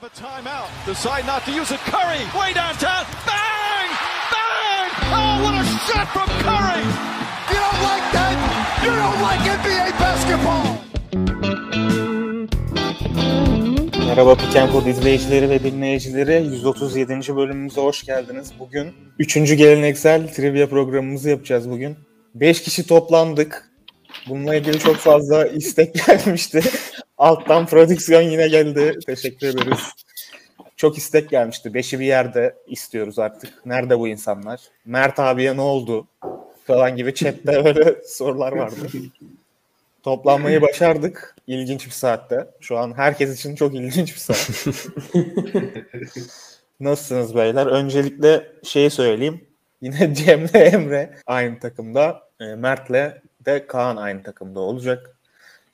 have a timeout. Decide not to use it. Curry, way downtown. Bang! Bang! Oh, what a shot from Curry! You don't like that? You don't like NBA basketball. Merhaba Pikenpod izleyicileri ve dinleyicileri. 137. bölümümüze hoş geldiniz. Bugün 3. geleneksel trivia programımızı yapacağız bugün. 5 kişi toplandık. Bununla ilgili çok fazla istek gelmişti. Alttan prodüksiyon yine geldi. Teşekkür ederiz. Çok istek gelmişti. Beşi bir yerde istiyoruz artık. Nerede bu insanlar? Mert abiye ne oldu? Falan gibi chatte öyle sorular vardı. Toplanmayı başardık. İlginç bir saatte. Şu an herkes için çok ilginç bir saat. Nasılsınız beyler? Öncelikle şeyi söyleyeyim. Yine Cem'le Emre aynı takımda. E, Mert'le de Kaan aynı takımda olacak.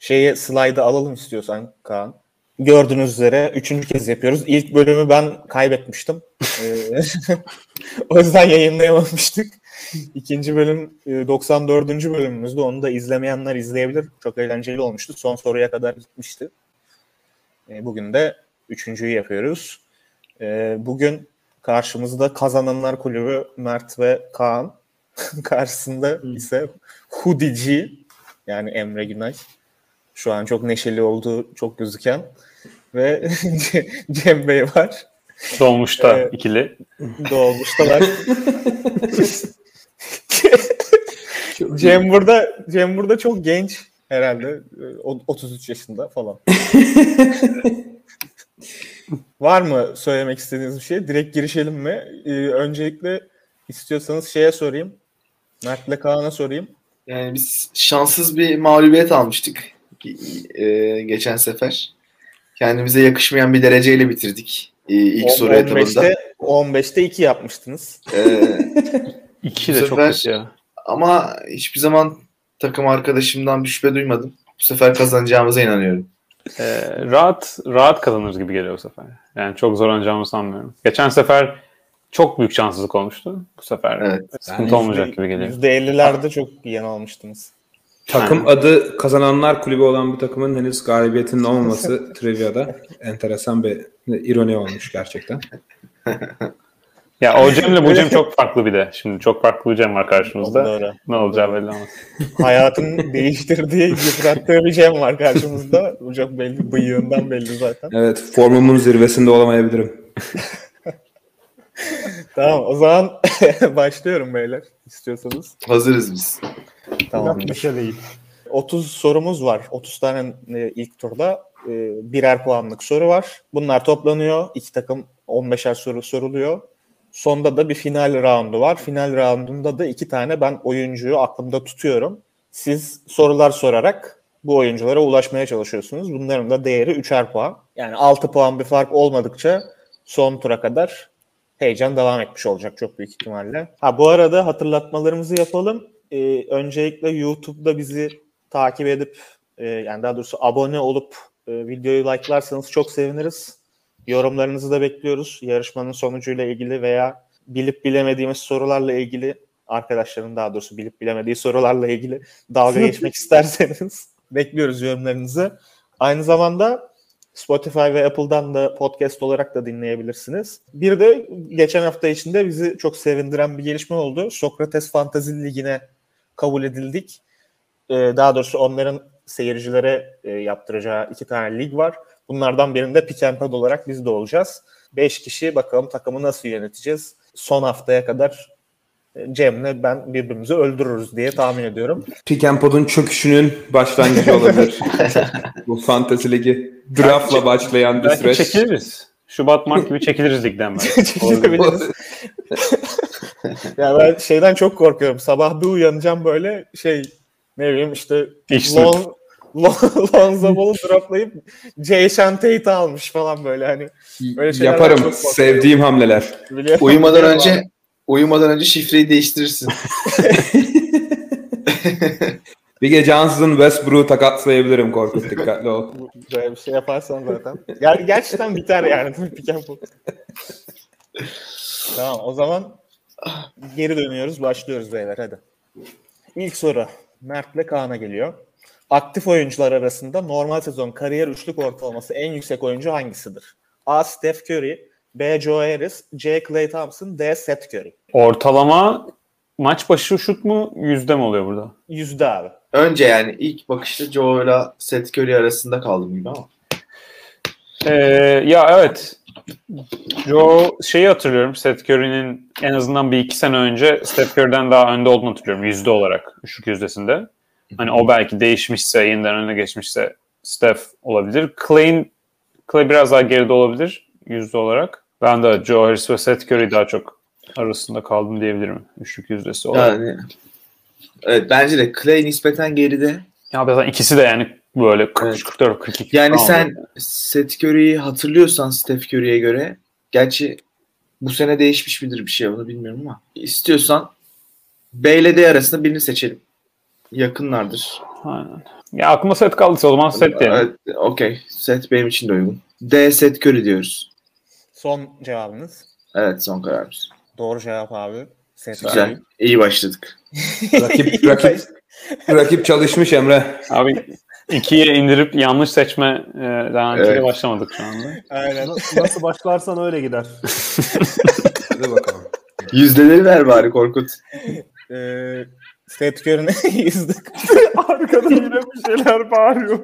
Şeyi slide'ı alalım istiyorsan Kaan. Gördüğünüz üzere üçüncü kez yapıyoruz. İlk bölümü ben kaybetmiştim. E, o yüzden yayınlayamamıştık. İkinci bölüm 94. bölümümüzde. Onu da izlemeyenler izleyebilir. Çok eğlenceli olmuştu. Son soruya kadar gitmişti. E, bugün de üçüncüyü yapıyoruz. E, bugün karşımızda Kazananlar Kulübü Mert ve Kaan. Karşısında ise Hudici yani Emre Günay. Şu an çok neşeli olduğu çok gözüken. Ve Cem Bey var. Doğmuşta ee, ikili. Doğmuştalar. Cem burada Cem burada çok genç herhalde 33 yaşında falan. Var mı söylemek istediğiniz bir şey? Direkt girişelim mi? Ee, öncelikle istiyorsanız şeye sorayım. Mert'le Kaan'a sorayım. Yani biz şanssız bir mağlubiyet almıştık e, geçen sefer. Kendimize yakışmayan bir dereceyle bitirdik e, ilk 10, soru 15'te, etabında. 15'te 2 yapmıştınız. Ee, 2 de sefer, çok kötü ya. Ama hiçbir zaman takım arkadaşımdan bir şüphe duymadım. Bu sefer kazanacağımıza inanıyorum. Ee, rahat rahat kazanırız gibi geliyor bu sefer. Yani çok zorlanacağımı sanmıyorum. Geçen sefer çok büyük şanssızlık olmuştu. Bu sefer evet. sıkıntı yani olmayacak gibi geliyor. %50'lerde çok yan almıştınız. Takım yani. adı kazananlar kulübü olan bir takımın henüz galibiyetinin olmaması trivia'da enteresan bir ironi olmuş gerçekten. Ya o Cem'le bu Cem çok farklı bir de. Şimdi çok farklı bir Cem var karşımızda. Doğru. Ne olacağı belli olmaz. Hayatın değiştirdiği, yıprattığı bir Cem var karşımızda. Bu çok belli, bıyığından belli zaten. Evet, formumun zirvesinde olamayabilirim. tamam, o zaman başlıyorum beyler istiyorsanız. Hazırız biz. Tamam. Bir şey değil. 30 sorumuz var. 30 tane e, ilk turda e, birer puanlık soru var. Bunlar toplanıyor. İki takım 15'er soru soruluyor. Sonda da bir final roundu var. Final roundunda da iki tane ben oyuncuyu aklımda tutuyorum. Siz sorular sorarak bu oyunculara ulaşmaya çalışıyorsunuz. Bunların da değeri 3'er puan. Yani 6 puan bir fark olmadıkça son tura kadar heyecan devam etmiş olacak çok büyük ihtimalle. Ha bu arada hatırlatmalarımızı yapalım. Ee, öncelikle YouTube'da bizi takip edip e, yani daha doğrusu abone olup e, videoyu like'larsanız çok seviniriz. Yorumlarınızı da bekliyoruz. Yarışmanın sonucuyla ilgili veya bilip bilemediğimiz sorularla ilgili arkadaşların daha doğrusu bilip bilemediği sorularla ilgili dalga geçmek isterseniz bekliyoruz yorumlarınızı. Aynı zamanda Spotify ve Apple'dan da podcast olarak da dinleyebilirsiniz. Bir de geçen hafta içinde bizi çok sevindiren bir gelişme oldu. Sokrates Fantazi Ligi'ne kabul edildik. Ee, daha doğrusu onların seyircilere e, yaptıracağı iki tane lig var. Bunlardan birinde pick and pad olarak biz de olacağız. 5 kişi bakalım takımı nasıl yöneteceğiz. Son haftaya kadar Cem'le ben birbirimizi öldürürüz diye tahmin ediyorum. Pick and Pod'un çöküşünün başlangıcı olabilir. Bu Fantasy Ligi draftla başlayan bir belki süreç. çekiliriz. Şubat Mart gibi çekiliriz ligden belki. Çekilebiliriz. ya ben şeyden çok korkuyorum. Sabah bir uyanacağım böyle şey ne bileyim işte long, Lonzo Ball'u droplayıp Jason Tate almış falan böyle hani. Böyle Yaparım. Sevdiğim hamleler. Biliyorum. Uyumadan önce uyumadan önce şifreyi değiştirirsin. bir gece ansızın Westbrook'u takatlayabilirim Korkut dikkatli ol. Böyle bir şey yaparsan zaten. Yani gerçekten biter yani. tamam o zaman geri dönüyoruz başlıyoruz beyler hadi. İlk soru Mert'le Kaan'a geliyor aktif oyuncular arasında normal sezon kariyer üçlük ortalaması en yüksek oyuncu hangisidir? A. Steph Curry B. Joe Harris C. Klay Thompson D. Seth Curry. Ortalama maç başı şut mu yüzde mi oluyor burada? Yüzde abi. Önce yani ilk bakışta Joe ile Seth Curry arasında kaldım gibi ama. Ee, ya evet. Joe şeyi hatırlıyorum. Seth Curry'nin en azından bir iki sene önce Steph Curry'den daha önde olduğunu hatırlıyorum. Yüzde olarak. Üçlük yüzdesinde. Hani o belki değişmişse, yeniden öne geçmişse Steph olabilir. Clay'in Clay biraz daha geride olabilir yüzde olarak. Ben de Joe Harris ve Seth Curry daha çok arasında kaldım diyebilirim. Üçlük yüzdesi olarak. Yani evet bence de Clay nispeten geride. Ya zaten ikisi de yani böyle 43, 44, 42. Yani sen oluyor. Seth Curry'yi hatırlıyorsan Steph Curry'ye göre gerçi bu sene değişmiş midir bir şey onu bilmiyorum ama istiyorsan B ile D arasında birini seçelim. Yakınlardır. Aynen. Ya aklıma set kaldıysa o zaman set diyelim. Evet, okey. Seth benim için de uygun. D Seth Curry diyoruz. Son cevabınız. Evet son kararımız. Doğru cevap abi. Seth Güzel. Curry. İyi başladık. Rakip, rakip, rakip çalışmış Emre. Abi ikiye indirip yanlış seçme e, daha önce Evet. başlamadık şu anda. Aynen. Nasıl başlarsan öyle gider. Hadi bakalım. Yüzdeleri ver bari Korkut. Ee, Seth Curry'nin yüzde Arkada yine bir şeyler bağırıyor.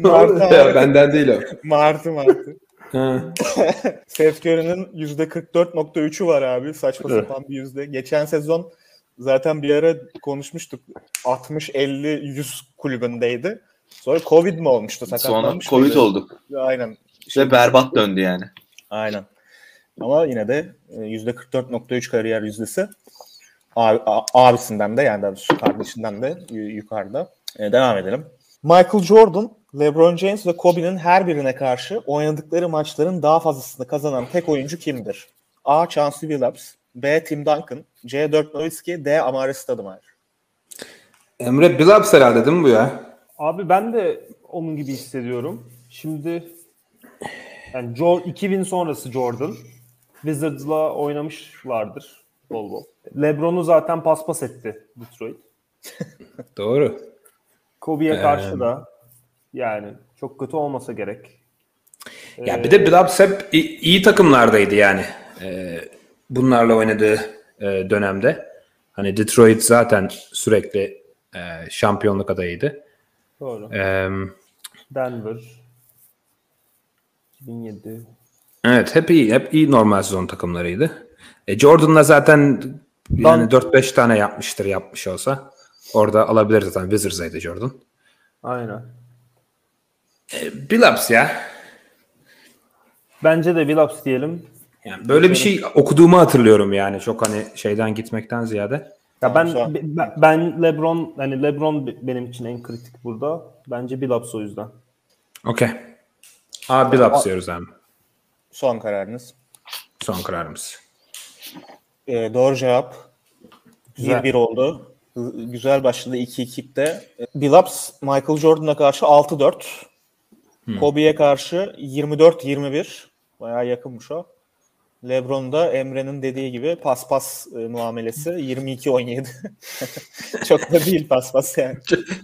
Martı ya, abi. benden değil o. Martı Martı. Ha. Seth Curry'nin yüzde 44.3'ü var abi. Saçma sapan bir yüzde. Geçen sezon zaten bir ara konuşmuştuk. 60-50-100 kulübündeydi. Sonra Covid mi olmuştu? Sonra Sakatlanmış Covid mıydı? oldu. Aynen. Ve berbat döndü yani. Aynen. Ama yine de e, yüzde 44.3 kariyer yüzdesi. Abisinden de yani kardeşinden de yu- yukarıda. E, devam edelim. Michael Jordan, LeBron James ve Kobe'nin her birine karşı oynadıkları maçların daha fazlasını kazanan tek oyuncu kimdir? A. Chauncey Billups B. Tim Duncan C. Dirk Nowitzki D. Amare Stoudemire Emre Billups herhalde değil mi bu ya? Abi ben de onun gibi hissediyorum. Şimdi yani Jo 2000 sonrası Jordan Wizards'la oynamışlardır bol bol. LeBron'u zaten paspas etti Detroit. Doğru. Kobe'ye Ee, karşı da yani çok kötü olmasa gerek. Ya bir de Billups hep i- iyi takımlardaydı yani. Ee, bunlarla oynadığı e, dönemde. Hani Detroit zaten sürekli e, şampiyonluk adayıydı. Doğru. Ee, Denver 2007 evet hep iyi, hep iyi normal sezon takımlarıydı. E, Jordan'la zaten yani 4-5 tane yapmıştır yapmış olsa. Orada alabilir zaten. Wizards'aydı Jordan. Aynen. E, Billups ya. Bence de Billups diyelim. Yani böyle bir şey okuduğumu hatırlıyorum yani. Çok hani şeyden gitmekten ziyade. Ya ben, ben ben LeBron hani LeBron be- benim için en kritik burada. Bence Billups o yüzden. Okey. A Billups diyoruz abi. Son kararınız. Son kararımız. E, doğru cevap. Güzel. 1-1 oldu. Güzel başladı 2-2'de. Billups Michael Jordan'a karşı 6-4. Kobe'ye karşı 24-21. Bayağı yakınmış o. LeBron da Emre'nin dediği gibi paspas e, muamelesi 22-17. Çok da değil paspas yani.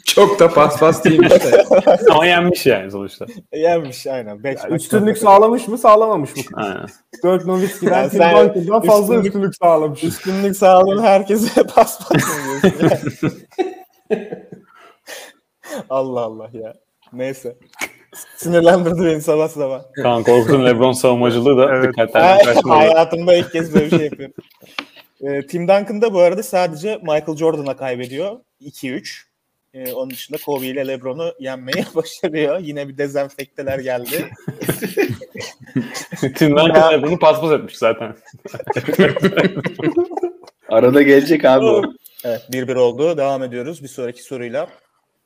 Çok da pas pas değilmiş de. Ama yenmiş yani sonuçta. Yenmiş aynen. Beş maç Üstünlük sağlamış mı? Sağlamamış mı? Aynen. Dirk Nowitzki'den Yani Tim Duncan'dan fazla üstünlük- üstünlük sağlamış. Üstünlük sağlayan herkese mı diyorsun? Allah Allah ya. Neyse. Sinirlendirdi beni sabah sabah. Kaan Korkut'un LeBron savunmacılığı da Evet. kaçmadı. Hayatımda ilk kez böyle bir şey yapıyorum. Ee, Tim Duncan da bu arada sadece Michael Jordan'a kaybediyor. 2-3. Ee, onun dışında Kobe ile LeBron'u yenmeyi başarıyor. Yine bir dezenfekteler geldi. Tim Duncan LeBron'u paspas etmiş zaten. Arada gelecek abi o. Evet 1-1 oldu. Devam ediyoruz bir sonraki soruyla.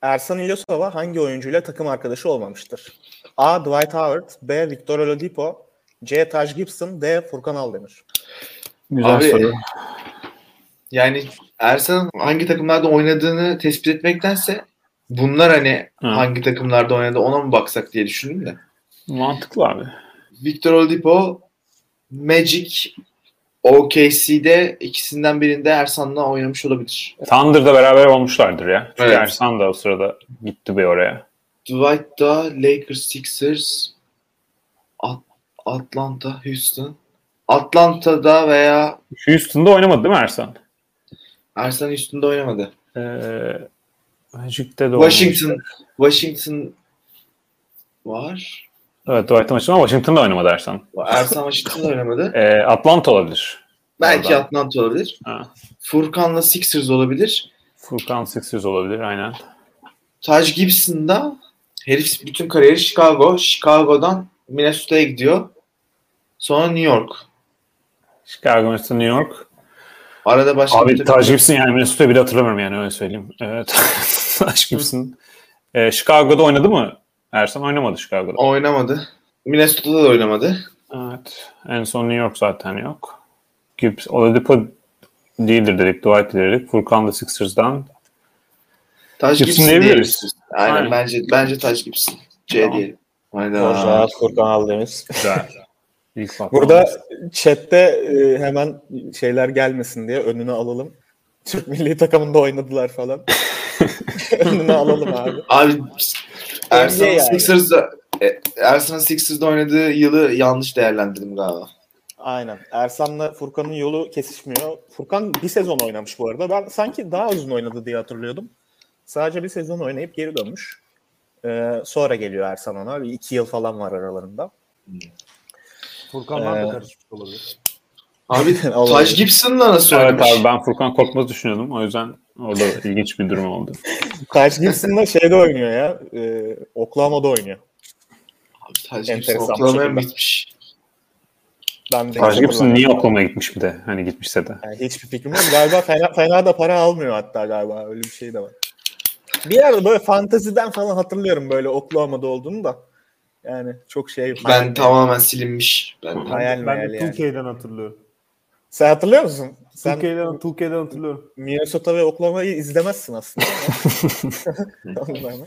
Ersan İlyasova hangi oyuncuyla takım arkadaşı olmamıştır? A. Dwight Howard B. Victor Oladipo C. Taj Gibson D. Furkan Aldemir Güzel Abi, soru. Yani Ersan'ın hangi takımlarda oynadığını tespit etmektense bunlar hani Hı. hangi takımlarda oynadı ona mı baksak diye düşündüm de. Mantıklı abi. Victor Oladipo, Magic, OKC'de ikisinden birinde Ersan'la oynamış olabilir. Thunder'da beraber olmuşlardır ya. Çünkü Evet. Ersan da o sırada gitti bir oraya. Dwight da Lakers, Sixers, Atlanta, Houston. Atlanta'da veya Houston'da oynamadı değil mi Ersan? Ersan Houston'da oynamadı. Ee, Magic'te de. Washington Washington var. Evet Dwight maçı ama Washington'da oynamadı Ersan. Ersan Washington'da oynamadı. Ee, Atlanta olabilir. Belki Oradan. Atlanta olabilir. Ha. Furkan'la Sixers olabilir. Furkan Sixers olabilir aynen. Taj Gibson'da herif bütün kariyeri Chicago. Chicago'dan Minnesota'ya gidiyor. Sonra New York. Chicago, Minnesota, New York. Arada başka Abi bir Taj Gibson yani Minnesota'yı bile hatırlamıyorum yani öyle söyleyeyim. Evet. Taj Gibson. Ee, Chicago'da oynadı mı? Ersan oynamadı Chicago'da. oynamadı. Minnesota'da da oynamadı. Evet. En son New York zaten yok. Gibbs, Oladipo değildir dedik. Dwight dedik. Furkan da Sixers'dan. Taj Gibson Gibson, diyebiliriz. Aynen, Aynen. bence bence Taj Gibson. C Tamam. diyelim. Hayda. Furkan. Güzel. Bak- Burada chatte e, hemen şeyler gelmesin diye önüne alalım. Türk milli takımında oynadılar falan. önüne alalım abi. Abi Ersan'ın yani. Sixers'da e, Ersan'ın Sixers'da oynadığı yılı yanlış değerlendirdim galiba. Aynen. Ersan'la Furkan'ın yolu kesişmiyor. Furkan bir sezon oynamış bu arada. Ben sanki daha uzun oynadı diye hatırlıyordum. Sadece bir sezon oynayıp geri dönmüş. Ee, sonra geliyor Ersan ona. Bir iki yıl falan var aralarında. Furkanlar Ee, da karışmış olabilir. Abi. Taj Gibson'la nasıl Evet oynamış? abi ben Furkan Korkmaz'ı düşünüyordum. O yüzden orada ilginç bir durum oldu. Taj Gibson da şeyde oynuyor ya. E, Oklahoma'da oynuyor. Abi, Taj Gibson Oklahoma'ya mı gitmiş? Ben de Taj Gibson niye Oklahoma'ya gitmiş bir de? Hani gitmişse de. Yani hiçbir fikrim yok. Galiba fena, fena da para almıyor hatta galiba. Öyle bir şey de var. Bir yerde böyle fantaziden falan hatırlıyorum böyle Oklahoma'da olduğunu da. Yani çok şey. Ben tamamen silinmiş. Ben Hayal Ben meyal de yani. 2K'den hatırlıyorum. Sen hatırlıyor musun? Sen 2K'den, 2K'den hatırlıyorum. Minnesota ve Oklahoma'yı izlemezsin aslında.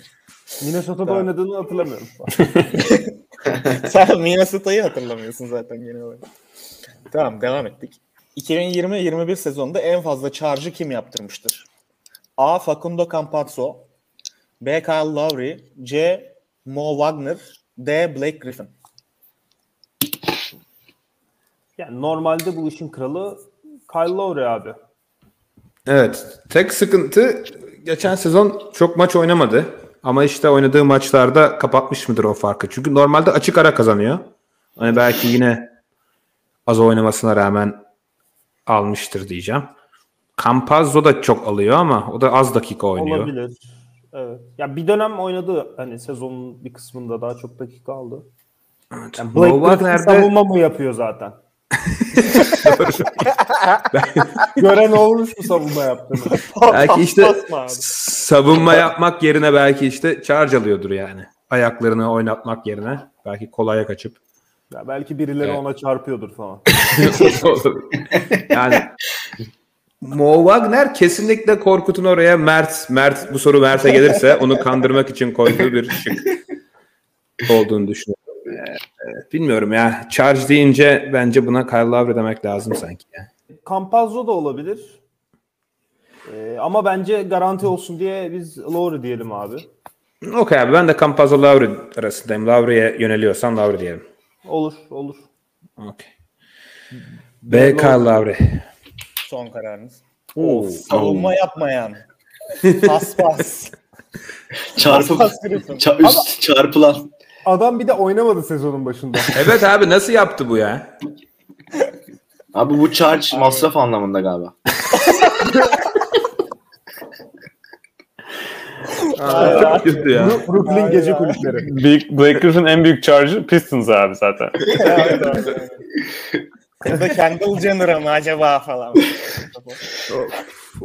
Minnesota'da Tamam. oynadığını hatırlamıyorum. Sen Minnesota'yı hatırlamıyorsun zaten genel olarak. Tamam devam ettik. 2020-21 sezonunda en fazla charge'ı kim yaptırmıştır? A. Facundo Campazzo B. Kyle Lowry C. Mo Wagner D. Blake Griffin Yani normalde bu işin kralı Kyle Lowry abi. Evet. Tek sıkıntı geçen sezon çok maç oynamadı. Ama işte oynadığı maçlarda kapatmış mıdır o farkı? Çünkü normalde açık ara kazanıyor. Hani belki yine az oynamasına rağmen almıştır diyeceğim. Campazzo da çok alıyor ama o da az dakika oynuyor. Olabilir. Evet. Ya bir dönem oynadı hani sezonun bir kısmında daha çok dakika aldı. Yani Mo Blake savunma mı yapıyor zaten? Gören olmuş mu savunma yaptığını? belki işte savunma yapmak yerine belki işte charge alıyordur yani. Ayaklarını oynatmak yerine belki kolaya kaçıp Ya belki birileri Evet. ona çarpıyordur falan. yani Mo Wagner kesinlikle Korkut'un oraya Mert, Mert bu soru Mert'e gelirse onu kandırmak için koyduğu bir şık olduğunu düşünüyorum. Bilmiyorum ya. Charge deyince bence buna Kyle Lowry demek lazım sanki. Ya. Campazzo da olabilir. Ee, ama bence garanti olsun diye biz Lowry diyelim abi. Okey abi ben de Campazzo Lowry arasındayım. Lowry'e yöneliyorsam Lowry diyelim. Olur, olur. Okey. B. Kyle Lowry. Son kararınız. Oo. Of, savunma yapmayan. Pas pas. Çarpıp Pas Griffin. ça- üst çarpılan. Adam bir de oynamadı sezonun başında. Evet abi nasıl yaptı bu ya? Abi bu charge masraf anlamında galiba. Çok kötü ya. Brooklyn gece kulüpleri. Büyük, Blake Griffin'in en büyük charge'ı Pistons abi zaten. Ya da Kendall Jenner'a mı acaba falan.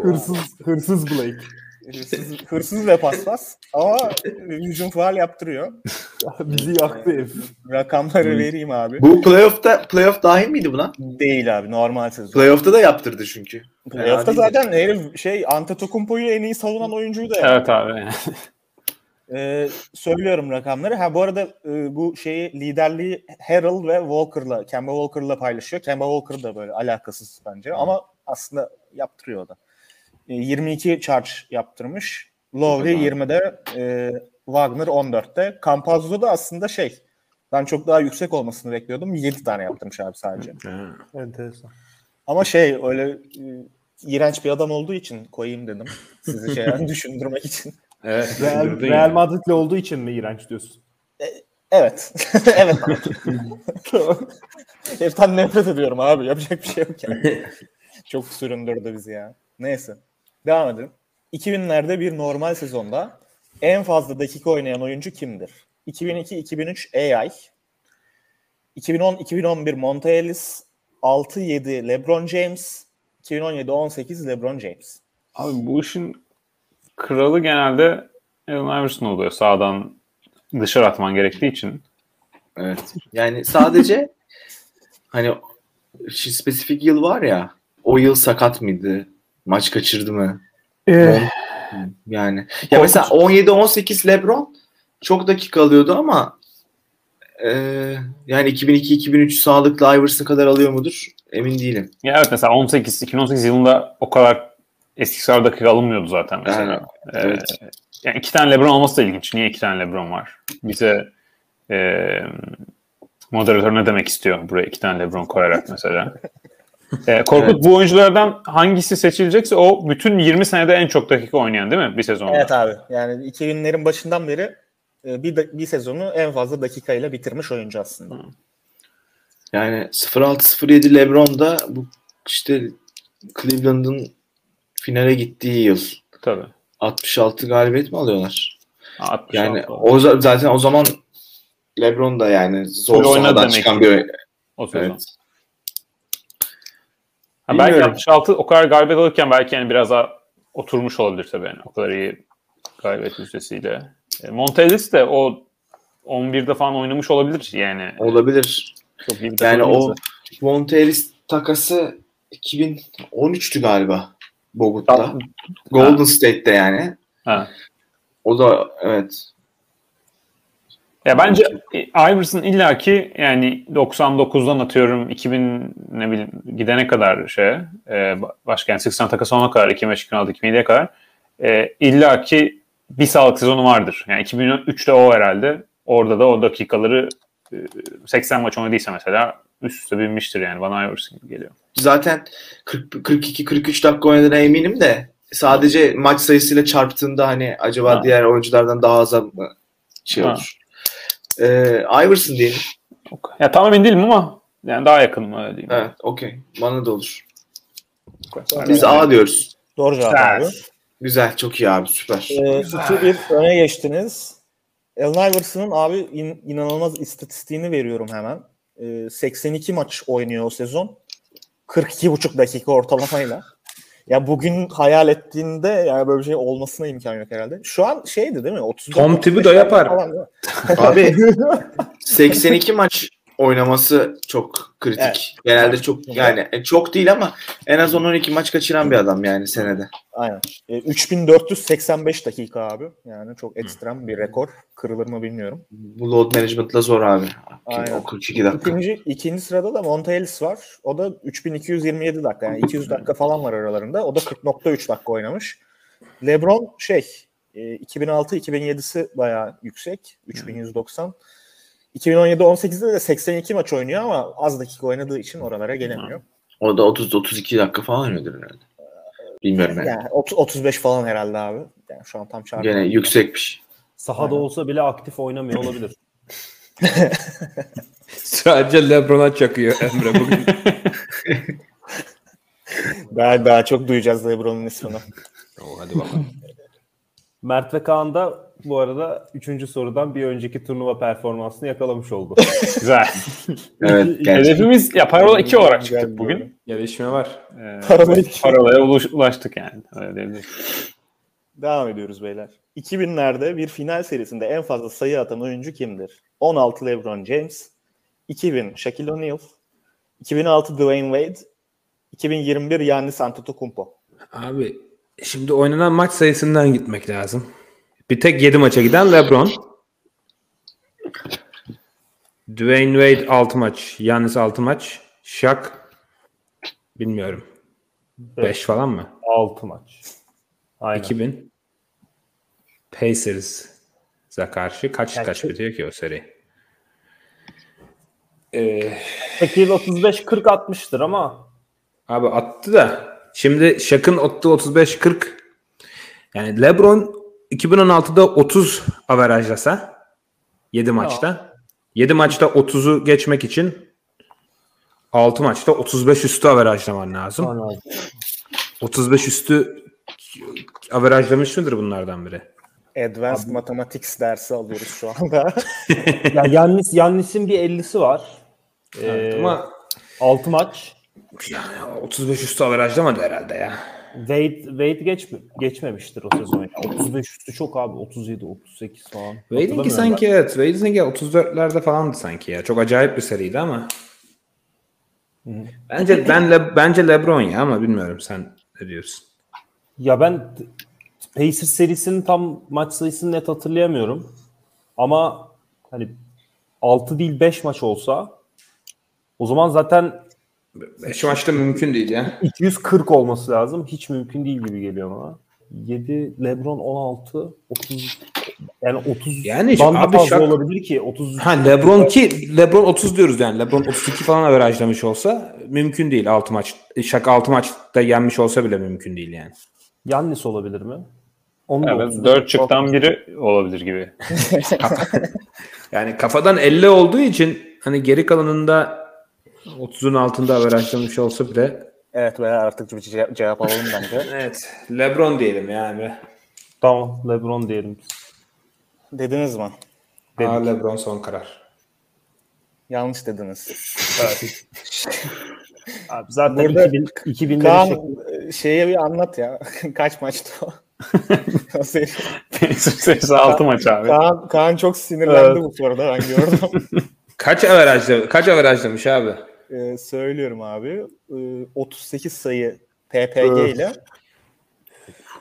Hırsız, hırsız Blake. Hırsız, hırsız ve paspas ama hücum faal yaptırıyor. Bizi yaktı herif. Rakamları vereyim abi. Bu playoff'ta playoff dahil miydi buna? Değil abi normal sezon. Playoff'ta da yaptırdı çünkü. Playoff'ta zaten herif şey Antetokounmpo'yu en iyi savunan oyuncuydu ya. Evet abi. Ee, söylüyorum rakamları. Ha bu arada e, bu şeyi liderliği Harrell ve Walker'la, Kemba Walker'la paylaşıyor. Kemba Walker da böyle alakasız bence ama aslında yaptırıyor o da. E, 22 charge yaptırmış. Lowry 20'de, e, Wagner 14'te. Campazzo da aslında şey Ben çok daha yüksek olmasını bekliyordum. 7 tane yaptırmış abi sadece. Enteresan. Ama şey öyle e, iğrenç bir adam olduğu için koyayım dedim. Sizi şey düşündürmek için. Evet. Real, Real yani. Madrid'le olduğu için mi iğrenç diyorsun? Evet. evet abi. Heriften nefret ediyorum abi. Yapacak bir şey yok yani. Çok süründürdü bizi ya. Neyse. Devam edelim. 2000'lerde bir normal sezonda en fazla dakika oynayan oyuncu kimdir? 2002-2003 AI, 2010-2011 Monta Ellis, 6-7 LeBron James, 2017-18 LeBron James. Abi bu işin kralı genelde Allen Iverson oluyor sağdan dışarı atman gerektiği için. Evet. Yani sadece hani spesifik yıl var ya o yıl sakat mıydı? Maç kaçırdı mı? Yani ya mesela 17-18 LeBron çok dakika alıyordu ama e, yani 2002-2003 sağlıklı Iverson kadar alıyor mudur? Emin değilim. Ya evet mesela 18 2018 yılında o kadar kadar dakika alınmıyordu zaten mesela. Yani, Ee, evet. yani iki tane LeBron olması da ilginç. Niye iki tane LeBron var? Bize e, moderatör ne demek istiyor buraya iki tane LeBron koyarak mesela? E, Korkut Evet. bu oyunculardan hangisi seçilecekse o bütün 20 senede en çok dakika oynayan değil mi bir sezonda? Evet abi. Yani 2000'lerin başından beri e, bir, bir sezonu en fazla dakikayla bitirmiş oyuncu aslında. Yani 06-07 LeBron da bu işte Cleveland'ın finale gittiği yıl. Tabii. 66 galibiyet mi alıyorlar? 66. Yani o za- zaten o zaman LeBron da yani zor oynadı çıkan ki. bir o sezon. evet. Ha, belki Bilmiyorum. 66 o kadar galibiyet alırken belki yani biraz daha oturmuş olabilir tabii yani. O kadar iyi galibiyet yüzdesiyle. E, Montelis de o 11'de falan oynamış olabilir yani. olabilir. Çok iyi bir Yani o. Montelis takası 2013'tü galiba Bogut'ta. Ha. Golden State'te yani. Ha. O da evet. Ya bence Iverson illaki yani 99'dan atıyorum 2000 ne bileyim gidene kadar şey e, başka yani 80 takası olana kadar 2005 2006 2007'ye kadar e, illaki bir sağlık sezonu vardır. Yani 2003'te o herhalde. Orada da o dakikaları e, 80 maç oynadıysa mesela üst üste binmiştir yani bana Iverson gibi geliyor. Zaten 42-43 dakika oynadığına eminim de sadece maç sayısıyla çarptığında hani acaba Ha. diğer oyunculardan daha az mı şey Ha. Ee, Iverson diyelim. Ya tam emin değilim ama yani daha yakın mı öyle diyeyim. Evet, okey. Bana da olur. Biz A diyoruz. Doğru cevap abi. Güzel, çok iyi abi, süper. Ee, 2-1 öne geçtiniz. Allen Iverson'ın abi in- inanılmaz istatistiğini veriyorum hemen. Ee, 82 maç oynuyor o sezon. 42,5 dakika ortalamayla. Ya bugün hayal ettiğinde yani böyle bir şey olmasına imkan yok herhalde. Şu an şeydi değil mi? 34 Tom Thibodeau yapar. falan? Abi 82 maç oynaması çok kritik. Evet. Genelde çok yani e, çok değil ama en az 10-12 maç kaçıran bir adam yani senede. Aynen. Ee, 3485 dakika abi. Yani çok ekstrem bir rekor. Kırılır mı bilmiyorum. Bu load management'la zor abi. Aynen. O 42 dakika. İkinci, ikinci sırada da Monta Ellis var. O da 3227 dakika. Yani 200 dakika falan var aralarında. O da 40.3 dakika oynamış. LeBron şey e, 2006-2007'si bayağı yüksek. 3190. 2017-18'de de 82 maç oynuyor ama az dakika oynadığı için oralara gelemiyor. O da 30-32 dakika falan oynuyordur herhalde. Bilmiyorum yani. Yani 30, 35 falan herhalde abi. Yani şu an tam çarpı. Gene yüksekmiş. Sahada Aynen. olsa bile aktif oynamıyor olabilir. Sadece LeBron'a çakıyor Emre bugün. Daha, daha çok duyacağız LeBron'un ismini. Oo, hadi bakalım. Mert ve Kaan da bu arada 3. sorudan bir önceki turnuva performansını yakalamış oldu. Güzel. Evet. gerçekten. Hedefimiz ya Parola 2 olarak çıktık bugün. Gelişme var. Ee. Parola'ya ulaş- ulaştık yani. Öyle. Devam ediyoruz beyler. 2000'lerde bir final serisinde en fazla sayı atan oyuncu kimdir? 16 LeBron James, 2000 Shaquille O'Neal, 2006 Dwayne Wade, 2021 Giannis Antetokounmpo. Abi şimdi oynanan maç sayısından gitmek lazım. Bir tek 7 maça giden LeBron. Dwayne Wade 6 maç. Giannis 6 maç. Shaq bilmiyorum. 5 falan mı? 6 maç. Aynen. 2000 Pacers'a karşı kaç Yani kaç bitiyor ki o seri? Ee, Shaquille 35-40 atmıştır ama abi attı da şimdi Shaq'ın attığı 35-40 yani LeBron 2016'da 30 averajlasa 7 maçta 7 maçta 30'u geçmek için 6 maçta 35 üstü averajlaman lazım. Anladım. 35 üstü averajlamış mıdır bunlardan biri? Advanced Mathematics dersi alıyoruz şu anda. ya Yannis, Yannis'in bir 50'si var. Evet, Ee, ama 6 maç. Yani 35 üstü averajlamadı herhalde ya. Wade, Wade geç, geçmemiştir o sezon. Yani 35 üstü çok abi. 37, 38 falan. Wade'inki sanki evet. Wade'inki 34'lerde falandı sanki ya. Çok acayip bir seriydi ama. Bence ben Le- bence LeBron ya ama bilmiyorum sen ne diyorsun? Ya ben Pacers serisinin tam maç sayısını net hatırlayamıyorum. Ama hani 6 değil 5 maç olsa o zaman zaten 5 maçta mümkün değil ya. 240 olması lazım. Hiç mümkün değil gibi geliyor bana. 7 LeBron 16 30 yani 30 Yani da abi fazla şak- olabilir ki 30 Ha LeBron ki LeBron 30 diyoruz yani. LeBron 32 falan averajlamış olsa mümkün değil 6 maç. Şak 6 maçta yenmiş olsa bile mümkün değil yani. Yannis olabilir mi? Onu Evet, 30 dört çıktan biri olabilir gibi. Yani kafadan 50 olduğu için hani geri kalanında 30'un altında averajlamış olsa bile evet veya artık bir ce- cevap alalım bence. Evet. LeBron diyelim yani. Tamam LeBron diyelim. Dediniz mi? Aa, LeBron son karar. Yanlış dediniz. Abi zaten Burada 2000 2000'leri Kaan şekli- e, şeye bir anlat ya. Kaç maçtı o? Pacers serisi 6 maç abi. Kaan, Kaan çok sinirlendi Evet. bu soruda ben gördüm. Kaç averajla kaç averajlamış abi? Ee, söylüyorum abi. Ee, 38 sayı PPG ile Rick,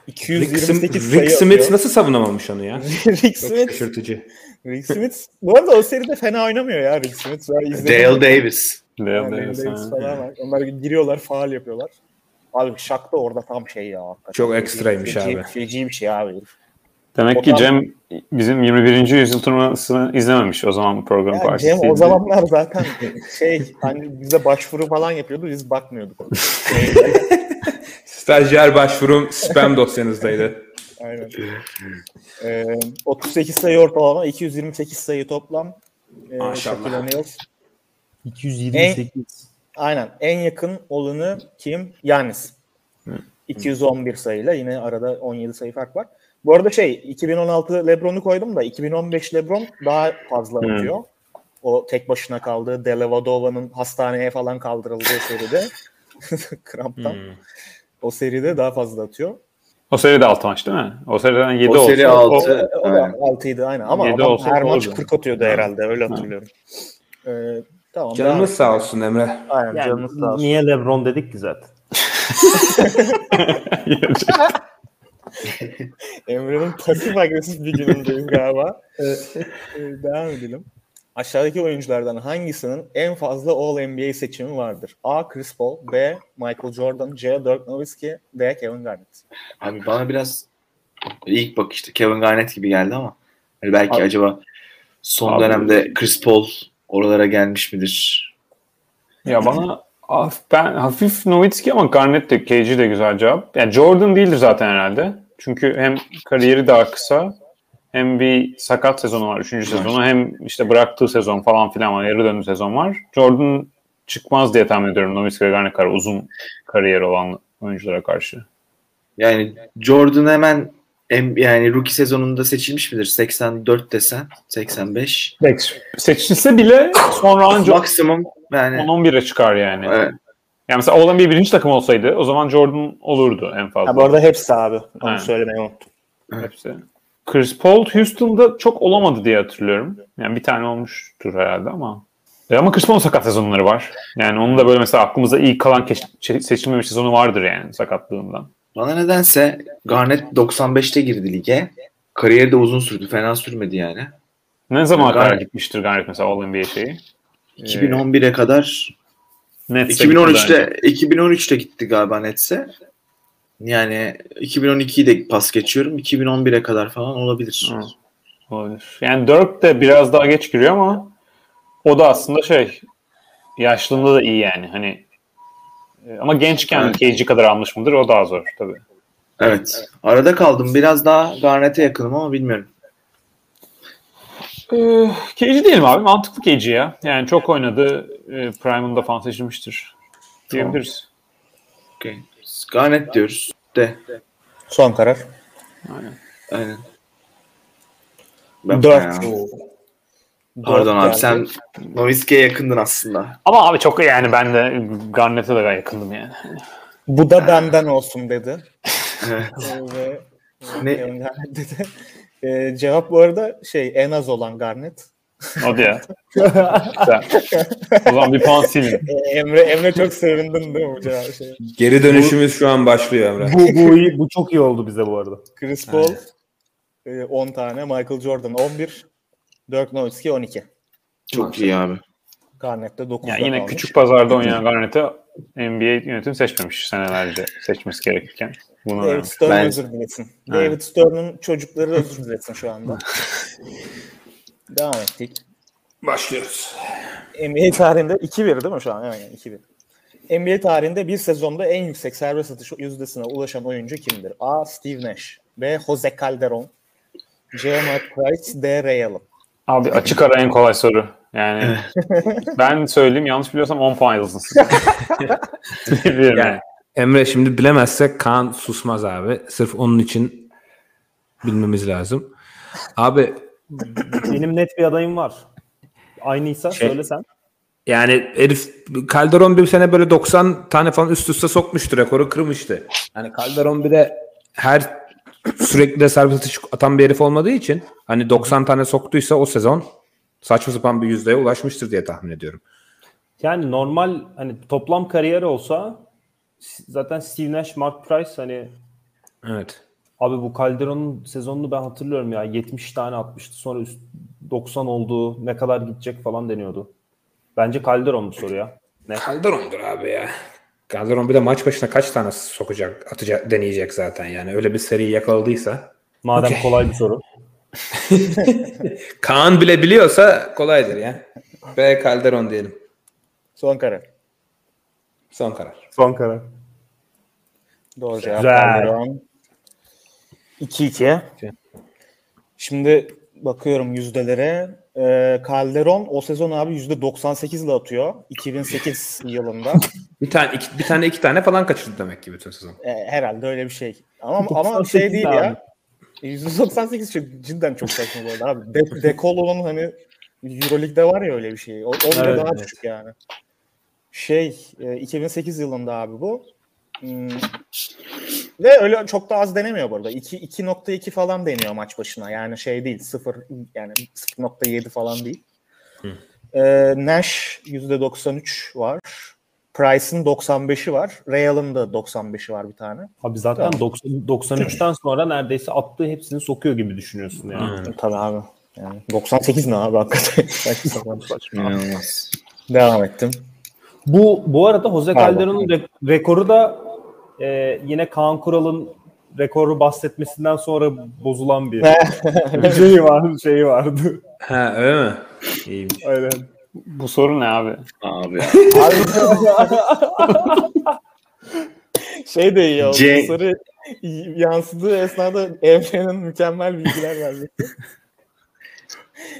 228 Sim- sayı Rick Smith atıyor. nasıl savunamamış onu ya? Rick Çok Smith, şaşırtıcı. Rick Smith. Bu arada o seride fena oynamıyor ya Rick Smith. Dale Davis. Dale Yani Davis, Dale Davis falan var. Onlar giriyorlar, faal yapıyorlar. Abi Şak da orada tam şey ya. hakikaten. Çok ekstraymış feci- abi. Feci bir şey abi. Demek ki O zaman- Cem bizim 21. yüzyıl turnuvasını izlememiş o zaman bu program Ya partisiydi. Cem o zamanlar zaten şey hani bize başvuru falan yapıyordu biz bakmıyorduk. Stajyer başvurum spam dosyanızdaydı. Aynen. Ee, 38 sayı ortalama, 228 sayı toplam. Ee, Maşallah. Shaquille O'Neal. 228. Aynen. En yakın olanı kim? Yanis. 211 sayıyla yine arada 17 sayı fark var. Bu arada şey 2016 LeBron'u koydum da 2015 LeBron daha fazla Hı. atıyor. O tek başına kaldığı Delavadova'nın hastaneye falan kaldırıldığı seride kramptan. O seride daha fazla atıyor. O seride 6 maç değil mi? O seriden 7 O olsa. seri o- altı. O, o da 6'ydı aynen ama adam olsa her maç doğru. 40 atıyordu herhalde öyle hatırlıyorum. Ee, tamam. Canımız devam. sağ olsun Emre. Aynen Yani canınız sağ olsun. niye LeBron dedik ki zaten? Emre'nin pasif agresif bir günündeyiz galiba. Ee, devam edelim. Aşağıdaki oyunculardan hangisinin en fazla All-NBA seçimi vardır? A. Chris Paul B. Michael Jordan C. Dirk Nowitzki D. Kevin Garnett Abi bana biraz ilk bakışta Kevin Garnett gibi geldi ama hani belki Abi- acaba son Abi- dönemde Chris Paul oralara gelmiş midir? ya bana ben hafif Nowitzki ama Garnett de KG de güzel cevap. Yani Jordan değildir zaten herhalde. Çünkü hem kariyeri daha kısa hem bir sakat sezonu var. Üçüncü sezonu hem işte bıraktığı sezon falan filan var. Yarı döndü sezon var. Jordan çıkmaz diye tahmin ediyorum Nowitzki ve Garnett kadar uzun kariyeri olan oyunculara karşı. Yani Jordan hemen em- yani rookie sezonunda seçilmiş midir? 84 desen 85. Seçilse bile sonra anca Maksimum yani 10-11'e çıkar yani. evet. Yani mesela olan bir birinci takım olsaydı o zaman Jordan olurdu en fazla. Ha, bu arada hepsi abi. Onu Aynen. söylemeyi unuttum. Hepsi. Chris Paul Houston'da çok olamadı diye hatırlıyorum. Yani bir tane olmuştur herhalde ama. E ama Chris Paul'un sakat sezonları var. Yani onun da böyle mesela aklımızda iyi kalan keş- seçilmemiş sezonu vardır yani sakatlığından. Bana nedense Garnett 95'te girdi lige. Kariyeri de uzun sürdü. Fena sürmedi yani. Ne zaman kadar gitmiştir Garnett mesela All NBA şeyi? 2011'e kadar Nets'e 2013'te 2013'te gitti galiba Nets'e. Yani 2012'yi de pas geçiyorum. 2011'e kadar falan olabilir. Hı. Olabilir. Yani Dirk de biraz daha geç giriyor ama o da aslında şey yaşlılığında da iyi yani. Hani ama gençken Evet. KG kadar almış mıdır? O daha zor tabii. Evet. Arada kaldım. Biraz daha Garnett'e yakınım ama bilmiyorum. Ee, KG değilim abi. Mantıklı KG ya. Yani çok oynadı. E, Prime'ında falan seçilmiştir. Diyebiliriz. Okay. Garnett diyoruz. De. Son karar. Aynen. Ben 4. Pardon abi sen Nowitzki'ye yakındın aslında. Ama abi çok yani ben de Garnett'e de yakındım yani. Bu da benden olsun dedi. Ee, Ve Ne? Dedi. Ee, cevap bu arada şey en az olan Garnett. Hadi ya. O zaman bir puan silin. Ee, Emre Emre çok sevindin değil mi bu cevap şey? Geri dönüşümüz şu an başlıyor Emre. bu, bu, iyi, bu çok iyi oldu bize bu arada. Chris Paul e, 10 tane, Michael Jordan 11, Dirk Nowitzki 12. Çok iyi abi. Garnett de 9 Yani yine küçük pazarda oynayan Garnett'e NBA yönetim seçmemiş senelerce seçmesi gerekirken. Bunu David Stern Ben- özür dilesin. David Stern'ın çocukları özür dilesin şu anda. Devam ettik. Başlıyoruz. NBA tarihinde 2-1 değil mi şu an? Aynen 2-1. NBA tarihinde bir sezonda en yüksek serbest atış yüzdesine ulaşan oyuncu kimdir? A. Steve Nash B. Jose Calderon C. Mark Price D. Ray Allen Abi açık ara en kolay soru. Yani ben söyleyeyim yanlış biliyorsam 10 puan yazılsın Yani. Emre şimdi bilemezsek Kaan susmaz abi. Sırf onun için bilmemiz lazım. Abi Benim net bir adayım var. Aynıysa Şey- söylesen. yani herif Calderon bir sene böyle 90 tane falan üst üste sokmuştu. Rekoru kırmıştı. Yani Calderon bir de her sürekli de serbest atış atan bir herif olmadığı için hani 90 tane soktuysa o sezon saçma sapan bir yüzdeye ulaşmıştır diye tahmin ediyorum. Yani normal hani toplam kariyer olsa zaten Steve Nash, Mark Price hani Evet. abi bu Calderon'un sezonunu ben hatırlıyorum ya 70 tane atmıştı sonra üst 90 oldu ne kadar gidecek falan deniyordu. Bence Calderon bu soru ya. Ne? Calderon'dur abi ya. Calderon bir de maç başına kaç tane sokacak, atacak, deneyecek zaten yani. Öyle bir seri yakaladıysa. Madem Okey. kolay bir soru. Kaan bile biliyorsa kolaydır ya. B Calderon diyelim. Son karar. Son karar. Son karar. Doğru cevap. Calderon. 2-2. Şimdi bakıyorum yüzdelere. Ee, Calderon o sezon abi %98 ile atıyor. 2008 yılında. Bir tane iki, bir tane iki tane falan kaçırdı demek ki bütün sezon. Ee, herhalde öyle bir şey. Ama ama 98 şey değil ne ya. %98 çok, cidden çok saçma bu arada abi. De, Dekolo'nun hani Euroleague'de var ya öyle bir şey. O, o Evet, daha evet. düşük yani. Şey e, 2008 yılında abi bu. Hmm. Ve öyle çok da az denemiyor bu arada. 2 2.2 falan deniyor maç başına. Yani şey değil 0 yani 0.7 falan değil. Ee, Nash %93 var. Price'ın 95'i var. Real'ın da 95'i var bir tane. Abi zaten 90, 93'ten sonra neredeyse attığı hepsini sokuyor gibi düşünüyorsun yani. Tabii abi. Yani 98 ne abi hakikaten. İnanılmaz. Devam ettim. Bu bu arada Jose. Calderon'un re- rekoru da e, yine Kaan Kural'ın rekoru bahsetmesinden sonra bozulan bir şeyi var, şeyi vardı. Ha öyle mi? İyiymiş. Aynen. Bu soru ne abi? Abi ya. Şey de iyi oldu. C- Bu soru yansıdığı esnada Emre'nin mükemmel bilgiler verdi.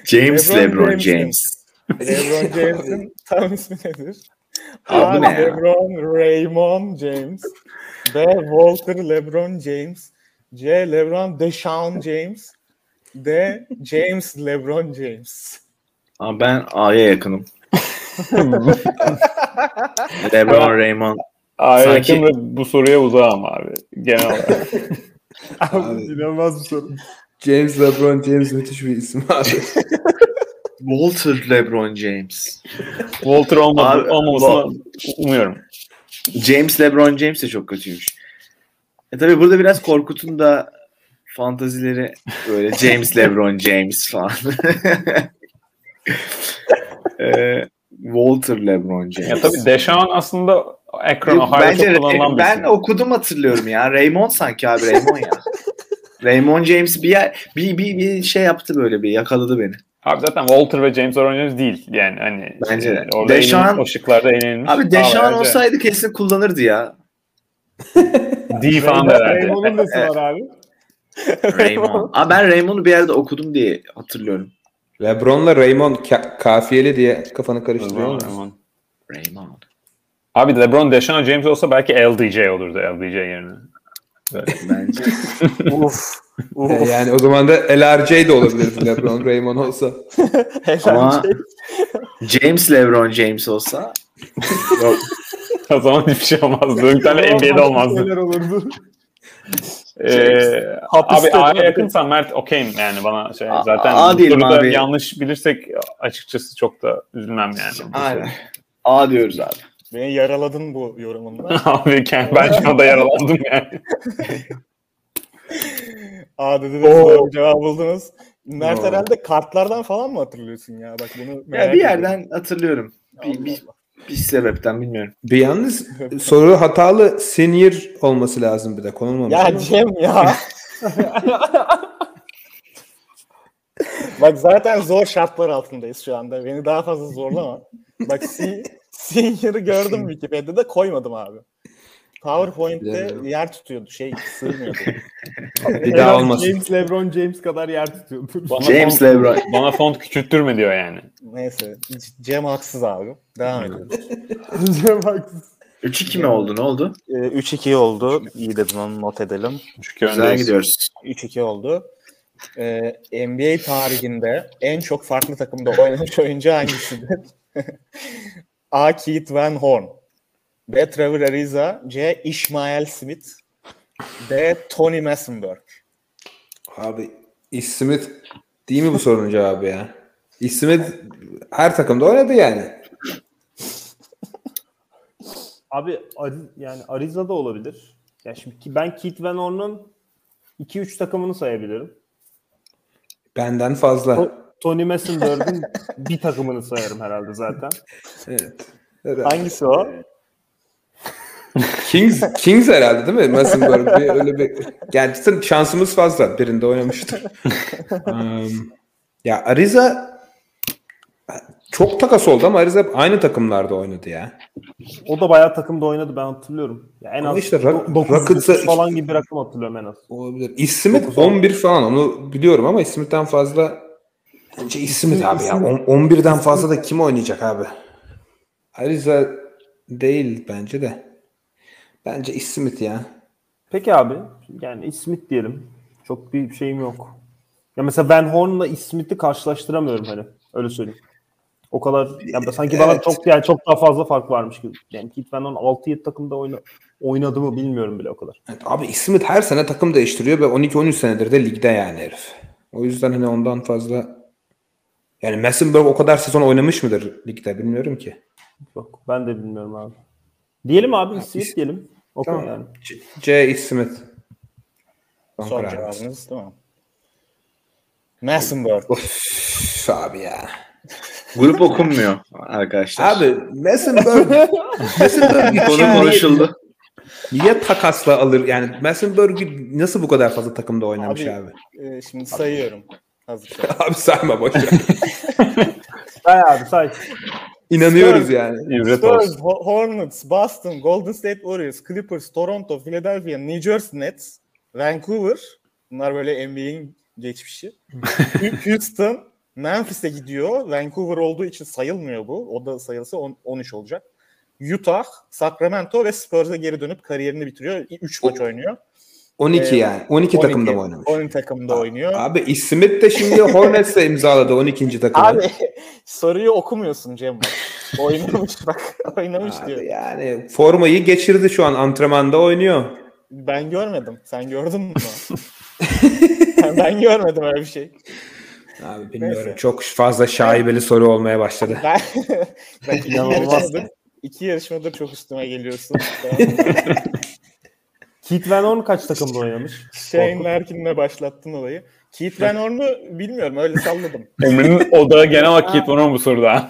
James LeBron LeBron. James. LeBron James'in tam ismi nedir? Abi A. bu ne ya? LeBron Raymond James. B. Walter LeBron James. C. LeBron Deshaun James. D. James LeBron James. Abi ben A'ya yakınım. LeBron Raymond. Aa, Sanki- yakın ve bu soruya uzağım abi. Genel olarak. Abi, inanılmaz bir soru. James LeBron James müthiş bir isim abi. Walter LeBron James. Walter olmadı, Abi, olmamasını umuyorum. James LeBron James de çok kötüymüş. E tabi burada biraz Korkut'un da fantazileri böyle James LeBron James falan. e, Walter LeBron James. Ya tabii Deshaun aslında ekran Ohio'da Bence çok kullanılan bir ben isim. okudum hatırlıyorum ya. Raymond sanki abi Raymond ya. Raymond James bir, yer, bir, bir, bir şey yaptı böyle bir yakaladı beni. Abi zaten Walter ve James oynuyoruz değil. Yani hani Bence de. orada Deşan- eğlenilmiş, o şıklarda eğlenilmiş. Abi Deşan olsaydı kesin kullanırdı ya. D falan da herhalde. Raymond'un nesi var abi? Raymond. Abi ben Raymond'u bir yerde okudum diye hatırlıyorum. LeBron'la Raymond ka- kafiyeli diye kafanı karıştırıyor musun? Raymond. Raymond. Abi LeBron, Deşan, James olsa belki LDJ olurdu LDJ yerine. Bence. Uf. E, Yani o zaman da LRJ de olabilir LeBron Raymond olsa. Ama James LeBron James olsa yok. o zaman hiçbir şey olmazdı. Bir tane NBA'de olmazdı. Şeyler olurdu. Ee, abi A'ya yakınsan Mert okeyim yani bana şey A- zaten A bu diyelim soruda abi. yanlış bilirsek açıkçası çok da üzülmem yani. Aynen. A diyoruz abi. Beni yaraladın bu yorumunla. abi ben şu anda yaralandım yani. Aa dedi de doğru bir cevap buldunuz. Mert Oo. herhalde kartlardan falan mı hatırlıyorsun ya? Bak bunu Ya merak bir ediyorum. yerden hatırlıyorum. Bir, Allah bir, Allah. bir sebepten bilmiyorum. Bir yalnız soru hatalı senior olması lazım bir de konulmamış. Ya Cem ya. Bak zaten zor şartlar altındayız şu anda. Beni daha fazla zorlama. Bak se- senior'ı gördüm Wikipedia'da koymadım abi. PowerPoint'te yer tutuyordu. Şey sığmıyordu. bir daha olmasın. James LeBron James kadar yer tutuyordur. Bana James font, LeBron. bana font küçülttürme diyor yani. Neyse. Cem haksız abi. Devam edelim. Cem haksız. 3-2 mi oldu? Ne oldu? Ee, 3-2 oldu. İyi dedin onu not edelim. Çünkü Güzel gidiyoruz. 3-2 oldu. Ee, NBA tarihinde en çok farklı takımda oynamış oyuncu hangisidir? A. Keith Van Horn B. Trevor Ariza C. Ishmael Smith D. Tony Massenberg Abi İsmit değil mi bu sorunun cevabı ya? İsmit her takımda oynadı yani. Abi Ari- yani Ariza'da olabilir. Ya şimdi ki ben Keith Van Horn'un 2-3 takımını sayabilirim. Benden fazla. To- Tony Massenberg'in bir takımını sayarım herhalde zaten. Evet. Herhalde. Hangisi o? Kings, Kings herhalde değil mi? Massenberg bir öyle bir... Yani şansımız fazla. Birinde oynamıştır. Um, ya Ariza çok takas oldu ama Ariza hep aynı takımlarda oynadı ya. O da bayağı takımda oynadı ben hatırlıyorum. Ya en Ama az işte Rock- 9 Rockets'a- falan gibi bir rakam hatırlıyorum en az. Olabilir. İsmit 11 falan onu biliyorum ama İsmit'ten fazla bence İsmit abi ya. On- 11'den fazla da kim oynayacak abi? Ariza değil bence de. Bence İsmit ya. Peki abi yani Smith diyelim. Çok bir şeyim yok. Ya mesela Van Horn'la Smith'i karşılaştıramıyorum hani. Öyle söyleyeyim. O kadar yani sanki bana Evet. çok yani çok daha fazla fark varmış gibi. Yani Keith Van Horn 6-7 takımda oyna, oynadı mı bilmiyorum bile o kadar. Evet, abi İsmit her sene takım değiştiriyor ve 12-13 senedir de ligde yani herif. O yüzden hani ondan fazla yani Massenberg o kadar sezon oynamış mıdır ligde bilmiyorum ki. Yok ben de bilmiyorum abi. Diyelim abi Smith diyelim. Okey Tamam. yani. C, C. İsmit. Son Son cevabınız değil mi? Massenberg. Üf, abi ya. Grup okunmuyor arkadaşlar. Abi Massenberg Massenberg Konu konuşuldu. niye, takasla alır? Yani Massenberg nasıl bu kadar fazla takımda oynamış abi? Abi, Ee, şimdi sayıyorum. Hazır. Abi sayma boş ver. Say abi say. İnanıyoruz yani. İbret olsun. Spurs, Ho- Hornets, Boston, Golden State Warriors, Clippers, Toronto, Philadelphia, New Jersey Nets, Vancouver. Bunlar böyle NBA'in geçmişi. Houston, Memphis'e gidiyor. Vancouver olduğu için sayılmıyor bu. O da sayılsa on- 13 olacak. Utah, Sacramento ve Spurs'a geri dönüp kariyerini bitiriyor. 3 maç oynuyor. 12 Ee, yani. 12, takımda mı oynamış? 12 takımda oynuyor. Abi İsmet de şimdi Hornets'le imzaladı 12. takımı. Abi soruyu okumuyorsun Cem bak. Oynamış bak. Oynamış Abi diyor. yani formayı geçirdi şu an antrenmanda oynuyor. Ben görmedim. Sen gördün mü? ben, ben görmedim öyle bir şey. Abi bilmiyorum. Neyse. Çok fazla şaibeli soru olmaya başladı. Ben, ben iki, yarışmadır, iki yarışmadır çok üstüme geliyorsun. Keith Van Horn kaç takımda oynamış? Shane Larkin'le başlattın olayı. Keith Van Horn'u bilmiyorum öyle salladım. Emre'nin odağı genel vakit var mı bu soruda?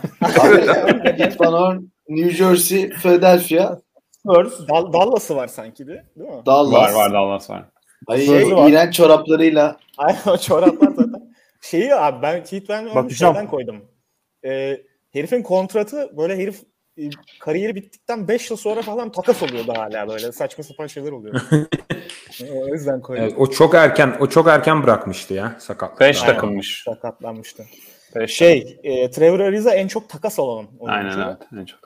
Keith Van Horn, New Jersey, Philadelphia, Spurs. Dal- Dallas'ı var sanki de değil mi? Dallas. var var Dallas var. Ay, var. iğrenç çoraplarıyla Aynen o çoraplar zaten. Şeyi abi ben Keith Van Horn'u şeyden koydum. Ee, herifin kontratı böyle herif kariyeri bittikten 5 yıl sonra falan takas oluyordu hala böyle saçma sapan şeyler oluyor. o yüzden koydum. Evet, o çok erken o çok erken bırakmıştı ya sakat. 5 Aynen. takımmış. Sakatlanmıştı. Beş Şey, e, Trevor Ariza en çok takas olan oyuncu. Aynen evet. En çok.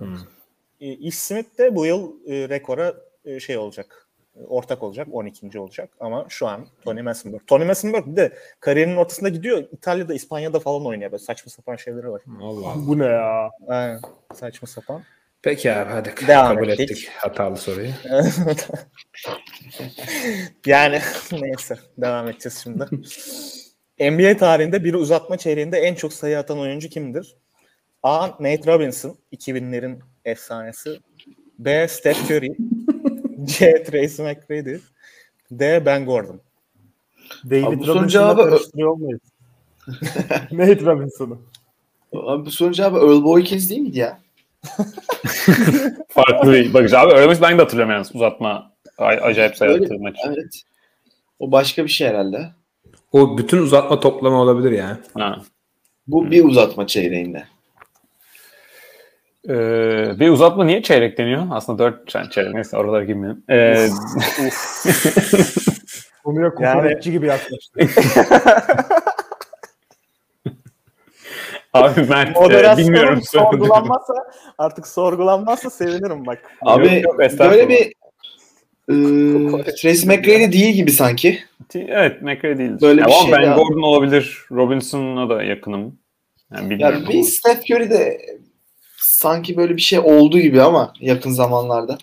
E, Ish Smith de bu yıl e, rekora e, şey olacak. Ortak olacak. 12. olacak. Ama şu an Tony Massenberg. Tony Massenberg bir de kariyerinin ortasında gidiyor. İtalya'da, İspanya'da falan oynuyor. Böyle saçma sapan şeyleri var. Allah Allah. Bu ne ya? Aynen. Saçma sapan. Peki abi hadi Devam kabul ettik. ettik hatalı soruyu. yani neyse. Devam edeceğiz şimdi. NBA tarihinde bir uzatma çeyreğinde en çok sayı atan oyuncu kimdir? A. Nate Robinson. 2000'lerin efsanesi. B. Steph Curry. C. Tracy McGrady. D. Ben Gordon. David Abi Robinson'la cevabı- karıştırıyor olmayız. Nate Robinson'ı. Abi bu sorunun cevabı Earl Boykins değil miydi ya? Farklı bir bakış. Abi öyle ben de hatırlıyorum yalnız uzatma. Ay- acayip sayı Öyle- attığı maç. Evet. O başka bir şey herhalde. O bütün uzatma toplama olabilir ya. Ha. Bu bir uzatma çeyreğinde. Ee, bir uzatma niye çeyrek deniyor? Aslında dört yani çeyrek. Neyse oralara girmeyelim. Ee, Konuya kokoreççi gibi yaklaştı. abi Mert e, bilmiyorum. sorgulanmazsa artık sorgulanmazsa sevinirim bak. Abi Yok, yok, böyle bir e, Tracy McGrady değil gibi sanki. Evet McRae değil. Böyle Ya bir şey Ben ya. Gordon olabilir. Robinson'a da yakınım. Yani bilmiyorum. Ya bir Steph Curry de sanki böyle bir şey oldu gibi ama yakın zamanlarda.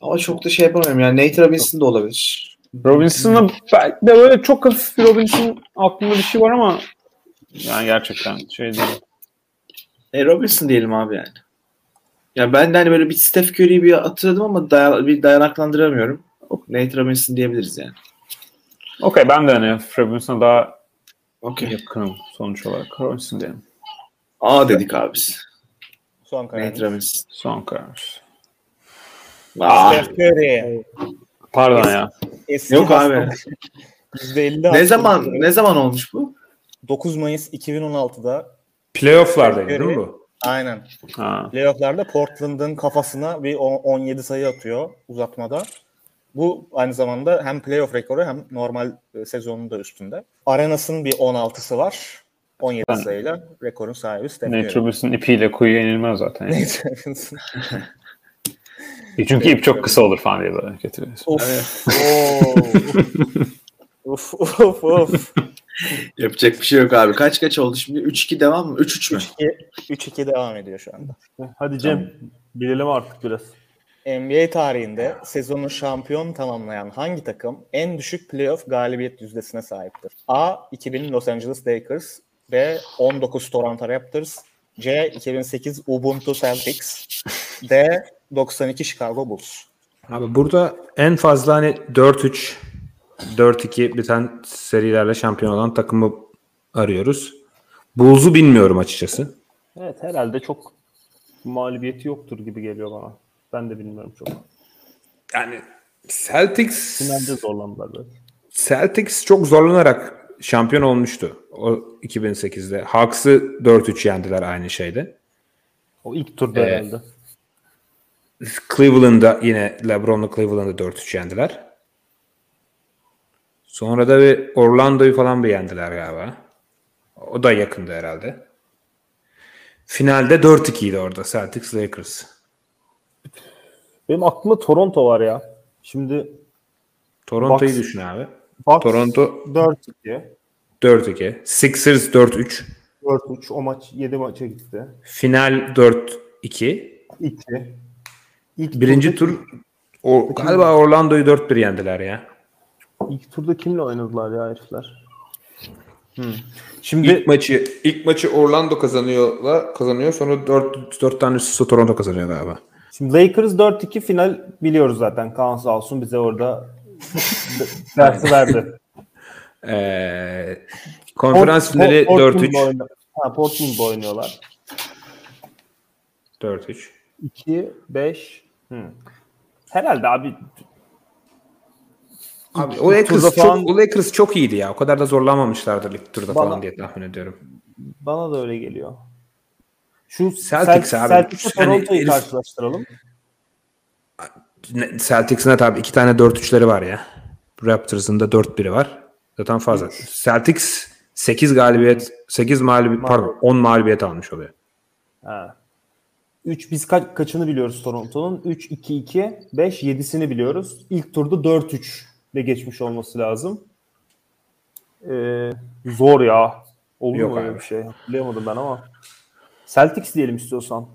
Ama çok da şey yapamıyorum yani Nate Robinson da olabilir. Robinson'a belki de böyle çok hafif bir Robinson aklımda bir şey var ama yani gerçekten şey değil. E Robinson diyelim abi yani. Ya ben de hani böyle bir Steph Curry'yi bir hatırladım ama daya- bir dayanaklandıramıyorum. Nate Robinson diyebiliriz yani. Okey ben de hani Robinson'a daha Okey. yakınım sonuç olarak. Robinson diyelim. A dedik abi biz. Son Nate karar. Robinson. Son karar. Aa, Steph Curry. Pardon ya. Eski Yok abi. %50 ne zaman ne zaman olmuş bu? 9 Mayıs 2016'da Playoff'lardaydı değil mi bu? aynen Ha. playofflarda Portland'ın kafasına bir on- 17 sayı atıyor uzatmada. Bu aynı zamanda hem playoff rekoru hem normal e, sezonun da üstünde. Arenas'ın bir 16'sı var. 17 Ben- sayıyla rekorun sahibi Steph Curry. Robinson ipiyle kuyuya inilmez zaten. Yani. Robinson. Çünkü ip çok kısa olur falan diye böyle getiriyorsun. Of. Oo. Uf uf uf. Yapacak bir şey yok abi. Kaç kaç oldu şimdi? 3-2 devam mı? 3-3 mü? 3-2 devam ediyor şu anda. Hadi Cem bilelim artık biraz. NBA tarihinde sezonu şampiyon tamamlayan hangi takım en düşük playoff galibiyet yüzdesine sahiptir? A. 2000 Los Angeles Lakers B. 19 Toronto Raptors C. 2008 Ubuntu Celtics D. 92 Chicago Bulls Abi burada en fazla hani 4-3 4-2 biten serilerle şampiyon olan takımı arıyoruz. Bulls'u bilmiyorum açıkçası. Evet herhalde çok mağlubiyeti yoktur gibi geliyor bana. Ben de bilmiyorum çok. Yani Celtics Finalde zorlandılar. Celtics çok zorlanarak şampiyon olmuştu o 2008'de. Hawks'ı 4-3 yendiler aynı şeyde. O ilk turda Evet. herhalde. Cleveland'da yine LeBron'la Cleveland'da 4-3 yendiler. Sonra da bir Orlando'yu falan bir yendiler galiba. O da yakındı herhalde. Finalde 4-2 idi orada Celtics Lakers. Benim aklımda Toronto var ya. Şimdi Toronto'yu Bucks- düşün abi. Bucks Toronto 4-2. 4-2. Sixers 4-3. 4-3 o maç 7 maça gitti. Final 4-2. 2. İlk Birinci tur o, galiba Orlando'yu 4-1 yendiler ya. ilk turda kimle oynadılar ya herifler? Şimdi İlk maçı ilk maçı Orlando kazanıyorlar, kazanıyor. Sonra 4 4 tane üst üste Toronto kazanıyor galiba. Şimdi Lakers 4-2 final biliyoruz zaten. Kaan sağ olsun bize orada dersi verdi. Ee, konferans finali Port- Portland'da 4-3. oyna- Ha, Portland'da oynuyorlar. 4-3. 2 5 Hı. Herhalde abi Abi o Lakers çok, falan- o Lakers çok iyiydi ya. O kadar da zorlanmamışlardır ilk turda Bana- falan diye tahmin ediyorum. Bana da öyle geliyor. Şu Celtics Celt- abi. Celtics'le Hani Toronto'yu herif- karşılaştıralım. Celtics'in tabii iki tane 4-3'leri var ya. Raptors'ın da 4-1'i var. Zaten fazla. Celtics 8 galibiyet, 8 mağlubiyet, pardon 10 mağlubiyet almış oluyor. Ha. 3 biz kaç, kaçını biliyoruz Toronto'nun? 3 2 2 5 7'sini biliyoruz. İlk turda 4 3 ile geçmiş olması lazım. Ee, zor ya. Olur Yok mu öyle abi. bir şey? Hatırlayamadım ben ama. Celtics diyelim istiyorsan.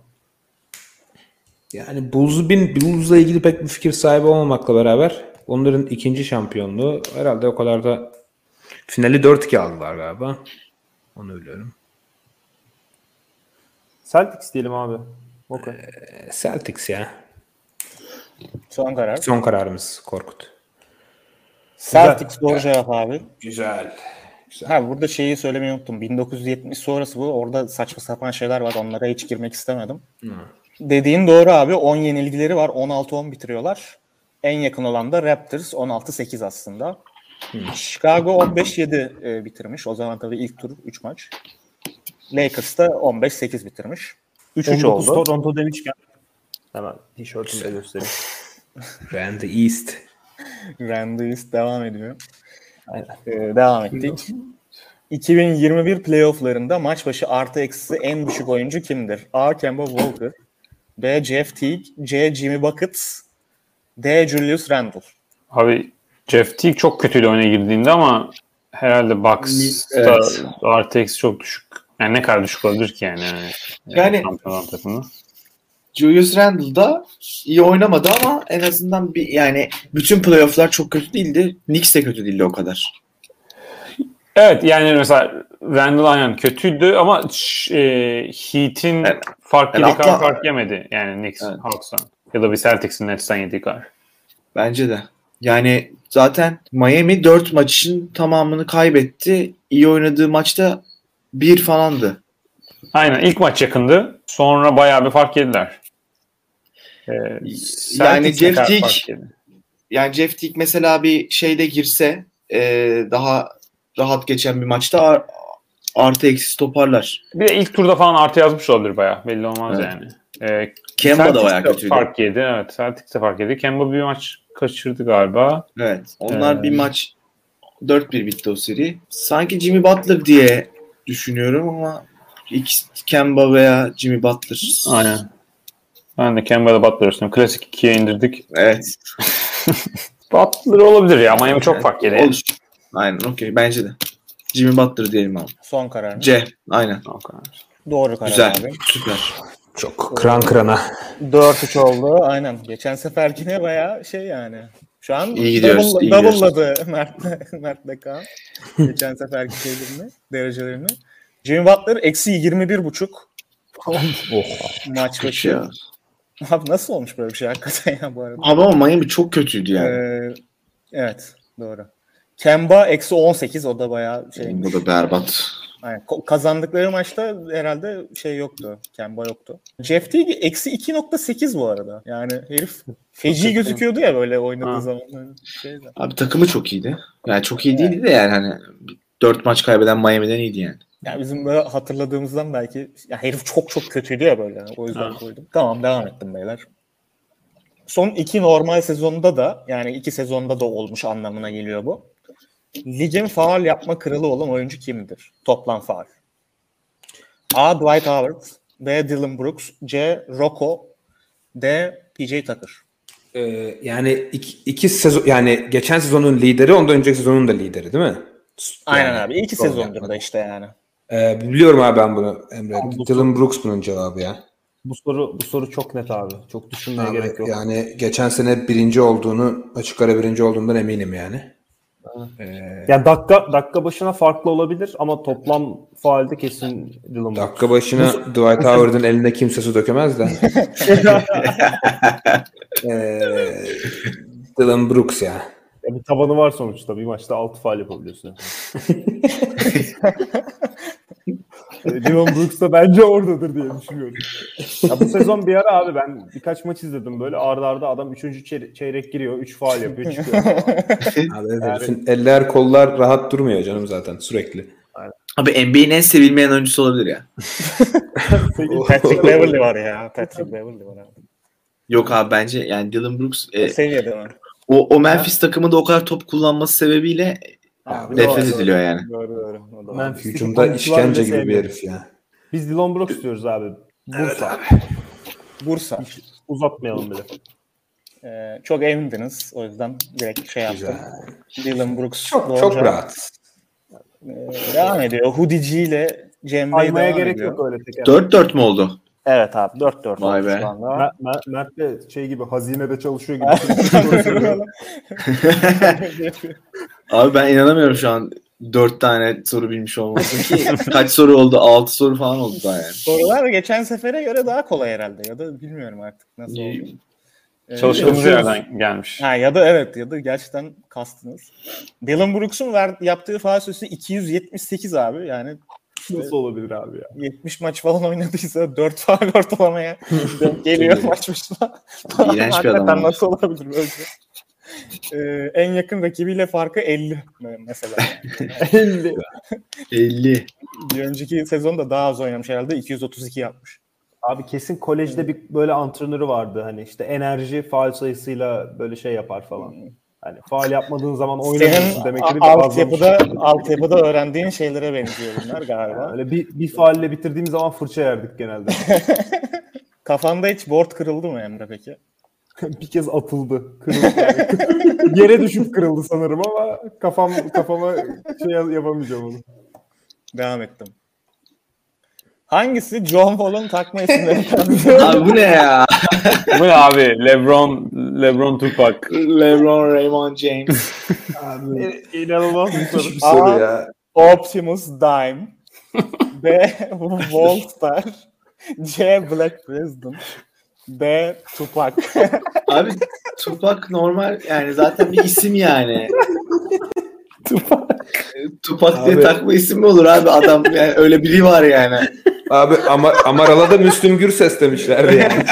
Yani Bulls'u bin, Bulls'la ilgili pek bir fikir sahibi olmamakla beraber onların ikinci şampiyonluğu herhalde o kadar da finali 4-2 aldılar galiba. Onu biliyorum. Celtics diyelim abi. Okay. E, Celtics ya. Son karar. Son kararımız Korkut. Celtics doğru cevap abi. Güzel. Ha burada şeyi söylemeyi unuttum. 1970 sonrası bu. Orada saçma sapan şeyler var. Onlara hiç girmek istemedim. Dediğin doğru abi. 10 yenilgileri var. 16-10 bitiriyorlar. En yakın olan da Raptors 16-8 aslında. Chicago 15-7 e, bitirmiş. O zaman tabii ilk tur 3 maç. Lakers da 15-8 bitirmiş. 3-3 19 oldu. Toronto demişken hemen tişörtümü de göstereyim. Randy East. Randall's devam ediyor. Aynen. Ee, devam ettik. 2021 playofflarında maç başı artı eksisi en düşük oyuncu kimdir? A. Kemba Walker B. Jeff Teague C. Jimmy Buckets D. Julius Randle Abi Jeff Teague çok kötüydü oyuna girdiğinde ama herhalde Bucks'ta Evet. RTX çok düşük. Yani ne kadar düşük olabilir ki yani? Yani- şampiyon takımı. Julius Randle da iyi oynamadı ama en azından bir yani bütün playofflar çok kötü değildi. Knicks de kötü değildi o kadar. Evet yani mesela Randall aynen kötüydü ama e, Heat'in Evet. fark Yani yediği kadar hatta- fark yemedi. Yani Knicks Evet. Hawks'tan. Ya da bir Celtics'in Nets'ten yediği kadar. Bence de. Yani zaten Miami 4 maçın tamamını kaybetti. İyi oynadığı maçta 1 falandı. Aynen ilk maç yakındı. Sonra bayağı bir fark yediler. Ee, Yani Jeff Teague- yedi? Yani Jeff Teague mesela bir şeyde girse e, daha rahat geçen bir maçta ar- artı eksi toparlar. Bir de ilk turda falan artı yazmış olabilir bayağı. Belli olmaz Evet. yani. Ee, Kemba da Celtics bayağı de kötüydü. Fark yedi. Evet. Celtics de fark yedi. Kemba bir maç kaçırdı galiba. Evet. Onlar Ee, bir maç 4-1 bitti o seri. Sanki Jimmy Butler diye düşünüyorum ama ikisi Kemba veya Jimmy Butler. Aynen. Ben de Kemba'da Butler üstüne. Klasik ikiye indirdik. Evet. Butler olabilir ya. Miami çok fark yedi. Olur. Aynen okey bence de. Jimmy Butler diyelim abi. son karar. C. Aynen. O kadar. Doğru karar Güzel. abi. Süper. Çok kıran kırana. 4-3 oldu. Aynen. Geçen seferkine bayağı şey yani. Şu an İyi gidiyoruz, double- iyi double'ladı Mert, Mert Kaan. Geçen seferki şeylerini, derecelerini. Jimmy Butler eksi 21 buçuk maç başı. ya. Abi nasıl olmuş böyle bir şey hakikaten ya bu arada? Abi ama Miami çok kötüydü yani. Ee, evet doğru. Kemba eksi 18 o da bayağı şey. Bu da berbat. Aynen. Kazandıkları maçta herhalde şey yoktu. Kemba yoktu. Jeff Teague eksi 2.8 bu arada. Yani herif feci gözüküyordu ya böyle oynadığı Ha. zaman. Hani Şeyde. Abi takımı çok iyiydi. Yani çok iyi değildi de yani hani 4 maç kaybeden Miami'den iyiydi yani. Yani bizim böyle hatırladığımızdan belki ya herif çok çok kötüydü ya böyle. O yüzden Ha. koydum. Tamam devam ettim beyler. Son iki normal sezonda da yani iki sezonda da olmuş anlamına geliyor bu. Ligin faal yapma kralı olan oyuncu kimdir? Toplam faal. A. Dwight Howard B. Dylan Brooks C. Rocco D. PJ Tucker. Ee, yani iki, iki sezon yani geçen sezonun lideri ondan önceki sezonun da lideri değil mi? Aynen Yani, abi. İki sezondur da işte yani. Ee, biliyorum abi ben bunu Emre. Bu- Dylan Brooks bunun cevabı ya. Bu soru bu soru çok net abi. Çok düşünmeye Abi, gerek yok. yani geçen sene birinci olduğunu açık ara birinci olduğundan eminim yani. Ee, Yani dakika dakika başına farklı olabilir ama toplam faalde kesin Dylan dakika başına Dwight Howard'ın eline kimse su dökemez de. Ee, Dylan Brooks ya. Ya bir tabanı var sonuçta. Bir maçta 6 faal yapabiliyorsun. Dylan Brooks da bence oradadır diye düşünüyorum. Ya bu sezon bir ara abi ben birkaç maç izledim böyle arda arda adam 3. çeyrek giriyor 3 faal yapıyor çıkıyor. Abi evet, herifin eller kollar rahat durmuyor canım zaten sürekli. Abi NBA'in en sevilmeyen oyuncusu olabilir ya. Patrick Beverly var ya. Patrick Beverly var abi. Yok abi bence yani Dylan Brooks e, Seviyede mi? o, o Memphis takımında o kadar top kullanması sebebiyle Abi, nefret doğru. ediliyor yani. Doğru doğru. O da var. Memphis'teki Hücumda işkence gibi bir herif ya. Biz Dylan Brooks diyoruz abi. Bursa. Bursa. Uzatmayalım bile. Ee, çok emindiniz. O yüzden direkt şey yaptım. Dylan Brooks. Çok doğru çok rahat. Ee, devam ediyor. Hoodici ile Cem Bey Aymaya gerek ediyor. yok öyle teker. 4-4 mü oldu? Evet abi 4-4 Vay oldu be. şu anda. Mert, Mert, Mert de şey gibi hazinede çalışıyor gibi. Abi ben inanamıyorum şu an 4 tane soru bilmiş olması ki kaç soru oldu? 6 soru falan oldu daha yani. Sorular geçen sefere göre daha kolay herhalde ya da bilmiyorum artık nasıl oldu. Ee, Çalıştığımız yerden gelmiş. Ha ya da evet ya da gerçekten kastınız. Dylan Brooks'un ver, yaptığı faal süresi 278 abi. Yani Nasıl olabilir abi ya? 70 maç falan oynadıysa 4 faal ortalamaya geliyor maç başına. İğrenç bir adam nasıl olabilir böyle? Ee, en yakın rakibiyle farkı 50 mesela. 50. 50. Bir önceki sezonda daha az oynamış herhalde 232 yapmış. Abi kesin kolejde bir böyle antrenörü vardı hani işte enerji faal sayısıyla böyle şey yapar falan. Hani faal yapmadığın zaman oynamıyorsun Senin demekleri de a- bazıları- altyapıda, altyapıda öğrendiğin şeylere benziyor bunlar galiba. Öyle bir, bir faalle bitirdiğimiz zaman fırça yerdik genelde. Kafanda hiç board kırıldı mı Emre peki? bir kez atıldı. Kırıldı yani. Yere düşüp kırıldı sanırım ama kafam kafama şey yapamayacağım onu. Devam ettim. Hangisi John Wall'un takma isimlerinden? Abi bu ne ya? Bu ne abi? LeBron, LeBron Tupac. LeBron, Raymond James. İnanılmaz bir soru. Bir soru ya. Optimus Dime B. Wallstar C. Black President D. Tupac Abi Tupac normal yani zaten bir isim yani. Tupac. Tupac diye Abi. takma isim mi olur abi adam yani öyle biri var yani. Abi ama Amaral'a da Müslüm Gürses demişlerdi yani.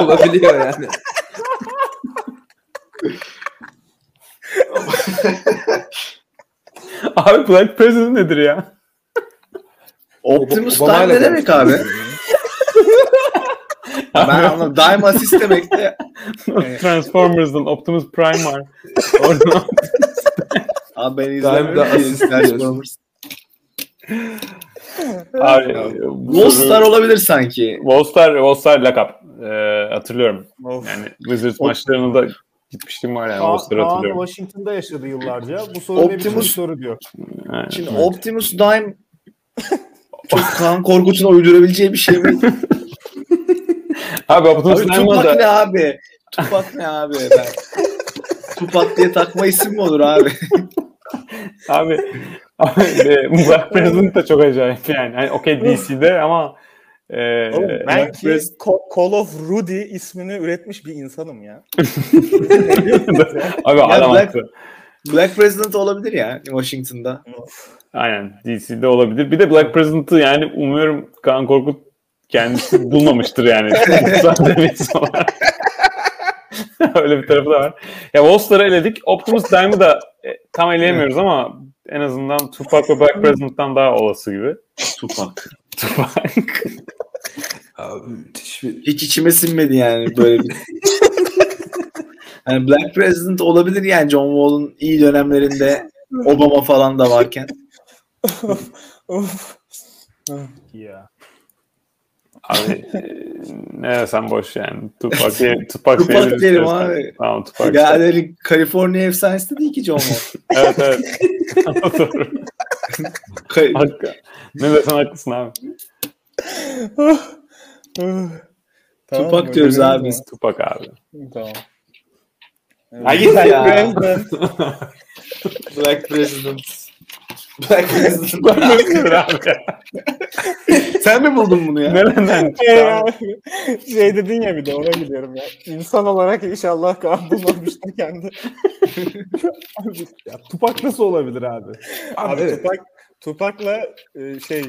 Olabiliyor yani. Abi Black President nedir ya? Optimus Obama'yla Prime ne demek abi? Ben anladım. Dime assist demek de. Transformers'ın Optimus Prime var. Oradan Abi ben izlemiyorum. ki diyorsun. Transformers. abi soru- olabilir sanki. Wallstar, Wallstar lakap. Ee, hatırlıyorum. Of. Yani Wizards maçlarına da gitmiştim var yani Kaan hatırlıyorum. Washington'da yaşadı yıllarca. Bu soru ne biçim bir Optimus- soru diyor. Yani, Şimdi evet. Optimus Dime çok Kaan Korkut'un uydurabileceği bir şey mi? Abi Optimus Abi Tupac da ne abi? Tupac ne abi? Ben... Tupac diye takma isim mi olur abi? abi abi e, Black President da çok acayip yani. Hani okey DC'de ama e, Oğlum ben ki Co- Call of Rudy ismini üretmiş bir insanım ya. abi adam Black-. Black President olabilir ya Washington'da. Aynen DC'de olabilir. Bir de Black President'ı yani umuyorum Kaan Korkut kendisi bulmamıştır yani. Öyle bir tarafı da var. Ya Wallstar'ı eledik. Optimus Prime'ı da e, tam eleyemiyoruz ama en azından Tupac ve Black President'tan daha olası gibi. Tupac. Tupac. Abi. Hiç içime sinmedi yani böyle bir. Yani Black President olabilir yani John Wall'un iyi dönemlerinde Obama falan da varken. Of. Ya. Abi e, ne desem boş yani. Tupac, diye, Tupac, Tupac istersen. abi. Tamam Tupac. Ya hani Kaliforniya efsanesi de değil ki John Wall. Evet evet. Doğru. Ne desen haklısın abi. Tamam, Tupac diyoruz öyle abi. mi? Tupac abi. Tamam. Ha git ya. President. Black President. Black. Nedir abi? Sen mi buldun bunu ya? Nereden Şey, abi? şey dedin ya bir de ona gidiyorum ya. İnsan olarak inşallah kan bulmamıştır kendi. Ya, Tupac nasıl olabilir abi? Abi evet. Tupac, Tupac'la e, şey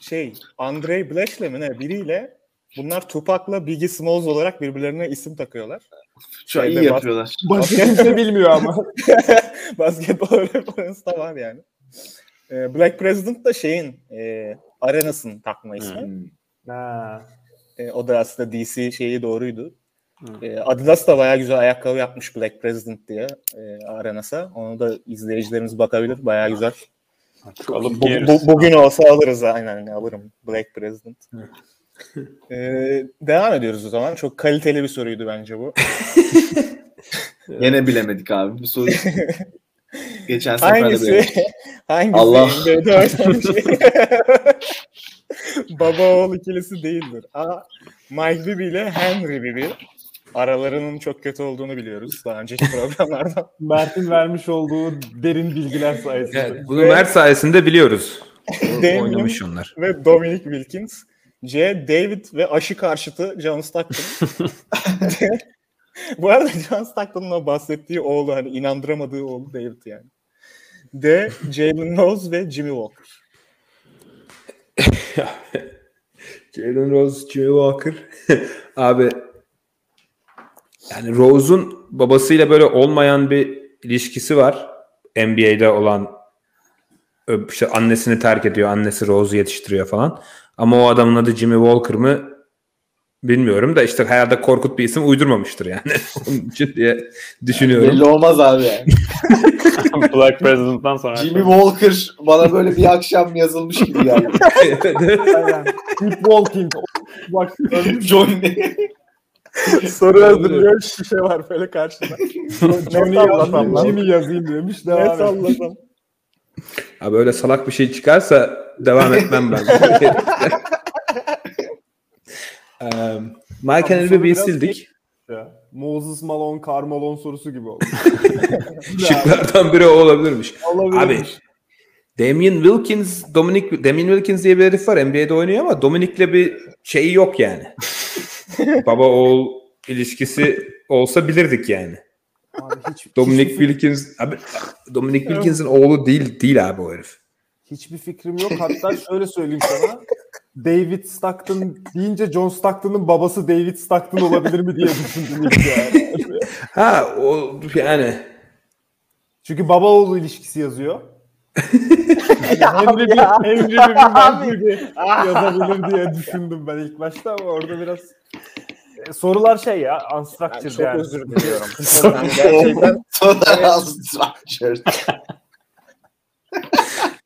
şey Andre Blash'le mi ne biriyle bunlar Tupac'la Biggie Smalls olarak birbirlerine isim takıyorlar. Şu an iyi Şeyde bas- yapıyorlar. Başka kimse bilmiyor ama. Basketbol referansı da var yani. Ee, Black President da şeyin e, Arenas'ın takma ismi. Hmm. ha. E, o da aslında DC şeyi doğruydu. E, Adidas da bayağı güzel ayakkabı yapmış Black President diye e, Arenas'a. Onu da izleyicilerimiz bakabilir. Bayağı güzel. Alıp Bu, bu- bugün olsa alırız aynen alırım Black President. E, devam ediyoruz o zaman. Çok kaliteli bir soruydu bence bu. Yine bilemedik abi. Bu soru geçen sefer de Hangisi? bilemedik. Hangisi Allah. Oynamış? Baba oğul ikilisi değildir. A. Mike Bibby ile Henry Bibby. Aralarının çok kötü olduğunu biliyoruz daha önceki programlardan. Mert'in vermiş olduğu derin bilgiler sayesinde. Evet, bunu Mert sayesinde biliyoruz. Oynamış onlar. ve Dominic Wilkins. C. David ve aşı karşıtı John Stockton. Bu arada John Stockton'ın o bahsettiği oğlu hani inandıramadığı oğlu David yani. D. Jalen Rose ve Jimmy Walker. Jalen Rose, Jimmy Walker. Abi yani Rose'un babasıyla böyle olmayan bir ilişkisi var. NBA'de olan işte annesini terk ediyor. Annesi Rose'u yetiştiriyor falan. Ama o adamın adı Jimmy Walker mı bilmiyorum da işte herhalde korkut bir isim uydurmamıştır yani. Onun için diye düşünüyorum. Belli olmaz abi yani. Black President'dan sonra. Jimmy Walker bana böyle bir akşam yazılmış gibi geldi. Aynen. Keep walking. Bak Johnny. Soru hazırlıyor şişe var böyle karşıda. Johnny yazayım, Jimmy yazayım demiş. Ne Devam et. sallasam. Abi öyle salak bir şey çıkarsa devam etmem ben. Um, Mike biraz sildik. Ya. Moses Malone, Carmelo sorusu gibi oldu. Şıklardan biri o olabilirmiş. Olabilir. Abi Damian Wilkins, Dominic Damian Wilkins diye bir herif var NBA'de oynuyor ama Dominic'le bir şeyi yok yani. Baba oğul ilişkisi olsa bilirdik yani. Abi hiç, Dominic hiçbir, Wilkins abi Dominic Wilkins'in oğlu değil değil abi o herif. hiçbir fikrim yok. Hatta şöyle söyleyeyim sana. David Stockton deyince John Stockton'ın babası David Stockton olabilir mi diye düşündüm ilk yani. Ha o yani Çünkü baba oğlu ilişkisi yazıyor. Yani Henry bir, Henry bir Mike gibi yazabilir diye düşündüm ben ilk başta ama orada biraz E, sorular şey ya unstructured çok yani. özür diliyorum. Yani gerçekten Sonra structured.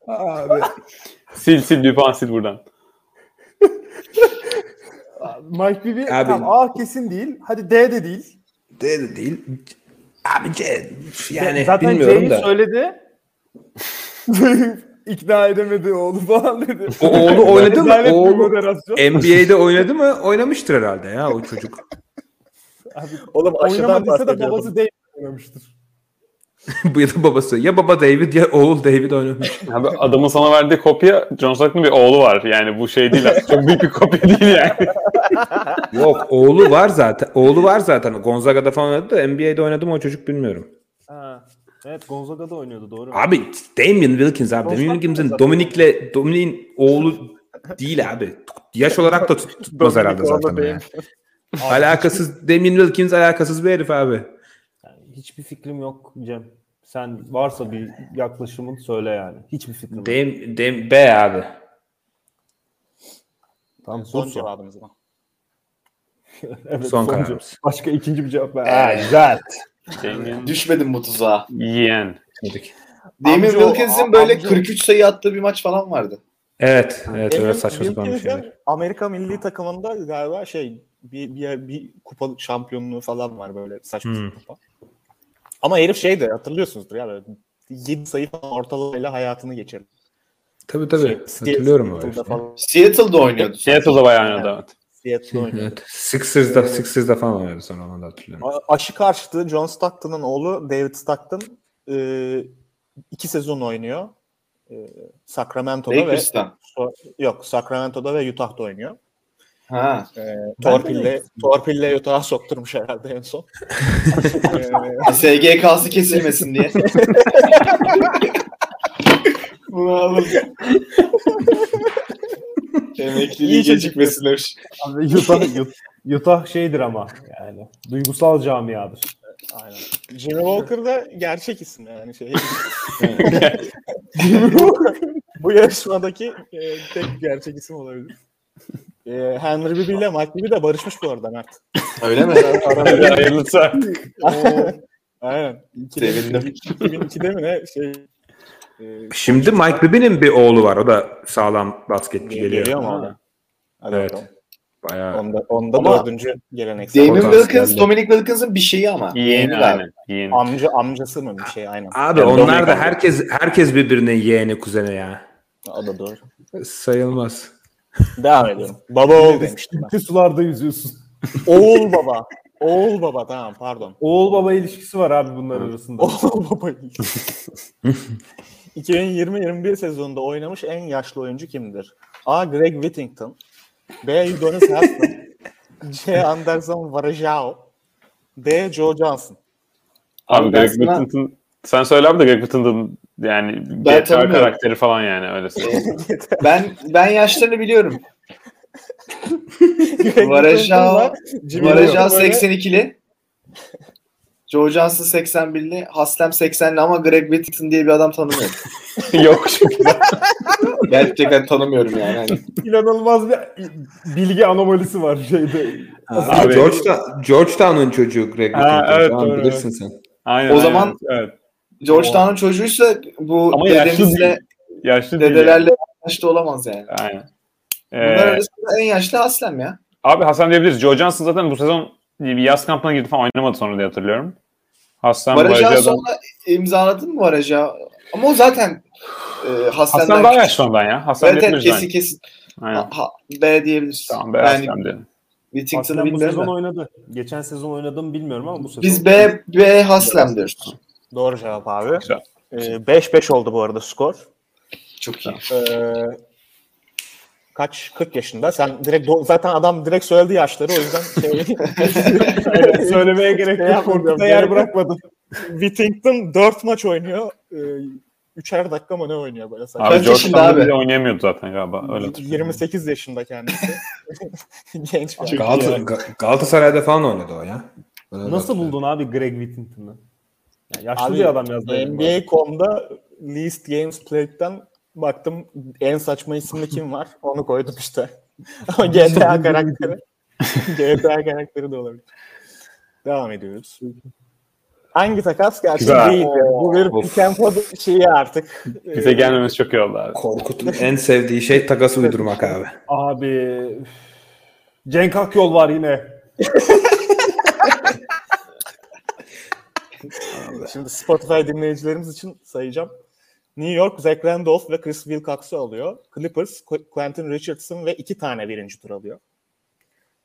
abi Sil sil bir puan sil buradan. Mike Bibby Abi- tamam, A kesin değil. Hadi D de değil. D de değil. Abi C yani Zaten bilmiyorum C'yi da. söyledi. İkna edemedi oğlu falan dedi. O oğlu oynadı mı? Oğlu. NBA'de oynadı mı? Oynamıştır herhalde ya o çocuk. Abi, oğlum aşıdan oynamadıysa da babası David oynamıştır. Bu ya da babası. Ya baba David ya oğul David oynamış. Abi adamın sana verdiği kopya John Stockton'ın bir oğlu var. Yani bu şey değil. Çok büyük bir kopya değil yani. Yok oğlu var zaten. Oğlu var zaten. Gonzaga'da falan oynadı da NBA'de oynadı mı o çocuk bilmiyorum. Ha. Evet Gonzaga'da oynuyordu doğru. Abi Damian Wilkins abi. Damian Wilkins'in zaten. Dominic'le Dominic'in oğlu değil abi. Yaş olarak da tut- tutmaz herhalde zaten. değil. ya. Alakasız Damian Wilkins alakasız bir herif abi. Hiçbir fikrim yok Cem. Sen varsa bir yaklaşımın söyle yani. Hiçbir fikrim yok. Dam, Dam, B abi. Tamam, Son son cevabımız mı? Evet, Son son kararımız. Başka ikinci bir cevap ver. güzel. Damian Düşmedim bu tuzağa. Damien Amca- Wilkins'in böyle amca- 43 sayı attığı bir maç falan vardı. Evet. Evet öyle saçma sapan bir şeyler. Amerika milli takımında galiba şey bir, bir, bir kupa şampiyonluğu falan var böyle saçma Hmm. kupa. Ama herif şey de hatırlıyorsunuzdur ya böyle 7 sayı falan ortalamayla hayatını geçirdi. Tabii tabii. Şey, Hatırlıyorum o Seattle'da. Seattle'da oynuyordu. Seattle'da bayağı oynadı evet. Seattle'da oynuyordu. Evet. Sixers'da, Sixers'da falan oynadı sonra onu da hatırlıyorum. Aşı karşıtı John Stockton'ın oğlu David Stockton e, iki sezon oynuyor. E, Sacramento'da ve Lakers'tan. so- yok Sacramento'da ve Utah'da oynuyor. Ha. E, torpille torpille Utah'a sokturmuş herhalde en son. E, SGK'sı kesilmesin diye. Bunu alın. Emekliliği gecikmesin demiş. Abi Utah, Ut- Utah şeydir ama yani duygusal camiadır. Aynen. Jimmy Walker da gerçek isim yani şey. Bu yarışmadaki e, tek gerçek isim olabilir. E, Henry Bibi ile Mike Bibi de barışmış bu arada Mert. Öyle mi? Arada Hayırlısı. Aynen. Sevindim. 2002'de mi ne şey e, Şimdi Mike Bibby'nin bir oğlu var. O da sağlam basketçi geliyor. geliyor mu? Hadi Evet. bakalım. Bayağı. Onda, onda Ama dördüncü geleneksel. Damon. Wilkins, Dominic Wilkins'ın bir şeyi ama. Yeğeni galiba. aynen. Yeğeni. Amca, amcası mı bir şey aynen. Abi Yani onlar Dominic da herkes herkes birbirine yeğeni kuzeni ya. O da doğru. Sayılmaz. Devam ediyorum. Baba oğul demiştim ben. Sularda yüzüyorsun. Oğul baba. Oğul baba tamam pardon. Oğul baba ilişkisi var abi bunlar arasında. Oğul baba. 2020-21 sezonunda oynamış en yaşlı oyuncu kimdir? A. Greg Whittington B. Udonis Haslem C. Anderson Varejao D. Joe Johnson Abi Abi Greg Whittington sen söyle abi de Greg Whittington yani Ben GTA karakteri falan yani öyle. Ben ben yaşlarını biliyorum. Varejao, Varejao Walker böyle- 82'li. Joe Johnson 81'li. Haslem 80'li ama Greg Whittington diye bir adam tanımıyorum. Yok güzel. Gerçekten tanımıyorum yani. Hani İnanılmaz bir bilgi anomalisi var şeyde. Abi- Georgetown, Georgetown'un çocuğu Greg Ha, Whittington. evet, Tamam, bilirsin sen. Aynen, O aynen. zaman- evet. Georgetown'un çocuğuysa bu Ama yaşlı dedemizle, yaşlı değil. dedelerle yaşlı olamaz yani. yani. Aynen. Bunlar Ee, arasında en yaşlı Haslem ya. abi Hasan diyebiliriz. Joe Johnson zaten bu sezon bir yaz kampına girdi falan oynamadı sonra diye hatırlıyorum. Hasan Varajao Varejao sonra imzaladın mı Varajao? Ama o zaten e, Haslem'den Hasan daha yaşlı ondan ya. Hasan Evet evet diyebiliriz kesin kesin. Aynen. Ha, B diyebiliriz. Tamam be ben Hasan diyelim. Whittington'ı bu sezon da. oynadı. Geçen sezon oynadı mı bilmiyorum ama bu sezon. Biz B, B Haslem diyoruz. Doğru cevap abi. Güzel. Ee, 5-5 oldu bu arada skor. Çok iyi. Ee, kaç? 40 yaşında. Sen direkt do- zaten adam direkt söyledi yaşları o yüzden şey, Söylemeye gerek Şey yok. Korkuta gerek yer bırakmadı. Whittington 4 maç oynuyor. Ee, üçer dakika mı ne oynuyor böyle saçma. Abi George abi? bile oynayamıyordu zaten galiba. Öyle hatırlıyorum. 28 yaşında kendisi. Genç bir Galata- Ga- Galatasaray'da falan oynadı o ya. Öyle Nasıl buldun abi Greg Whittington'ı? Yani yaşlı Abi, bir adam yazdı. NBA.com'da Least Games Played'den baktım en saçma isimli kim var? Onu koydum işte. Ama GTA karakteri. GTA karakteri de olabilir. Devam ediyoruz. Hangi takas gerçi Güzel. değil. Bu bir Of. pop şeyi artık. Bize gelmemesi çok iyi oldu abi. Korkut'un en sevdiği şey takas uydurmak abi. Abi. Cenk Akyol var yine. Şimdi Spotify dinleyicilerimiz için sayacağım. New York, Zach Randolph ve Chris Wilcox'u alıyor. Clippers, Qu- Quentin Richardson ve iki tane birinci tur alıyor.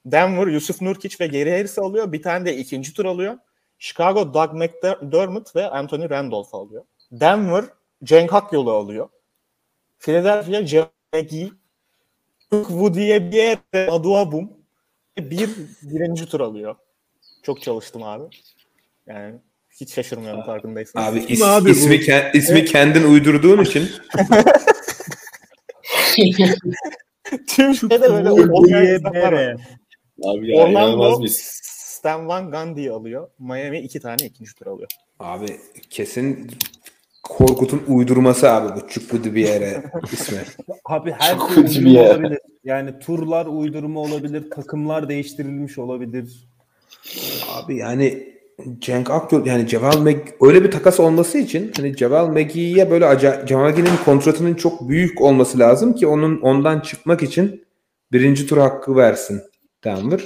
Denver, Yusuf Nurkic ve Gary Harris alıyor. Bir tane de ikinci tur alıyor. Chicago, Doug McDermott ve Anthony Randolph alıyor. Denver, Cenk Akyol'u alıyor. Philadelphia, Luke Woody'ye bir yere Aduabum bir birinci tur alıyor. Çok çalıştım abi. Yani hiç şaşırmıyorum farkındaysanız. Abi, is- abi bu? ismi, ke- ismi kendin uydurduğun için Tüm şeyde böyle olmayan. Abi ya inanılmaz Orlando bir Stan Van Gundy'yi alıyor. Miami iki tane ikinci tur alıyor. abi kesin Korkut'un uydurması abi bu Çukbudu bir yere ismi. Abi her şey uydurma olabilir. Yani turlar uydurma olabilir, takımlar değiştirilmiş olabilir. Abi yani Cenk Akyol yani Ceval Meg öyle bir takas olması için hani Ceval Megi'ye böyle acayip Ceval Megi'nin kontratının çok büyük olması lazım ki onun ondan çıkmak için birinci tur hakkı versin Denver.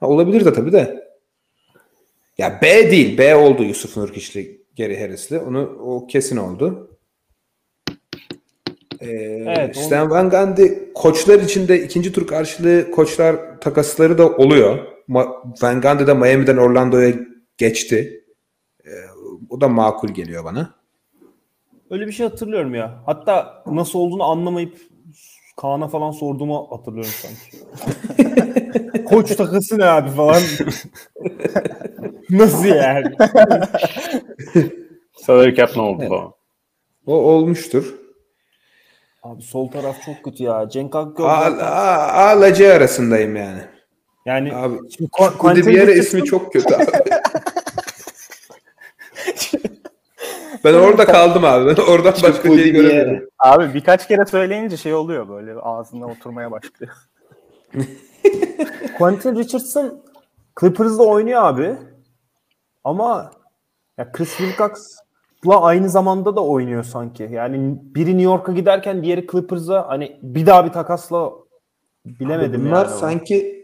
Ha, olabilir de tabii de. Ya B değil. B oldu Yusuf Nurkiçli Geri Harris'li. Onu o kesin oldu. Ee, Evet, onu- Stan Van Gundy koçlar içinde ikinci tur karşılığı koçlar takasları da oluyor. Ma- Van Gundy de Miami'den Orlando'ya geçti. Ee, o da makul geliyor bana. Öyle bir şey hatırlıyorum ya. Hatta nasıl olduğunu anlamayıp Kaan'a falan sorduğumu hatırlıyorum sanki. Koç takası ne abi falan. nasıl yani? Salary cap ne oldu falan. O olmuştur. Abi sol taraf çok kötü ya. Cenk Akgöl A, zaten- A, A ile C arasındayım yani. Yani Abi Şimdi bir yere ismi çok kötü abi. ben orada kaldım abi. Ben oradan başka Kudi şey göremiyorum. Abi birkaç kere söyleyince şey oluyor böyle ağzına oturmaya başlıyor. Quentin Richardson Clippers'da oynuyor abi. Ama ya Chris Wilcox'la aynı zamanda da oynuyor sanki. Yani biri New York'a giderken diğeri Clippers'a hani bir daha bir takasla bilemedim Bunlar yani. sanki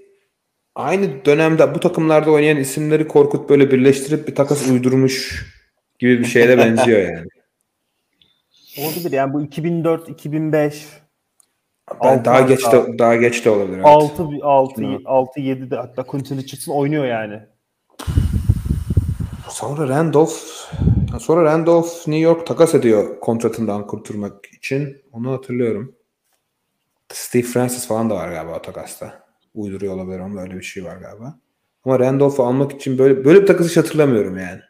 aynı dönemde bu takımlarda oynayan isimleri Korkut böyle birleştirip bir takas uydurmuş gibi bir şeye de benziyor yani. Olabilir yani bu 2004 2005 Ben daha geç de daha geç de olabilir. evet. 6 6 6 7'de hatta Quentin Richardson oynuyor yani. Sonra Randolph sonra Randolph New York takas ediyor kontratından kurtulmak için. Onu hatırlıyorum. Steve Francis falan da var galiba o takasta. Uyduruyor olabilir ama öyle bir şey var galiba. Ama Randolph'u almak için böyle böyle bir takas hiç hatırlamıyorum yani.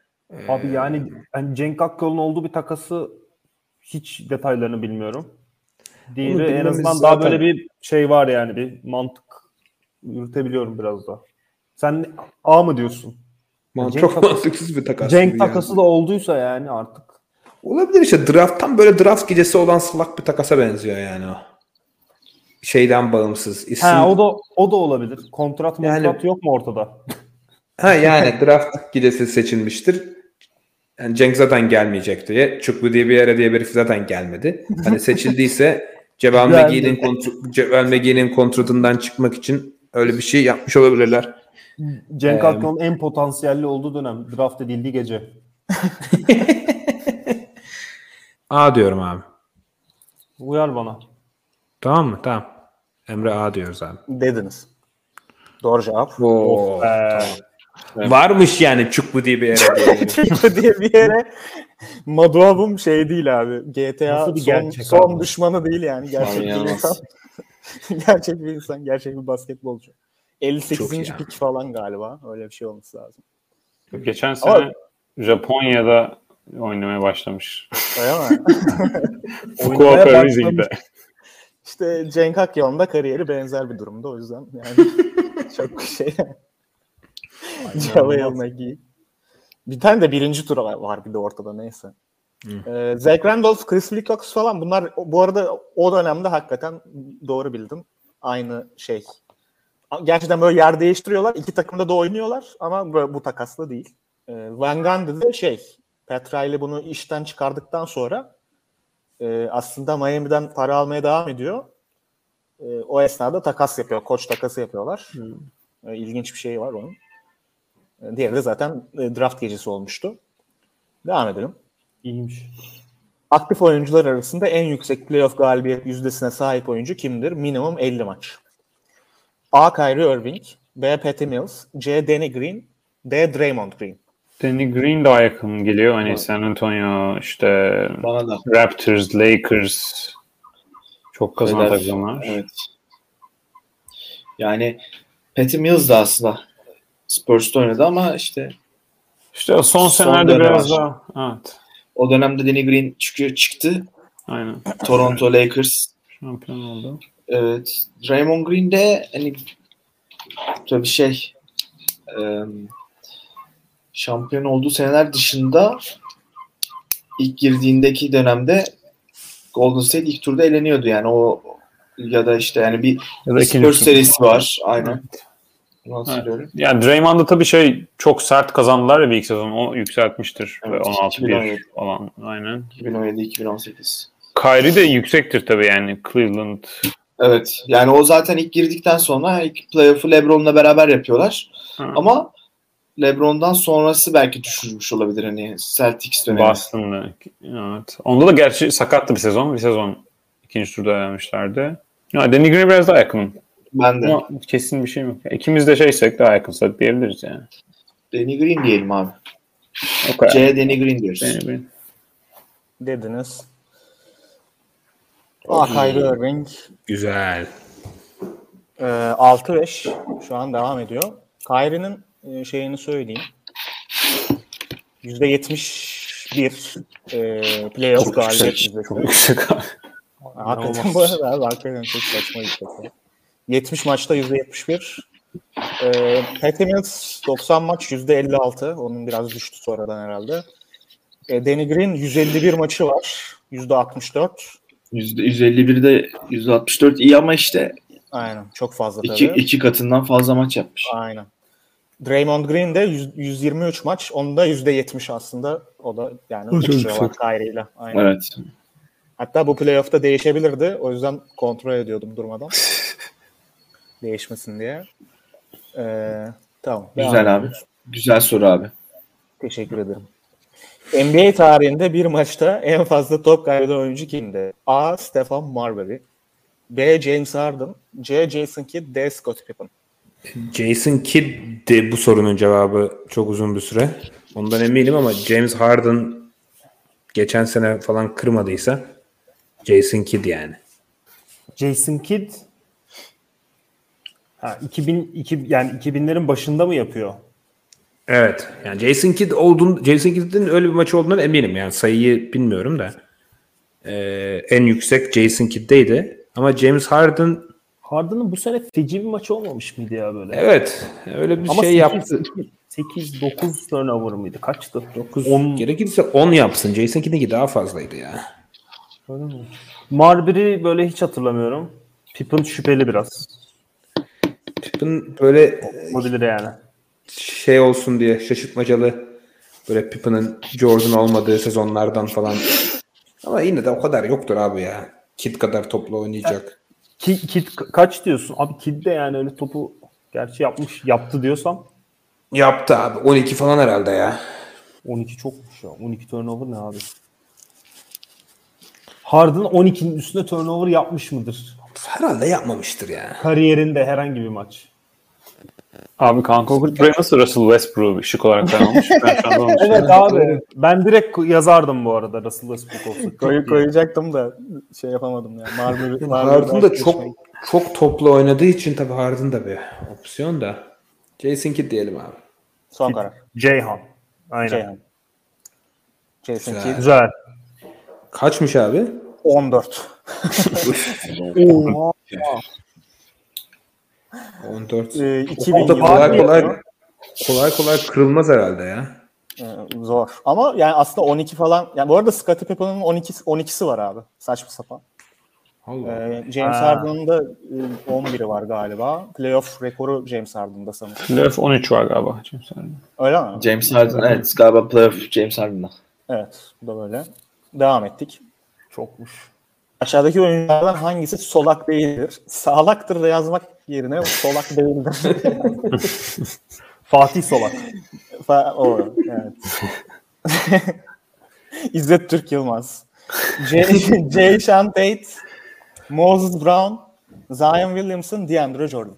Abi yani ben Cenk Akgöl'ün olduğu bir takası hiç detaylarını bilmiyorum. Diğeri en azından daha zaten- böyle bir şey var yani bir mantık yürütebiliyorum biraz da. Sen A mı diyorsun? Man- Cenk çok takası- mantıksız bir takas. Cenk takası yani. da olduysa yani artık. Olabilir işte drafttan böyle draft gecesi olan salak bir takasa benziyor yani o. Şeyden bağımsız. İsim... Ha o da o da olabilir. Kontrat Yani- yok mu ortada? Ha yani draft gidesi seçilmiştir. Yani Cenk zaten gelmeyecek diye. Çuklu diye bir yere diye bir herif zaten gelmedi. Hani seçildiyse Geldi. McGee'nin kontr- McGee'nin kontratından çıkmak için öyle bir şey yapmış olabilirler. Cenk Ee, Akgöl'ün en potansiyelli olduğu dönem draft edildiği gece. A diyorum abi. Uyar bana. Tamam mı? Tamam. Emre A diyoruz abi. Dediniz. Doğru cevap. Oo. Ee, Varmış yani Çuklu diye bir yere. Çıktı diye bir yere Maduabum şey değil abi. GTA son, gerçek son abi? düşmanı değil yani. Gerçek bir insan. gerçek bir insan. Gerçek bir basketbolcu. 58. Çok iyi pik falan galiba. Öyle bir şey olması lazım. Geçen sene Ama- Japonya'da oynamaya başlamış. Öyle mi? Fukuoka Rize'de. İşte Cenk Akyol'un da kariyeri benzer bir durumda. O yüzden yani çok şey. Javel McGee. Bir tane de birinci tura var- bir de ortada neyse. Ee, Zach Randolph, Chris Wilcox falan bunlar bu arada o dönemde hakikaten doğru bildim. Aynı şey. Gerçekten böyle yer değiştiriyorlar. İki takımda da oynuyorlar ama böyle, bu takasla değil. Ee, Van Gundy de şey Pat Riley bunu işten çıkardıktan sonra e, aslında Miami'den para almaya devam ediyor. E, o esnada takas yapıyor. Koç takası yapıyorlar. E, ilginç bir şey var onun. E, diğeri de zaten e, draft gecesi olmuştu. Devam edelim. İyiymiş. Aktif oyuncular arasında en yüksek playoff galibiyet yüzdesine sahip oyuncu kimdir? Minimum 50 maç. A. Kyrie Irving B. Patty Mills C. Danny Green D. Draymond Green. Danny Green daha yakın geliyor. Hani San Antonio, işte Bana da. Raptors, Lakers çok kazanan takımlar. Evet. Yani Patty Mills de aslında Spurs'ta oynadı ama işte İşte son Son senelerde biraz var. daha evet. o dönemde Danny Green çıkıyor çıktı. Aynen. Toronto Lakers. Şampiyon oldu. Evet. Raymond Green de hani tabii şey em, şampiyon olduğu seneler dışında ilk girdiğindeki dönemde Golden State ilk turda eleniyordu yani o ya da işte yani bir Ya Spurs serisi var aynen. Bunu hatırlıyorum. Ya Draymond'da tabii şey çok sert kazandılar ya bir ilk sezon. O yükseltmiştir. Ve Evet, 16-1 2017. falan. Aynen. 2017-2018. Kyrie de yüksektir tabii yani. Cleveland. Evet. Yani o zaten ilk girdikten sonra ilk playoff'u LeBron'la beraber yapıyorlar. Ha. Ama LeBron'dan sonrası belki düşürmüş olabilir hani Celtics dönemi. Boston'da. Evet. Onda da gerçi sakattı bir sezon. Bir sezon ikinci turda vermişlerdi. Ya Danny Green'e biraz daha yakın. Ben de. Ama kesin bir şey yok. İkimiz de şeysek daha yakınsak diyebiliriz yani. Danny Green diyelim abi. O kadar. C Danny Green diyoruz. Danny Green. Dediniz. A. Kyrie Irving Güzel. e, 6-5 şu an devam ediyor. Kyrie'nin şeyini söyleyeyim. %71 e, playoff Çok galibiyet yüksek. yüzdesi. Çok yüksek abi. Hakikaten bu arada abi hakikaten çok saçma gitti. 70 maçta %71. Ee, Pat Mills 90 maç %56. Onun biraz düştü sonradan herhalde. Ee, Danny Green 151 maçı var. %64. %151'de %64 iyi ama işte Aynen. Çok fazla tabii. iki, iki katından fazla maç yapmış. Aynen. Draymond Green de 100, 123 maç. Onda %70 aslında. O da yani uçuyorlar Kyrie'yle. Aynen. Evet. Hatta bu playoff'ta değişebilirdi. O yüzden kontrol ediyordum durmadan. Değişmesin diye. Ee, tamam. devam Güzel abi. ediyoruz. Güzel soru abi. Teşekkür ederim. NBA tarihinde bir maçta en fazla top kaybeden oyuncu kimdi? A. Stephen Marbury B. James Harden C. Jason Kidd D. Scottie Pippen Jason Kidd de bu sorunun cevabı çok uzun bir süre. Ondan eminim ama James Harden geçen sene falan kırmadıysa Jason Kidd yani. Jason Kidd ha, 2000, iki- yani 2000'lerin başında mı yapıyor? Evet. Yani Jason Kidd olduğun Jason Kidd'in öyle bir maçı olduğundan eminim. Yani sayıyı bilmiyorum da. Ee, en yüksek Jason Kidd'deydi. Ama James Harden Harden'ın bu sene feci bir maçı olmamış mıydı ya böyle? evet öyle bir Ama şey 8, yaptı. 8 9 turnover mıydı? Kaçtı? 9 On- gerekirse 10 yapsın. Jason Kidd'inki daha fazlaydı ya. Öyle mi? Marbury böyle hiç hatırlamıyorum. Pippen şüpheli biraz. Pippen böyle Olabilir yani. şey olsun diye şaşırtmacalı böyle Pippen'ın Jordan olmadığı sezonlardan falan. Ama yine de o kadar yoktur abi ya. Kid kadar toplu oynayacak. Kid, Kid ka- kaç diyorsun? Abi Kid de yani öyle topu gerçi yapmış yaptı diyorsam Yaptı abi. 12 falan herhalde ya. 12 çokmuş ya. 12 turnover ne abi? Harden 12'nin üstünde turnover yapmış mıdır? Herhalde yapmamıştır ya. Kariyerinde herhangi bir maç. Abi kanka buraya nasıl Russell Westbrook'u şık olarak tanımlamış? Ben şu anda Evet abi. Ben direkt yazardım bu arada Russell Westbrook. Çok Koy, koyacaktım da şey yapamadım ya. Marbury, Harden da çok çok toplu oynadığı için tabii Harden da bir opsiyon da. Jason Kidd diyelim abi. Son karar. Ceyhan. Aynen. Ceyhan. Jason Güzel. Kidd Güzel. Kaçmış abi? 14. 14. Ee, O 2000 da yılı kolay kolay kolay kolay kırılmaz herhalde ya. Ee, zor. Ama yani aslında 12 falan. Yani bu arada Scottie Pippen'ın 12 12'si var abi. Saçma sapan. Allah. Ee, James Ha. Harden'ın da e, 11'i var galiba. Playoff rekoru James Harden'da sanırım. Playoff 13 var galiba. James Harden. Öyle mi? James Harden evet galiba playoff James Harden'da. Evet. Bu da böyle. Devam ettik. Çokmuş. Aşağıdaki oyunculardan hangisi solak değildir? Sağlaktır da yazmak yerine solak değildir. Fatih Solak. Fa- o, evet. İzzet Türk Yılmaz. Jay, Jay Sean Tate, Moses Brown, Zion Williamson, DeAndre Jordan.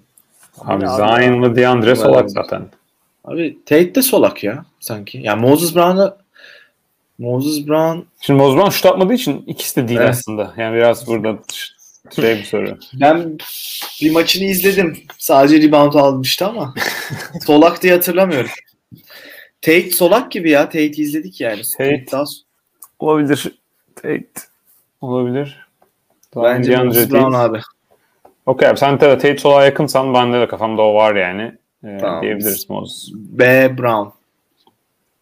Abi Zion'la DeAndre Solak zaten. Abi Tate de solak ya sanki. Yani Moses Brown'ı Moses Brown Şimdi Moses Brown şut atmadığı için ikisi de değil Evet. aslında. Yani biraz burada şey bir soru. ben bir maçını izledim. Sadece rebound almıştı ama solak diye hatırlamıyorum. Tate solak gibi ya. Tate izledik yani. Tate. Daha, Olabilir. Tate. Olabilir. bence DeAndre Moses Tate. Brown abi. Okey abi sen de Tate Solak'a yakınsan bende de kafamda o var yani. Ee, Tamam. Diyebiliriz Moses. B Brown.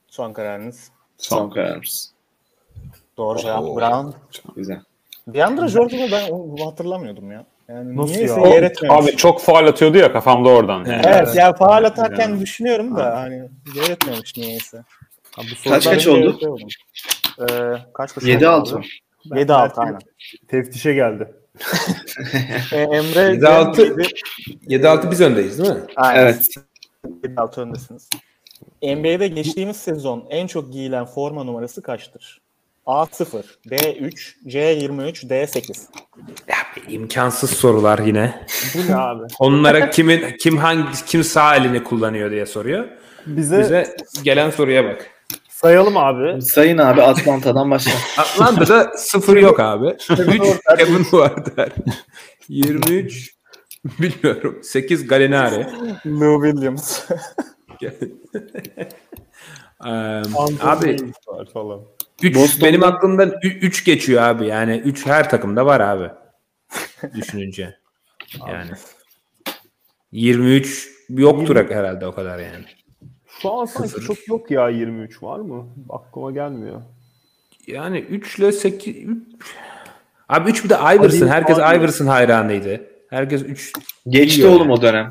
Son kararınız. Son Son. kararımız. Doğru cevap Brown. Güzel. DeAndre Jordan'ı ben o- hatırlamıyordum ya. Yani Nasıl niyeyse ya? yer etmemiş. Abi çok faal atıyordu ya kafamda oradan. Yani. Evet, yani faal atarken düşünüyorum da hani yer etmemiş niyeyse. Abi bu Kaç sorular- kaç oldu? Ee, kaç kaç 7-6. 7-6 aynen. Teftişe geldi. Ee, Emre 7-6. 7-6 biz öndeyiz değil mi? Aynen. Evet. 7-6 öndesiniz. NBA'de geçtiğimiz sezon en çok giyilen forma numarası kaçtır? A0, B3, C23, D8. Ya imkansız sorular yine. Bu ne abi? Onlara kimin kim hangi kim sağ elini kullanıyor diye soruyor. Bize, Bize gelen soruya bak. sayalım abi. Sayın abi Atlanta'dan başla. Atlanta'da sıfır yok abi. 3 Kevin Huerter. 23 bilmiyorum. 8 Galinari. Lou Williams. Ee, abi falan. 3 Boston'da- benim aklımdan 3 geçiyor abi. Yani 3 her takımda var abi. Düşününce. Yani 23 yoktur herhalde o kadar yani. Şu an sanki çok yok ya 23 var mı? Aklıma gelmiyor. Yani 3 ile 8 Abi 3 bir de Iverson. Hadi, Herkes hadi. Iverson hayranıydı. Herkes 3 Geçti oğlum o dönem.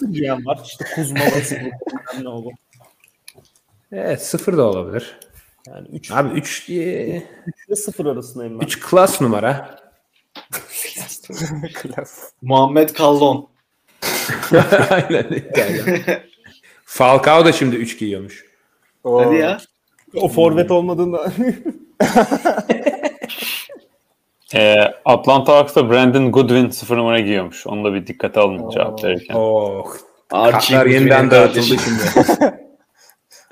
Diyen var. İşte Kuzma oldu? Evet 0 da olabilir. Yani 3 Abi 3 ile 0 arasındayım ben. 3 klas numara. Muhammed Kallon. Aynen. Falcao da şimdi 3 giyiyormuş. Hadi ya. O forvet olmadığında Ee, Atlanta Hawks'ta Brandon Goodwin 0 numara giyiyormuş. Onu da bir dikkate alın cevap verirken. Oh. Archie Kartlar yeniden dağıtıldı şimdi.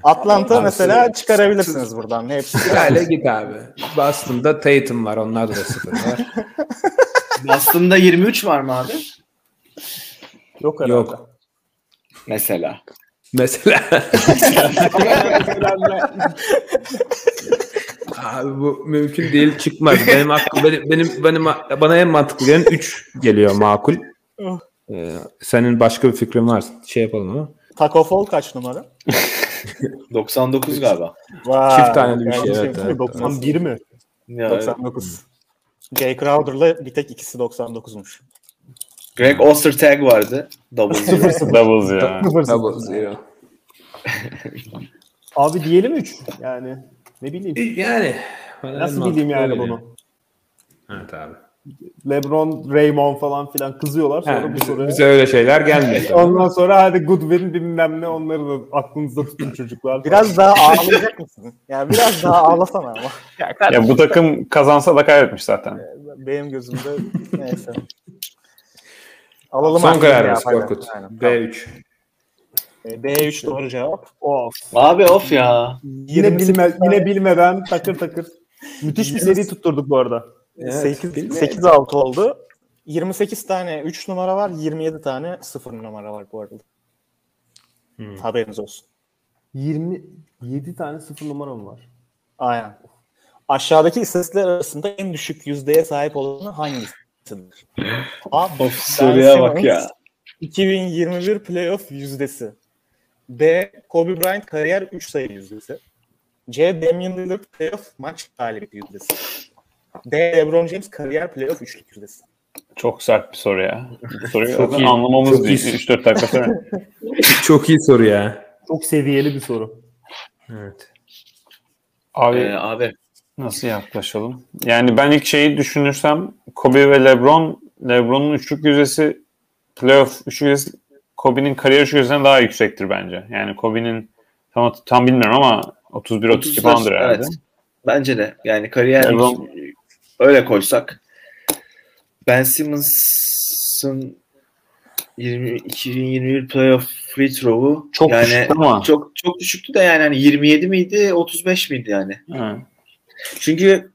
Atlanta Abi, mesela çıkarabilirsiniz buradan. Hepsi. Öyle git abi. Boston'da Tatum var. Onlarda da 0 var. Boston'da 23 var mı abi? yok herhalde. Yok. Mesela. Mesela. Abi bu mümkün değil çıkmaz. Benim aklım benim, benim benim bana en mantıklı gelen 3 geliyor makul. Ee, senin başka bir fikrin varsa şey yapalım ama. Taco Fall kaç numara? 99 galiba. Vay, Çift taneli bir şey, evet, evet. 91 mi? Ya, 99. Jay Crowder'la bir tek ikisi 99'muş. Greg Ostertag vardı. Double zero. Doubles ya. Double zero. Abi diyelim 3. Yani ne bileyim. Yani. Nasıl bileyim yani bunu? Evet abi. LeBron, Raymond falan filan kızıyorlar sonra Ha, bu bize, soruya. bize öyle şeyler gelmiyor. Ondan sonra hadi Goodwin bilmem ne onları da aklınızda tutun çocuklar. Biraz daha ağlayacak mısın? Yani biraz daha ağlasana ama. Ya bu takım kazansa da kaybetmiş zaten. Benim gözümde neyse. Alalım Son artık kararımız ya. Korkut. Aynen. B3. E, B3 doğru cevap. Of. Abi of ya. Yine, 28 bilme, yine bilmeden takır takır. Müthiş bir seri tutturduk bu arada. 8, 8-6 oldu. 28 tane 3 numara var, 27 tane 0 numara var bu arada. Haberiniz olsun. 27 tane sıfır numaram var. Aynen. Aşağıdaki istatistikler arasında en düşük yüzdeye sahip olanı hangisidir? A. Of soruya bak ya. 2021 playoff yüzdesi. B. Kobe Bryant kariyer 3 sayı yüzdesi. C. Damian Lillard playoff maç galibiyeti yüzdesi. D. LeBron James kariyer playoff üçlük yüzdesi. Çok sert bir soru ya. Bu soruyu Çok iyi. anlamamız Çok değil. iyi. 3-4 dakika sonra. Çok iyi soru ya. Çok seviyeli bir soru. Evet. Abi Ee, abi. nasıl yaklaşalım? Yani ben ilk şeyi düşünürsem Kobe ve LeBron LeBron'un üçlük yüzdesi playoff üçlük yüzdesi Kobe'nin kariyer üçlük yüzdesinden daha yüksektir bence. Yani Kobe'nin tam, tam bilmiyorum ama 31-32 35, falandır herhalde. evet. Bence de. Yani kariyer LeBron- öyle koysak. Ben Simmons'ın 20, 2021 playoff free throw'u Çok yani düşük ama. çok çok düşüktü de yani hani 27 miydi 35 miydi yani. Ha. Çünkü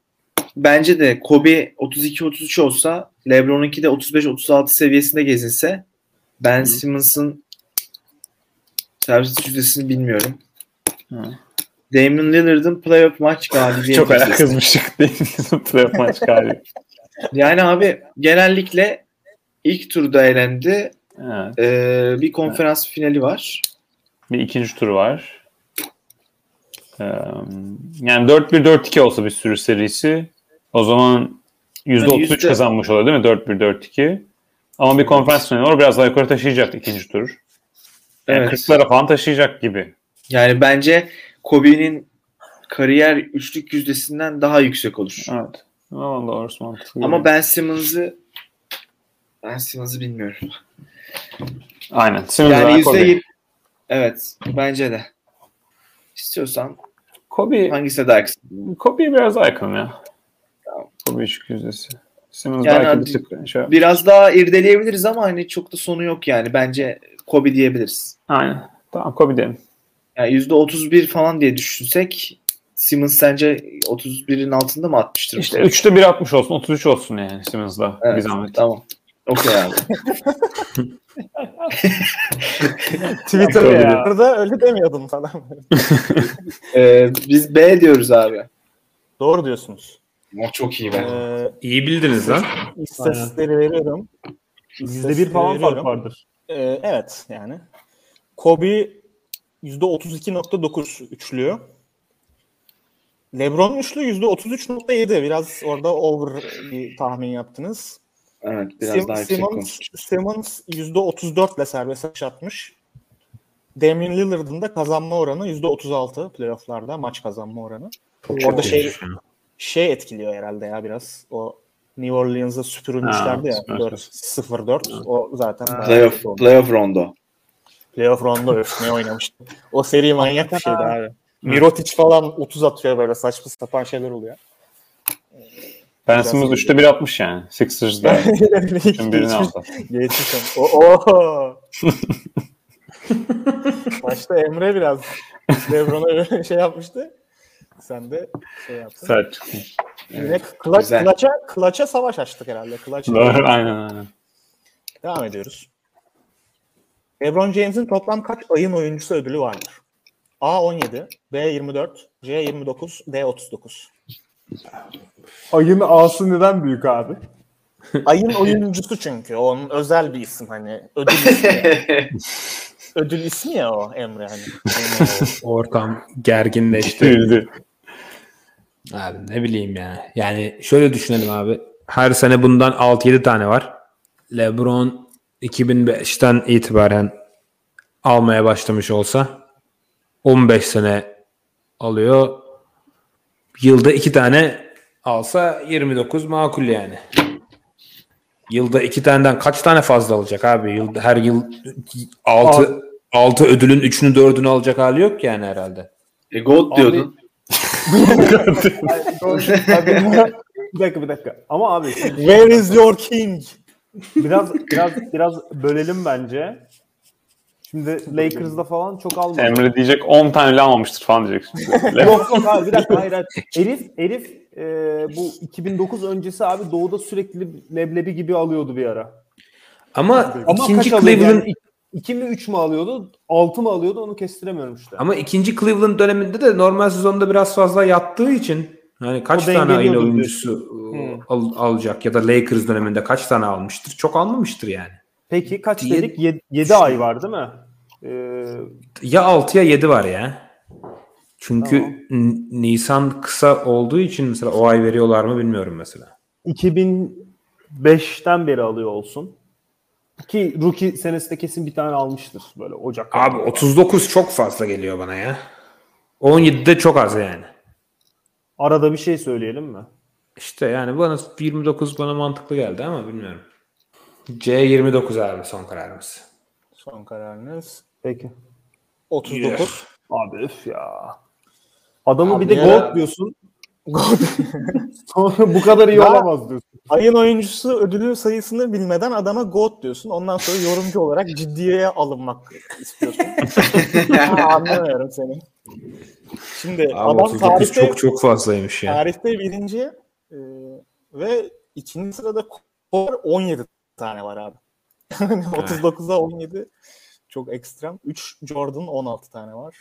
bence de Kobe 32-33 olsa LeBron'unki de 35-36 seviyesinde gezinse Ben Simmons'ın servis yüzdesini bilmiyorum. Hı. Damian Lillard'ın playoff maç galibiyeti. Çok ayak kızmıştık mi? Playoff maç galiba. Yani abi genellikle ilk turda elendi. Evet. Ee, bir konferans finali var. Bir ikinci turu var. Ee, yani 4-1-4-2 olsa bir sürü serisi o zaman %33 Yani yüzde- kazanmış oluyor değil mi? 4-1-4-2. Ama bir konferans finali var. Biraz daha yukarı taşıyacak ikinci tur. Yani Evet. 40'lara falan taşıyacak gibi. Yani bence Kobe'nin kariyer üçlük yüzdesinden daha yüksek olur. Evet. Ama doğrusu mantıklı. Ama Ben Simmons'ı Ben Simmons'ı bilmiyorum. Aynen. Simmons Yani yüzde Kobe. Evet bence de. İstiyorsan Kobe, hangisine daha yakın? Kobe'ye biraz daha yakın ya. Kobe üçlük yüzdesi. Simmons Yani belki bir tık şey. Biraz daha irdeleyebiliriz ama hani çok da sonu yok yani. Bence Kobe diyebiliriz. Aynen. Tamam Kobe diyelim. Yani %31 falan diye düşünsek Simmons sence 31'in altında mı atmıştır? İşte sene? 3'te 1 atmış olsun, 33 olsun yani Simmons'da bir evet, zahmet. Tamam. Okey abi. Twitter'da ya. Öyle demiyordum falan. Ee, biz B diyoruz abi. Doğru diyorsunuz. O çok iyi be. Ee, İyi bildiniz lan. istatistikleri veriyorum. Yüzde bir falan fark vardır. Ee, evet yani. Kobe %32.9 üçlüyor. LeBron üçlü %33.7. Biraz orada over bir tahmin yaptınız. Evet biraz Sim- daha yüksek Simmons. Simmons %34 ile serbest atış atmış. Damian Lillard'ın da kazanma oranı %36 playofflarda maç kazanma oranı. Orada şey şey etkiliyor herhalde ya biraz. O New Orleans'a süpürülmüşlerdi ya. Ha, süper. 4-0-4. O zaten Playoff, playoff rondo. Playoff round'da öf ne oynamıştı. O seri manyak bir şeydi abi. Mirotic falan 30 atıyor böyle saçma sapan şeyler oluyor. Ben Simmons 3'te 1 atmış yani. Sixers'da. Tüm birini aldı. Geçmiş. O, o. Başta Emre biraz Lebron'a şey yapmıştı. Sen de şey yaptın. Sert çıktı. Yine kla, güzel. klaça, klaça savaş açtık herhalde. Klaça. Doğru aynen aynen. Devam ediyoruz. LeBron James'in toplam kaç ayın oyuncusu ödülü vardır? A 17, B 24, C 29, D 39. Ayın A'sı neden büyük abi? Ayın oyuncusu çünkü. Onun özel bir isim hani. Ödül ismi. ödül ismi ya o Emre hani. Ortam gerginleşti. Abi ne bileyim ya. Yani şöyle düşünelim abi. Her sene bundan 6-7 tane var. LeBron 2005'ten itibaren almaya başlamış olsa 15 sene alıyor. Yılda 2 tane alsa 29 makul yani. Yılda 2 taneden kaç tane fazla alacak abi? Yılda her yıl 6 6 ödülün 3'ünü 4'ünü alacak hali yok yani herhalde. E, gold diyordun. bir dakika bir dakika. Ama abi Where is your king? Biraz biraz biraz bölelim bence. Şimdi Lakers'da falan çok almadı. Emre diyecek 10 tane bile almamıştır falan diyecek. şimdi. Yok yok abi bir dakika hayır hayır. Herif, herif e, bu 2009 öncesi abi doğuda sürekli leblebi gibi alıyordu bir ara. Ama, Ama ikinci Cleveland yani? 2 mi 3 mü alıyordu? 6 mı alıyordu onu kestiremiyorum işte. Ama ikinci Cleveland döneminde de normal sezonda biraz fazla yattığı için hani kaç O tane ayın oyuncusu Hmm. al- alacak ya da Lakers döneminde kaç tane almıştır? Çok almamıştır yani. Peki kaç Diye- dedik? 7 ay var değil mi? Ee, Ya 6 ya 7 var ya. Çünkü Tamam. Nisan kısa olduğu için mesela o ay veriyorlar mı bilmiyorum mesela. 2005'ten beri alıyor olsun. Ki rookie senesinde kesin bir tane almıştır böyle Ocak. Abi 39 çok fazla geliyor bana ya. 17 de çok az yani. Arada bir şey söyleyelim mi? İşte yani bana 29 bana mantıklı geldi ama bilmiyorum. C 29 abi son kararımız. Son kararınız. Peki. 39. Abi üf ya. Adamı Abi bir de ya. gold diyorsun. Sonra bu kadar iyi Ya. olamaz diyorsun. Ayın oyuncusu ödülü sayısını bilmeden adama GOAT diyorsun. Ondan sonra yorumcu olarak ciddiye alınmak istiyorsun. Ha, anlamıyorum seni. Şimdi Abi adam 39 tarihte, çok çok fazlaymış ya. tarihte birinci e, ve ikinci sırada Core 17 tane var abi. 39'a 17 çok ekstrem. 3 Jordan 16 tane var.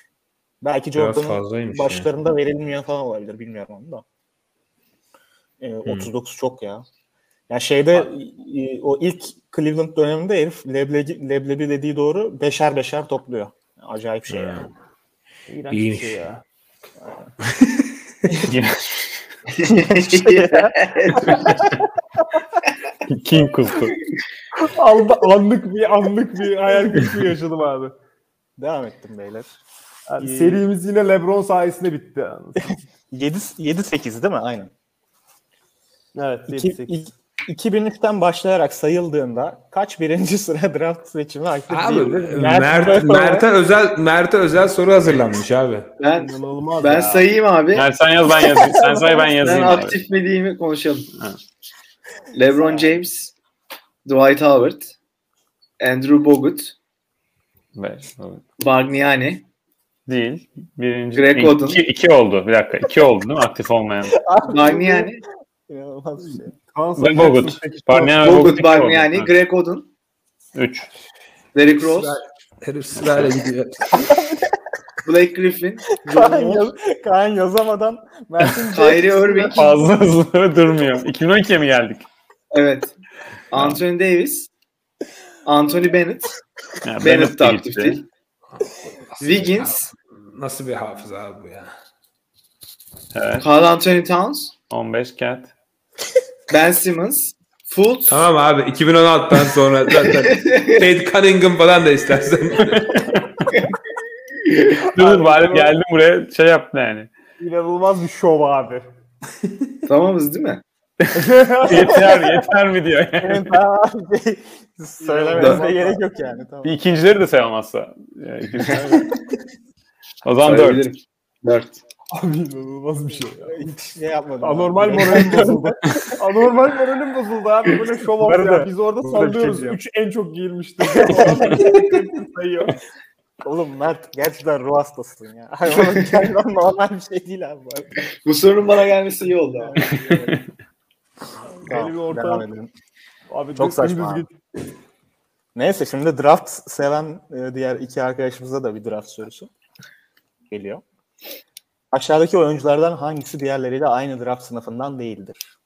Belki Jordan'ın başlarında verilmiyor falan olabilir bilmiyorum onu da. Ee, 39 çok ya. Ya şeyde e, o ilk Cleveland döneminde herif leblebi, leblebi dediği doğru beşer beşer topluyor. Acayip şey yani. İğrenç bir İyiymiş. şey ya. King kustu. Alda, anlık bir anlık bir hayal kırıklığı yaşadım abi. Devam ettim beyler. Yani İyi. serimiz yine LeBron sayesinde bitti. 7 7 8 değil mi? Aynen. Evet, İki- 7-8. İki- 2003'ten başlayarak sayıldığında kaç birinci sıra draft seçimi aktif Abi? Mert, Mert- Mert'e özel Mert'e özel soru hazırlanmış abi. Ben İnanılmaz ben ya. sayayım abi. Yani sen yaz ben yazayım. Sen say ben Ben yazayım. abi. aktif mi değil mi konuşalım. Ha. LeBron James, Dwight Howard, Andrew Bogut, evet. Bargnani, Değil. Birinci. Greg iki, Oden. iki, iki oldu. Bir dakika. İki oldu değil mi? Aktif olmayan. Bargnani, İnanılmaz bir şey. Ve Bogut. Barnea Bogut Bargnani, Greg Oden, 3. Derrick Rose, Herif sırayla gidiyor. Blake Griffin, Kaan, yaz, Kaan yazamadan Mert'in Kyrie Irving, Fazla hızlı durmuyor. 2012'ye mi geldik? evet. Anthony Davis, Anthony Bennett, Yani Bennett de de aktif değil. Wiggins, Nasıl bir hafıza abi bu ya? Evet. Carl Anthony Towns, 15 cat. Ben Simmons, Fultz, Tamam abi 2016'dan sonra zaten Kate Cunningham falan da istersen. Dur bari geldim buraya şey yaptı yani. İnanılmaz bir şov abi. tamamız değil mi? yeter yeter mi diyor. Yani. Söylemenize gerek yok yani. Tamam. Bir ikincileri de sayılmazsa. Yani ikincileri- o zaman 4. Sayabilirim. Dört. Abi inanılmaz bir şey ya. Hiç şey yapmadım. Anormal abi. moralim bozuldu. Anormal moralim bozuldu abi. Bu ne şov oldu ya. Biz orada şey sallıyoruz. diyeceğim. 3 en çok giyilmiştir. sayıyor. Oğlum Mert gerçekten ruh hastasın ya. Hayvanın kendinden normal bir şey değil abi. bu sorunun bana gelmesi iyi oldu abi. Bir ortam. Abi Çok saçma git. Neyse şimdi draft seven e, diğer iki arkadaşımıza da bir draft sorusu geliyor. Aşağıdaki oyunculardan hangisi diğerleriyle aynı draft sınıfından değildir?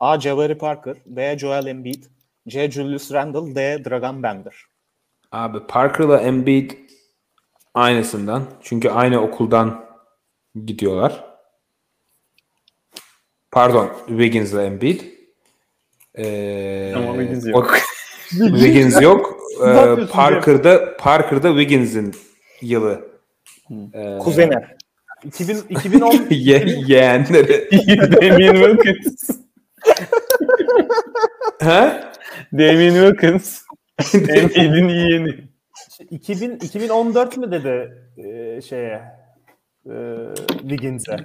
A. Jabari Parker B. Joel Embiid C. Julius Randle D. Dragan Bender Abi Parker'la Embiid aynısından. Çünkü aynı okuldan gidiyorlar. Pardon, Wiggins'la Embiid. Ee, Ama Wiggins yok. Wiggins yok. Ee, Parker'da Parker'da Wiggins'in yılı. Ee, Kuzeni. 2000, 2010 ye- yeğenleri. Damien Wilkins. ha? Damien Wilkins. Embiid'in yeğeni. 2000, 2014 mü dedi e, şeye e, Wiggins'e?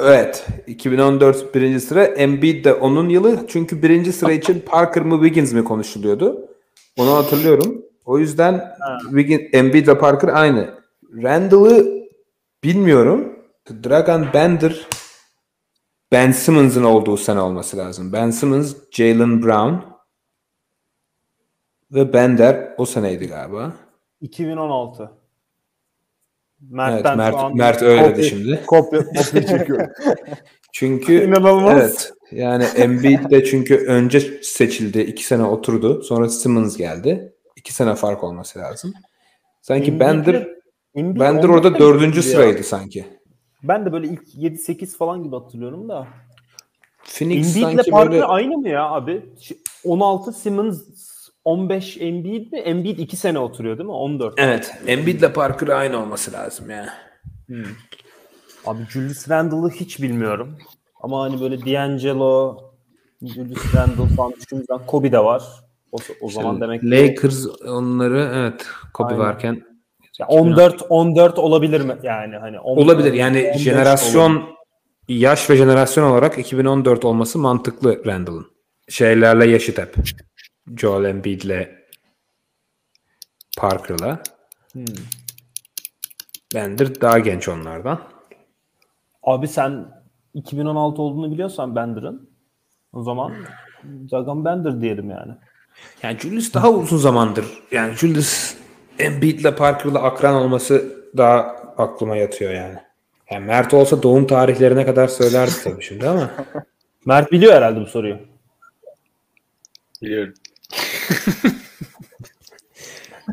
Evet. 2014 birinci sıra. Embiid de onun yılı. Çünkü birinci sıra için Parker mı Wiggins mi konuşuluyordu. Onu hatırlıyorum. O yüzden Wiggins, Embiid ve Parker aynı. Randall'ı bilmiyorum. Dragan Bender Ben Simmons'ın olduğu sene olması lazım. Ben Simmons, Jalen Brown ve Bender o seneydi galiba. 2016. Evet, Mert'ten Mert, şu an Mert öyle dedi kopya- şimdi. Kopya, kopya çekiyor. Çünkü İnanılmaz. evet yani Embiid de çünkü önce seçildi. iki sene oturdu. Sonra Simmons geldi. İki sene fark olması lazım. Sanki Embiid'le- Bender Embiid Bender 14'te orada dördüncü gitti ya? sıraydı sanki. Ben de böyle ilk 7-8 falan gibi hatırlıyorum da. Phoenix Embiid'le sanki Parker böyle aynı mı ya abi? Ş- 16 Simmons 15 Embiid mi? Embiid 2 sene oturuyor değil mi? 14. evet Embiid'le Parker aynı olması lazım yani. Abi Julius Randle'ı hiç bilmiyorum. Ama hani böyle D'Angelo, Julius Randle falan düşündüğümüzden Kobe de var. O, o zaman demek ki Lakers onları evet Kobe Aynen. varken Ya 14 14 olabilir mi? Yani hani 14, olabilir. Yani 15 jenerasyon olabilir. yaş ve jenerasyon olarak 2014 olması mantıklı Randall'ın. Şeylerle yaşıt hep. Joel Embiid'le Parker'la. Hmm. Bender daha genç onlardan. Abi sen 2016 olduğunu biliyorsan Bender'ın o zaman Dragan Bender diyelim yani. Yani Julius daha uzun zamandır. Yani Julius Embiid'le Parker'la akran olması daha aklıma yatıyor yani. Yani Mert olsa doğum tarihlerine kadar söylerdi tabii şimdi ama. Mert biliyor herhalde bu soruyu. Biliyorum.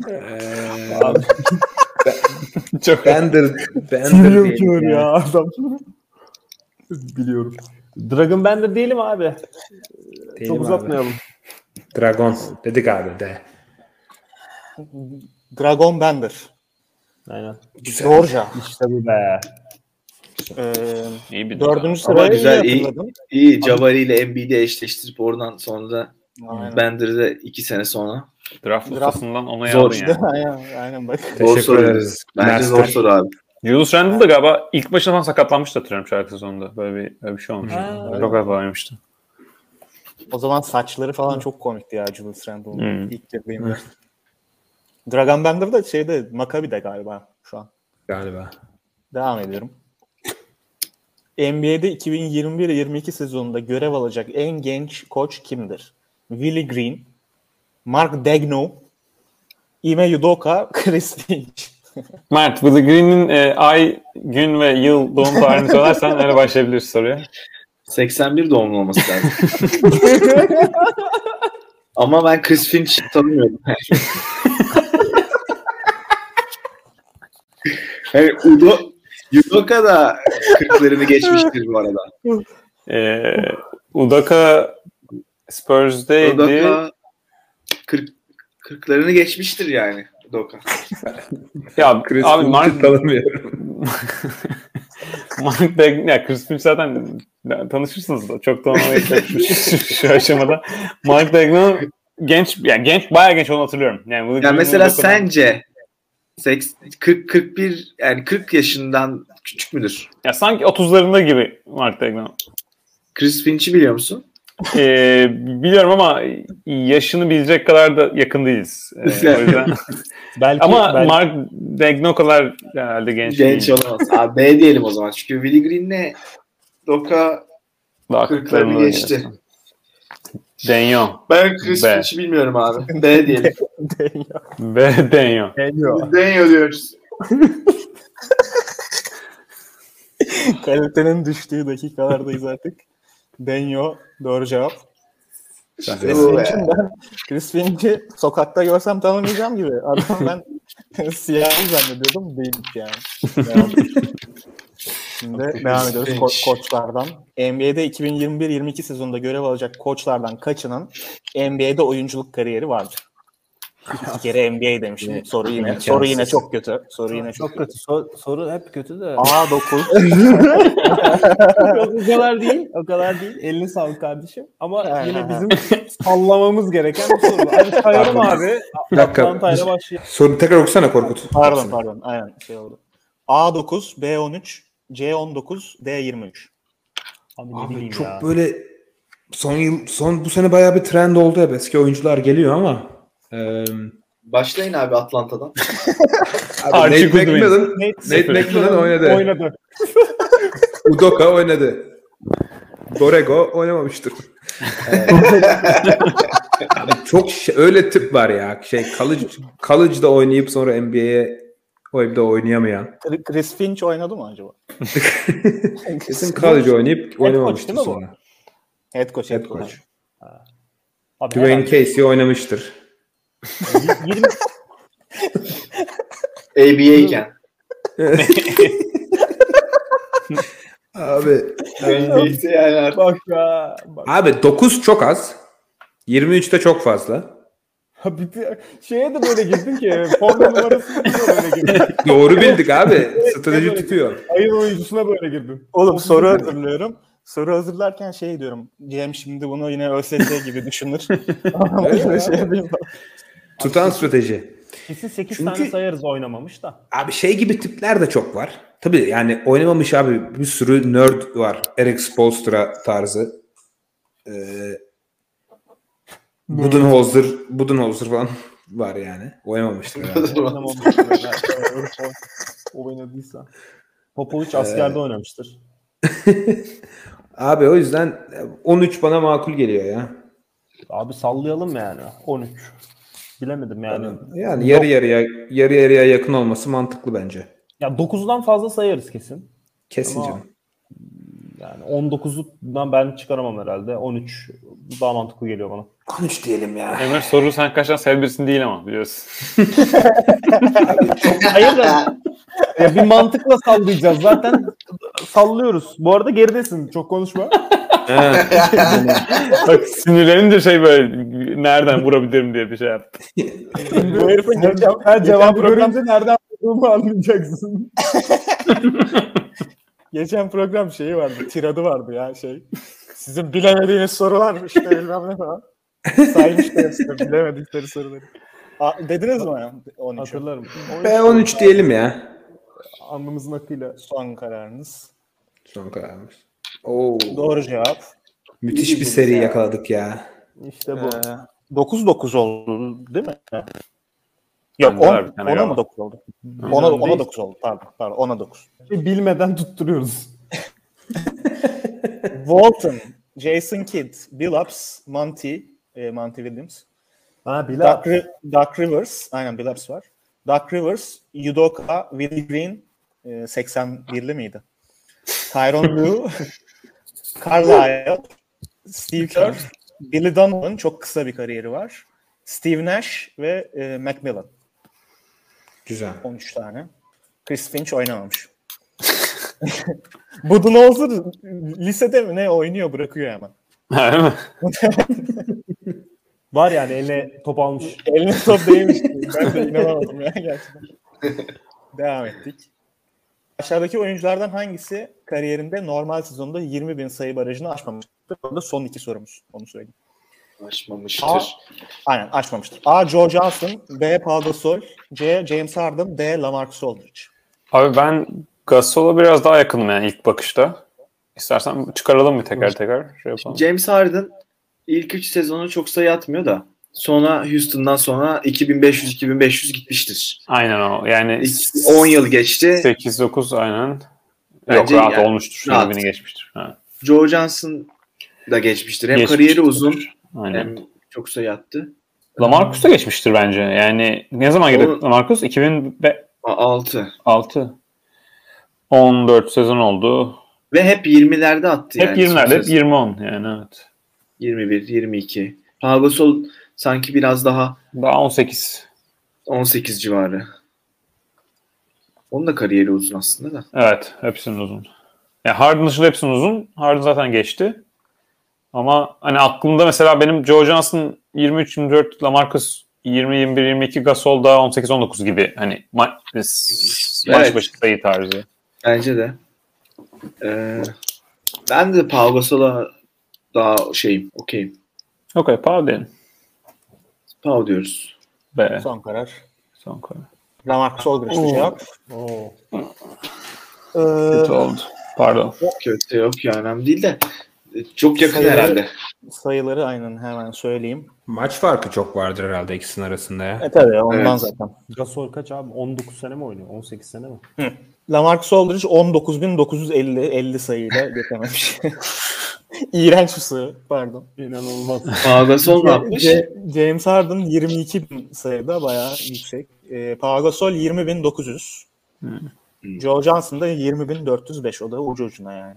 Çok Bender, Bender yani. ya adam. Biliyorum. Dragon Bender diyelim abi. Diyelim Çok abi. uzatmayalım. Dragon dedik abi de. Dragon Bender. Aynen. Georgia. İşte bu be. Ee, iyi bir dördüncü Ama sıraya güzel, iyi iyi. Jabari ile Embiid'i eşleştirip oradan sonra da Aynen. Bender'i de iki sene sonra. Draft ustasından ona Zor yani. aynen, aynen bak. Zor soru. Bence zor soru abi. Julius Randle da galiba ilk başına falan sakatlanmıştı hatırlıyorum şarkı sonunda. Böyle bir, böyle bir şey olmuş. Ha. Çok hafiflemişti. O zaman saçları falan çok komikti ya Julius Randle'ın Hmm. ilk girdiğimde. Dragon Bender de şeyde Maccabi'de galiba şu an. Galiba. Devam ediyorum. NBA'de 2021-22 sezonunda görev alacak en genç koç kimdir? Willie Green, Mark Daigneault, Ime Udoka, Chris Finch. Mert, Willie Green'in e, ay, gün ve yıl doğum tarihini söylersen öyle başlayabiliriz soruya. 81 doğumlu olması lazım. Ama ben Chris Finch tanımıyorum. Yani Udo, Udoka da 40'larını geçmiştir bu arada. E, Udoka Spurs'deydi. Udoka 40 40'larını geçmiştir yani Udoka. Ya Chris abi Mark, tanımıyorum. Mark Dag ya Chris Finch zaten tanışırsınız da çok yok şu, şu, aşamada. Mark Daigneault genç yani genç bayağı genç olduğunu hatırlıyorum. Yani, Willie Ya mesela Udoka'dan- sence 40 41 yani 40 yaşından küçük müdür? ya sanki 30'larında gibi Mark Daigneault. Chris Finch'i biliyor musun? Ee, biliyorum ama yaşını bilecek kadar da yakın değiliz. Ee, o yüzden. Belki, ama belki Mark Daigneault kadar herhalde genç, Genç değil. olamaz. Abi B diyelim o zaman. Çünkü Willie Green'le Doka Daha 40'larını kırklarını geçti. oynuyor. Daigneault. Ben Chris B. Finch'i bilmiyorum abi. B diyelim. Ve Daigneault. geliyor. Deniyor diyoruz. Kalitenin düştüğü dakikalardayız artık. Denyo doğru cevap. Chris. Finch'in ben Chris Finch'i sokakta görsem tanımayacağım gibi. Adam ben siyahi zannediyordum. Değilmiş yani. Şimdi devam ediyoruz ko- koçlardan. NBA'de 2021-22 sezonunda görev alacak koçlardan kaçının NBA'de oyunculuk kariyeri vardır? İki kere NBA demişim. Yine Soru yine imkansız. soru yine çok kötü. Soru yine çok Çok kötü. Sor- soru hep kötü de. A9 o kadar değil. O kadar değil. Elini sağlık kardeşim. Ama Ha, yine ha, bizim sallamamız gereken bir soru. Hadi sayalım abi. Bir dakika. Soru tekrar okusana Korkut. Pardon pardon. Aynen şey oldu. A9, B13, C19, D23. Abi ne Abi çok ya. böyle son yıl son bu sene bayağı bir trend oldu hep eski oyuncular geliyor ama eee Başlayın abi Atlanta'dan. abi Nate. McMillan, Nate McMillan oynadı. Oynadı. Udoka oynadı. Borrego oynamamıştır. Abi çok şey- öyle tip var ya. Şey college, college'da oynayıp sonra NBA'ye o evde oynayamayan. Chris- Finch oynadı mı acaba? Kesin college oynayıp oynamamıştır değil mi bu? sonra. Head coach, Head coach. Abi Dwayne Casey oynamıştır. 20 ABA iken. Abi NBA'de yani artık. bak ya. Bak. abi 9 çok az. 23 de çok fazla. Şeye de böyle girdin ki forma numarasına böyle girdin. Doğru bildik abi. Strateji tutuyor. Ayın oyuncusuna böyle girdin. Oğlum soru hazırlıyorum. Soru hazırlarken şey diyorum. Cem şimdi bunu yine ÖSS gibi düşünür. Şey yapayım. Tutan strateji. Kesin 8 Çünkü- tane sayarız oynamamış da. Abi şey gibi tipler de çok var. Tabii yani oynamamış abi bir sürü nerd var. Eric Spoelstra tarzı. Ee, Budenholzer, Budenholzer falan var yani. Oynamamıştır herhalde. Oynamamıştır. Oynadıysa. Popovic askerde oynamıştır. abi o yüzden 13 bana makul geliyor ya. Abi sallayalım yani. 13. Bilemedim yani. Yani yarı yarıya yarı yarıya yakın olması mantıklı bence. Ya 9'dan fazla sayarız kesin. Kesin Ama- canım. Yani 19'dan ben çıkaramam herhalde. 13 daha mantıklı geliyor bana. 13 diyelim ya. Emre soru sen kaçtan sayabilirsin değil ama biliyorsun. Hayır da ya bir mantıkla sallayacağız. Zaten sallıyoruz. Bu arada geridesin. Çok konuşma. Bak sinirlenince şey böyle nereden vurabilirim diye bir şey yaptı. Bu herifin Her cevabı görünce nereden bulduğumu anlayacaksın. geçen program şeyi vardı. Tiradı vardı ya şey. Sizin bilemediğiniz sorular işte bilmem ne falan. Saymış da hepsini bilemedikleri soruları. A, dediniz mi ya? 13'ü. Hatırlarım. B13 diyelim ya. Alnımızın akıyla. Son kararınız. Son kararımız. Oo, Doğru cevap. müthiş bir seri yakaladık ya. İşte bu. Ee, 9-9 oldu değil mi? Yok Bende var 10, bir tane 10'a galiba. mı 9 oldu? 10'a Bilmem 10'a değil. 9 oldu. Pardon, pardon 10'a 9. Bilmeden tutturuyoruz. Walton, Jason Kidd, Billups, Monty, e, Monty Williams, Ha Bilal. Ri- Doug Rivers, aynen Billups var. Doug Rivers, Udoka, Willie Green, e, 81'li miydi? Tyron Lue, Carlisle, Steve Kerr, Billy Donovan çok kısa bir kariyeri var. Steve Nash ve e, Macmillan. Güzel. 13 tane. Chris Finch oynamamış. Budenholzer lisede mi ne oynuyor bırakıyor hemen. Öyle mi? Var yani eline top almış. Eline top değmiş. Ben de inanamadım ya gerçekten. Devam ettik. Aşağıdaki oyunculardan hangisi kariyerinde normal sezonda 20 bin sayı barajını aşmamıştır? Orada son iki sorumuz. Onu söyleyeyim. Açmamıştır. Aa. Aynen aşmamıştır. A. Joe Johnson, B. Paul Gasol, C. James Harden, D. Lamarcus Aldridge. Abi ben Gasol'a biraz daha yakınım yani ilk bakışta. İstersen çıkaralım mı teker teker? Şey yapalım. James Harden ilk 3 sezonu çok sayı atmıyor da sonra Houston'dan sonra 2500-2500 gitmiştir. Aynen o. Yani İlk 10 yıl geçti. 8-9 aynen. Yok Bence rahat yani- olmuştur. rahat. 20'ni geçmiştir. Ha, Joe Johnson da geçmiştir. Hem Geçmiştir. kariyeri uzun aynen. hem çok sayı attı. Lamarcus da geçmiştir bence. Yani ne zaman girdi. Lamarcus? 2006. 6. 14 sezon oldu. Ve hep 20'lerde attı Hep yani. 20'lerde, hep son 20-10 yani evet. 21, 22. Pau Gasol sanki biraz daha Daha 18. 18 civarı. Onun da kariyeri uzun aslında da. Evet, hepsinin uzun. Yani Harden dışında hepsinin uzun. Harden zaten geçti. Ama hani aklımda mesela benim Joe Johnson 23-24, Lamarcus 20-21-22, Gasol da 18-19 gibi hani ma- maç Evet. başı sayı tarzı. Bence de. Ee, ben de Pau Gasol'a daha şeyim, okeyim. Okey, pardon. Pau diyoruz. Be, Son karar. son karar. Lamarcus Aldridge'di cevap. Oo. Ee, Kötü oldu. Pardon. Kötü yok ya önemli değil de çok yakın Sayıları- herhalde. sayıları aynen hemen söyleyeyim. Maç farkı çok vardır herhalde ikisinin arasında ya. E tabii ondan Evet. zaten. Gasol kaç abi? 19 sene mi oynuyor? 18 sene mi? Lamarcus Aldridge 19.950 50 sayıyla geçememiş. İğrenç bir sayı. Pardon. İnanılmaz. Pau Gasol ne yapmış? James Harden 22.000 sayıda bayağı yüksek. E, Pau Gasol 20.900. Joe Johnson da 20.405. O da ucu ucuna yani.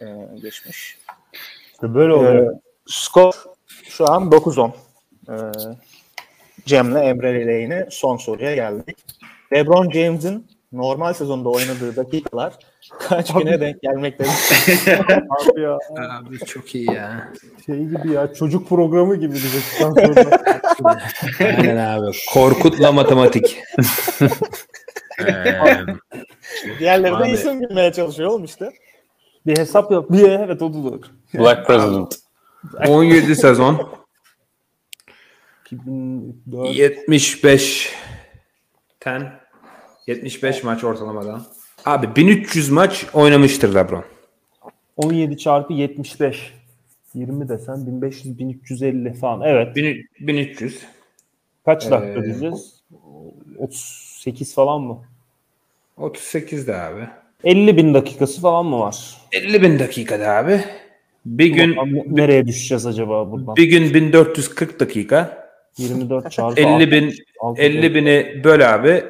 E, geçmiş. İşte böyle oluyor. E, skor şu an 9-10. E, Cem'le Emre ile yine son soruya geldik. LeBron James'in normal sezonda oynadığı dakikalar kaç güne denk gelmektedir? Abi ya Abi çok iyi ya. şey gibi ya çocuk programı gibi diyecekten sonra. Aynen abi. Korkutla matematik. Ee, Diğerleri de Abi. isim bilmeye çalışıyor oğlum işte. Bir hesap yap. Bir evet o da doğru. Black President. 17 sezon. 2004 75 ten 75 maç ortalamadan. Abi 1300 maç oynamıştır LeBron. 17 çarpı 75. 20 desen 1500 1350 falan. Evet. 1000 1300. Kaç dakika Ee, diyeceğiz? 38 falan mı? 38 de abi. 50 bin dakikası falan mı var? 50 bin dakikada abi. Bir gün Bakalım nereye düşeceğiz acaba buradan? bir gün 1440 dakika. 24 çarpı 50 bin 6, 50 bini böl abi.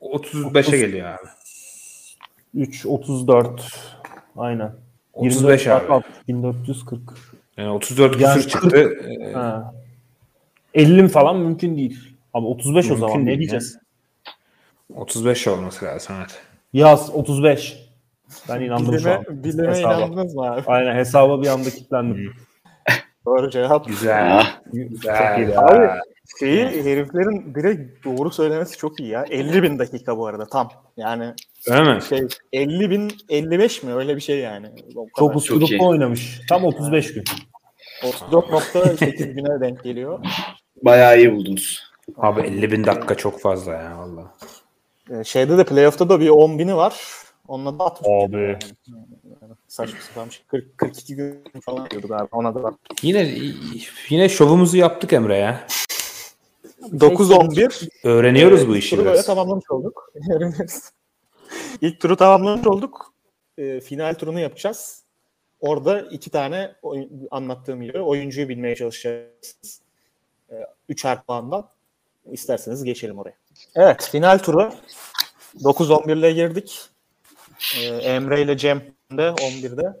35'e geliyor abi. 3 34. Aynen. 35 çarpı abi. 6, 1440. Yani 34 Yani küsür çıktı. Ee, Ha. 50 falan mümkün değil. Abi 35 o Mümkün zaman ne diyeceğiz? 35 olması lazım evet. Yaz 35. Ben inandım şu an. Bilime, bilime Hesaba. inandınız mı abi? Aynen hesaba bir anda kilitlendim. Doğru cevap. Güzel. Güzel. Abi şeyi heriflerin direkt doğru söylemesi çok iyi ya. 50 bin dakika bu arada tam. Yani Öyle mi? şey 50 bin 55 mi öyle bir şey yani. Çok iyi. usturuplu oynamış. Tam 35 gün. 34.8 güne denk geliyor. bayağı iyi buldunuz. Abi 50 bin dakika çok fazla ya valla. Ee, Şeyde de playoff'ta da bir 10 bini var. Onunla da 60 Abi. saçma sapan bir şey. 40, 42 gün falan diyordu galiba. Ona da var. Yine yine şovumuzu yaptık Emre ya. 9-11. Öğreniyoruz Ee, bu işi turu böyle biraz. tamamlamış olduk. Öğreniriz. İlk turu tamamlamış olduk. e, final turunu yapacağız. Orada iki tane oyun, anlattığım gibi oyuncuyu bilmeye çalışacaksınız. E, üçer puandan. İsterseniz geçelim oraya. Evet final turu 9-11 ile girdik. E, Emre ile Cem de 11'de.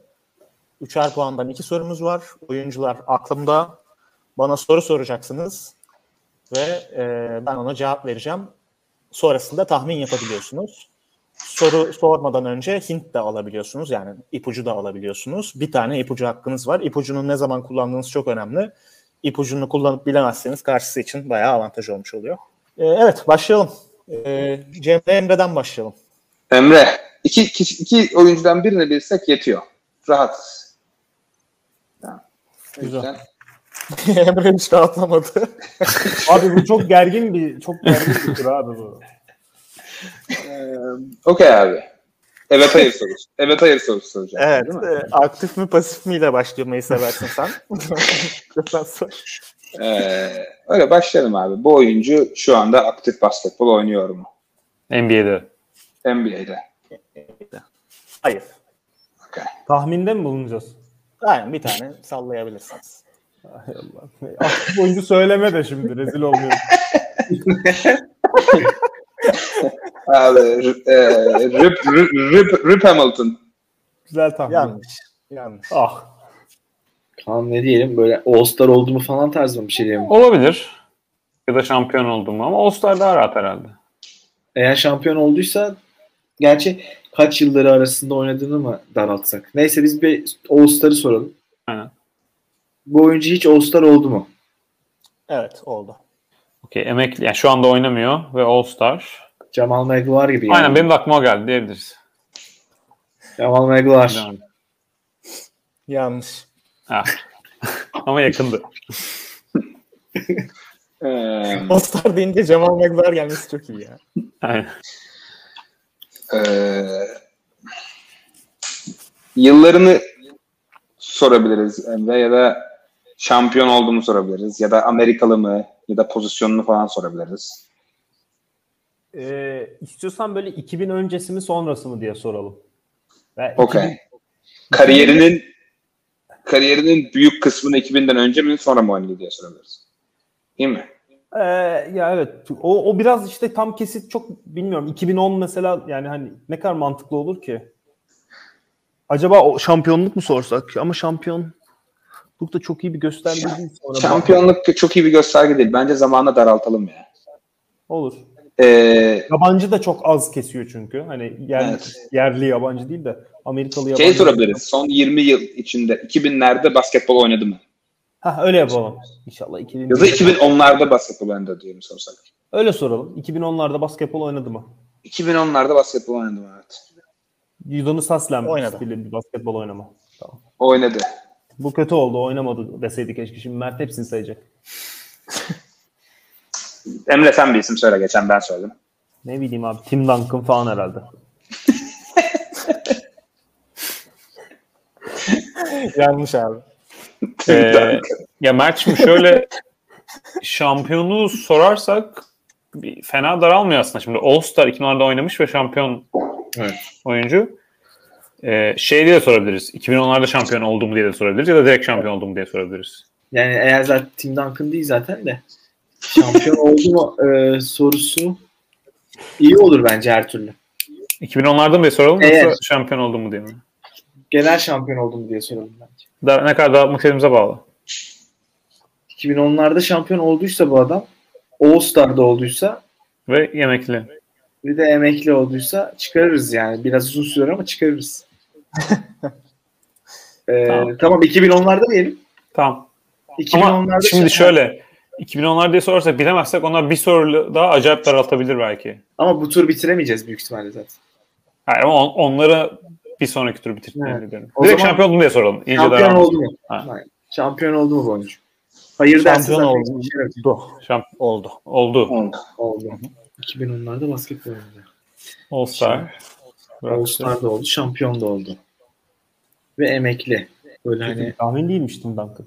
Üçer puandan iki sorumuz var. Oyuncular aklımda. Bana soru soracaksınız. Ve e, ben ona cevap vereceğim. Sonrasında tahmin yapabiliyorsunuz. Soru sormadan önce hint de alabiliyorsunuz. Yani ipucu da alabiliyorsunuz. Bir tane ipucu hakkınız var. İpucunu ne zaman kullandığınız çok önemli. İpucunu kullanıp bilemezseniz karşısı için bayağı avantaj olmuş oluyor. E, evet başlayalım. E, Cemre Emre'den başlayalım. Emre, iki, iki, iki oyuncudan birini bilsek yetiyor. Rahat. Güzel. Emre hiç rahatlamadı. Abi bu çok gergin bir çok gergin bir tur abi bu. Ee, Okey abi. Evet hayır sorusu. Evet hayır sorusu soracağım. evet. Değil mi? e, aktif mi pasif miyle başlamayı seversin sen. Lütfen sor. Ee, öyle başlayalım abi. Bu oyuncu şu anda aktif basketbol oynuyor mu? NBA'de. NBA'de. Hayır. Okay. Tahminde mi bulunacağız? Aynen bir tane sallayabilirsiniz. Ay Allah. Aktif oyuncu söyleme de şimdi rezil olmuyor. Abi, e, Rip, Rip, Rip, Rip Hamilton. Güzel tahmin. Yanlış. Yanlış. Ah. Kaan ne diyelim böyle All-Star oldu mu falan tarzı mı bir şey diyelim. Olabilir. Ya da şampiyon oldum ama All-Star daha rahat herhalde. Eğer şampiyon olduysa gerçi kaç yılları arasında oynadığını mı daraltsak? Neyse biz bir All-Star'ı soralım. Aynen. Bu oyuncu hiç All-Star oldu mu? Evet oldu. Okey emekli. Yani şu anda oynamıyor ve All-Star. Jamal Maglar gibi yani. Aynen benim de aklıma geldi diyebiliriz. Jamal Maglar. Yanlış. Ama yakındı. Ee, All-Star deyince Cemal Megdar gelmesi çok iyi ya. Aynen. e, yıllarını sorabiliriz Emre ya da şampiyon oldu mu sorabiliriz ya da Amerikalı mı ya da pozisyonunu falan sorabiliriz. Ee, istiyorsan böyle 2000 öncesi mi sonrası mı diye soralım. Ve Okey. Kariyerinin kariyerinin büyük kısmını 2000'den önce mi sonra mı oynadı diye sorabiliriz. Değil mi? Ee, ya evet. O, o biraz işte tam kesit çok bilmiyorum. 2010 mesela yani hani ne kadar mantıklı olur ki? Acaba o şampiyonluk mu sorsak? Ama şampiyonluk da çok iyi bir gösterge değil sonra. Şampiyonluk çok iyi bir gösterge değil. Bence zamanla daraltalım ya. Olur. Ee, Yabancı da çok az kesiyor çünkü. Hani yer, Evet. yerli yabancı değil de Amerikalı yabancı. şey sorabiliriz. Son 20 yıl içinde 2000'lerde basketbol oynadı mı? Ha öyle yapalım. İnşallah 2000. Ya da 2010'larda basketbol oynadı diye mi sorsak? Öyle soralım. 2010'larda basketbol oynadı mı? 2010'larda basketbol oynadı mı? Evet. Yudonis Haslem Oynadı. bir basketbol oynama. Tamam. Oynadı. Bu kötü oldu. Oynamadı deseydi keşke. Şimdi Mert hepsini sayacak. Emre sen bir isim söyle. Geçen ben söyledim. Ne bileyim abi. Tim Duncan falan herhalde. Yanlış abi. Ee, ya Mert şimdi şöyle şampiyonu sorarsak bir fena daralmıyor aslında. Şimdi All-Star 2010'larda oynamış ve şampiyon Evet. oyuncu. Ee, şey diye de sorabiliriz. 2010'larda şampiyon oldu mu diye de sorabiliriz. Ya da direkt şampiyon oldu mu diye sorabiliriz. Yani eğer zaten Tim Duncan değil zaten de şampiyon oldu mu e, sorusu iyi olur bence her türlü. 2010'larda mı diye soralım Evet. yoksa şampiyon oldu mu diye mi? Genel şampiyon oldu mu diye soralım bence. Da, ne kadar dağıtmak istediğimize bağlı. 2010'larda şampiyon olduysa bu adam All Star'da olduysa Ve yemekli. bir de emekli olduysa çıkarırız yani. Biraz uzun sürer ama çıkarırız. Ee, Tamam. tamam. 2010'larda diyelim. Tamam. 2010'larda Ama şimdi şöyle 2010'lar diye sorarsak bilemezsek onlar bir soru daha acayip daraltabilir belki. Ama bu tur bitiremeyeceğiz büyük ihtimalle zaten. Hayır ama on- onları bir sonraki tur bitirmeyi Evet. diyorum. O Direkt zaman- şampiyon oldu diye soralım. İyice Şampiyon oldu mu? Ha. Şampiyon oldu mu bu oyuncu? Hayır Şampiyon oldu. şey. Do. Şamp- Oldu. oldu. Oldu. Oldu. 2010'larda basketbol oynadı. All Star. All Star'da oldu. Şampiyon da oldu. Ve emekli. Böyle hani Tahmin değilmiş Tim Duncan.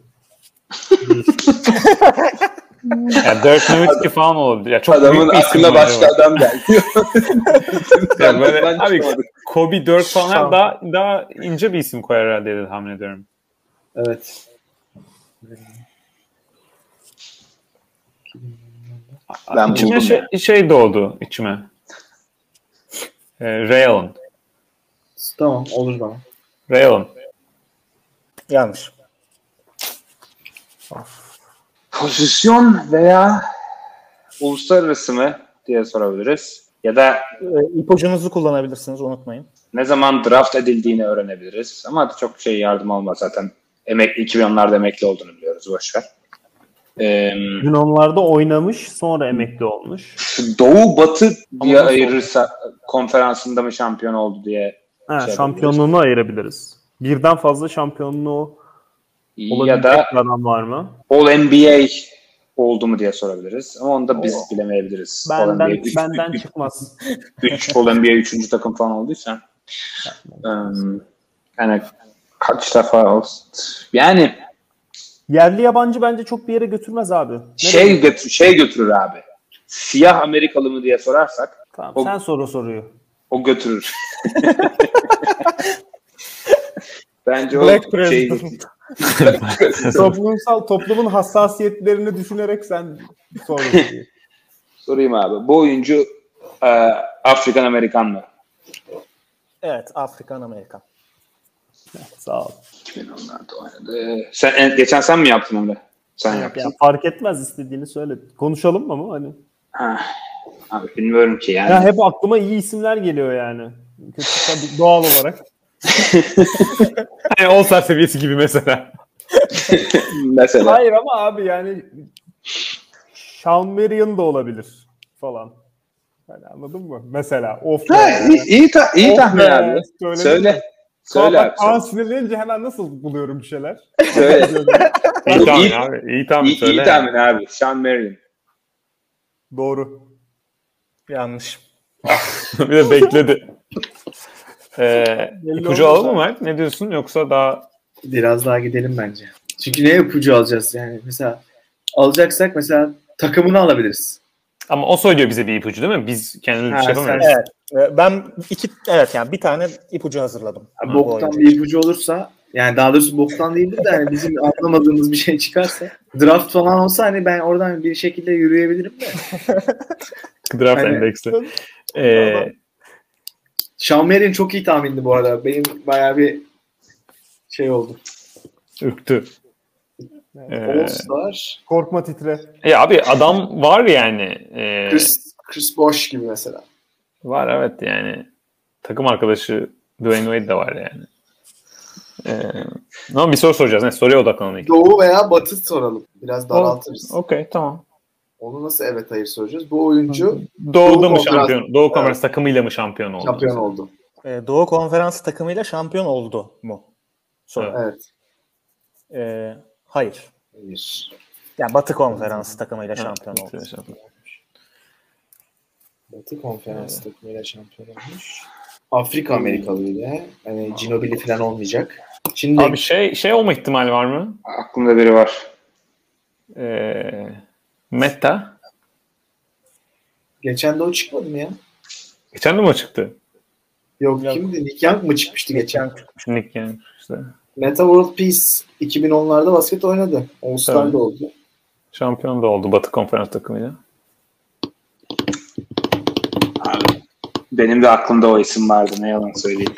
Ya Dirk Nowitzki falan olabilir. Ya çok Adamın büyük aklına var başka acaba. adam geldi. Ya böyle, abi. Kobe, Dirk falan daha, daha ince bir isim koyar herhalde diye tahmin ediyorum. Evet. Ben İçime şey, şey doğdu içime. Ee, Ray Allen. Tamam olur bana. Ray Allen. Yanlış. Pozisyon veya uluslararası mı diye sorabiliriz. Ya da Ee, ipucunuzu kullanabilirsiniz unutmayın. ne zaman draft edildiğini öğrenebiliriz. Ama çok şey yardım olmaz zaten. Emekli 2010'larda emekli olduğunu biliyoruz. Boşver. Ee, Dün onlarda oynamış sonra emekli olmuş. Doğu Batı diye ayırırsa konferansında mı şampiyon oldu diye Ha, Şey şampiyonluğunu ayırabiliriz. Birden fazla şampiyonluğu ya olabilecek da bir adam var mı? All NBA oldu mu diye sorabiliriz. Ama onu da biz bilemeyebiliriz. All Benden NBA üç- benden üç- çıkmaz. 3 All NBA 3. takım falan olduysa. Um, yani kaç defa olsun. Yani Yerli yabancı bence çok bir yere götürmez abi. Nereye şey götür, şey götürür abi. Siyah Amerikalı mı diye sorarsak Tamam, o- sen soru soruyor. o götürür. Bence Black o şey. Toplumsal toplumun hassasiyetlerini düşünerek sen soruyor. sorayım abi. Bu oyuncu e, Afrikan Amerikan mı? Evet Afrikan Amerikan. Sağ ol. 2010'larda oynadı. Sen, en- geçen sen mi yaptın Emre? Sen Ya yaptın. fark etmez istediğini söyle. Konuşalım mı ama hani. Ha, Abi bilmiyorum ki yani. Ya hep aklıma iyi isimler geliyor yani. Kötü doğal olarak. Hani All-Star seviyesi gibi mesela. Mesela. Hayır ama abi yani Sean Marion da olabilir falan. Yani anladın mı? Mesela of. Ha, be. iyi, iyi, ta- iyi tahmin abi. Söyle. Söyle Bak, abi. Kaan sinirlenince hemen nasıl buluyorum bir şeyler. Söyle. İyi tahmin İyi- abi. İyi tahmin iyi, söyle. iyi tahmin abi. Sean Marion. Doğru. Yanlış. bir de bekledi. Ee, ipucu alalım mı Mert? Ne diyorsun? Yoksa daha Biraz daha gidelim bence. Çünkü ne ipucu alacağız yani? Mesela alacaksak mesela takımını alabiliriz. ama o söylüyor bize bir ipucu değil mi? Biz kendimiz bir şey sen- yapamıyoruz. Evet. Ee, Ben iki evet yani bir tane ipucu hazırladım. Ha, boktan bir ipucu olursa yani daha doğrusu boktan değildir de hani bizim anlamadığımız bir şey çıkarsa draft falan olsa hani ben oradan bir şekilde yürüyebilirim de. Draft Hani- endeksi. Ee, Sean Marion çok iyi tahmindi bu arada. Benim bayağı bir şey oldu. ürktü. Ee, All-Star. Korkma titre. ya abi adam var yani. Ee, Chris, Chris Bosh gibi mesela. var evet yani. Takım arkadaşı Dwayne Wade de var yani. Ee, ama bir soru soracağız. Ne? Soruya odaklanalım. Doğu veya Batı soralım. Biraz daraltırız. Okey tamam. Onu nasıl evet hayır soracağız. Bu oyuncu Doğu'da Doğu mı şampiyon? Doğu Konferans Evet. takımıyla mı şampiyon oldu? şampiyon oldu. Ee, Doğu Konferans takımıyla şampiyon oldu mu? Soru. Evet. Ee, hayır. Hayır. Yani Batı Konferans takımıyla Ha, şampiyon oldu. Batı konferans takımıyla şampiyon olmuş. Afrika Amerikalıydı. Hani Ginobili falan olmayacak. Şimdi Abi şey şey olma ihtimali var mı? Aklımda biri var. Ee, Meta. geçen de o çıkmadı mı ya? Geçen de mi o çıktı? Yok, Yok. kimdi? Nick Young mı çıkmıştı geçen? Şimdi yani işte Meta World Peace 2010'larda basket oynadı. All-Star da oldu. şampiyon da oldu Batı Konferans takımıyla. Abi, benim de aklımda o isim vardı. Ne yalan söyleyeyim.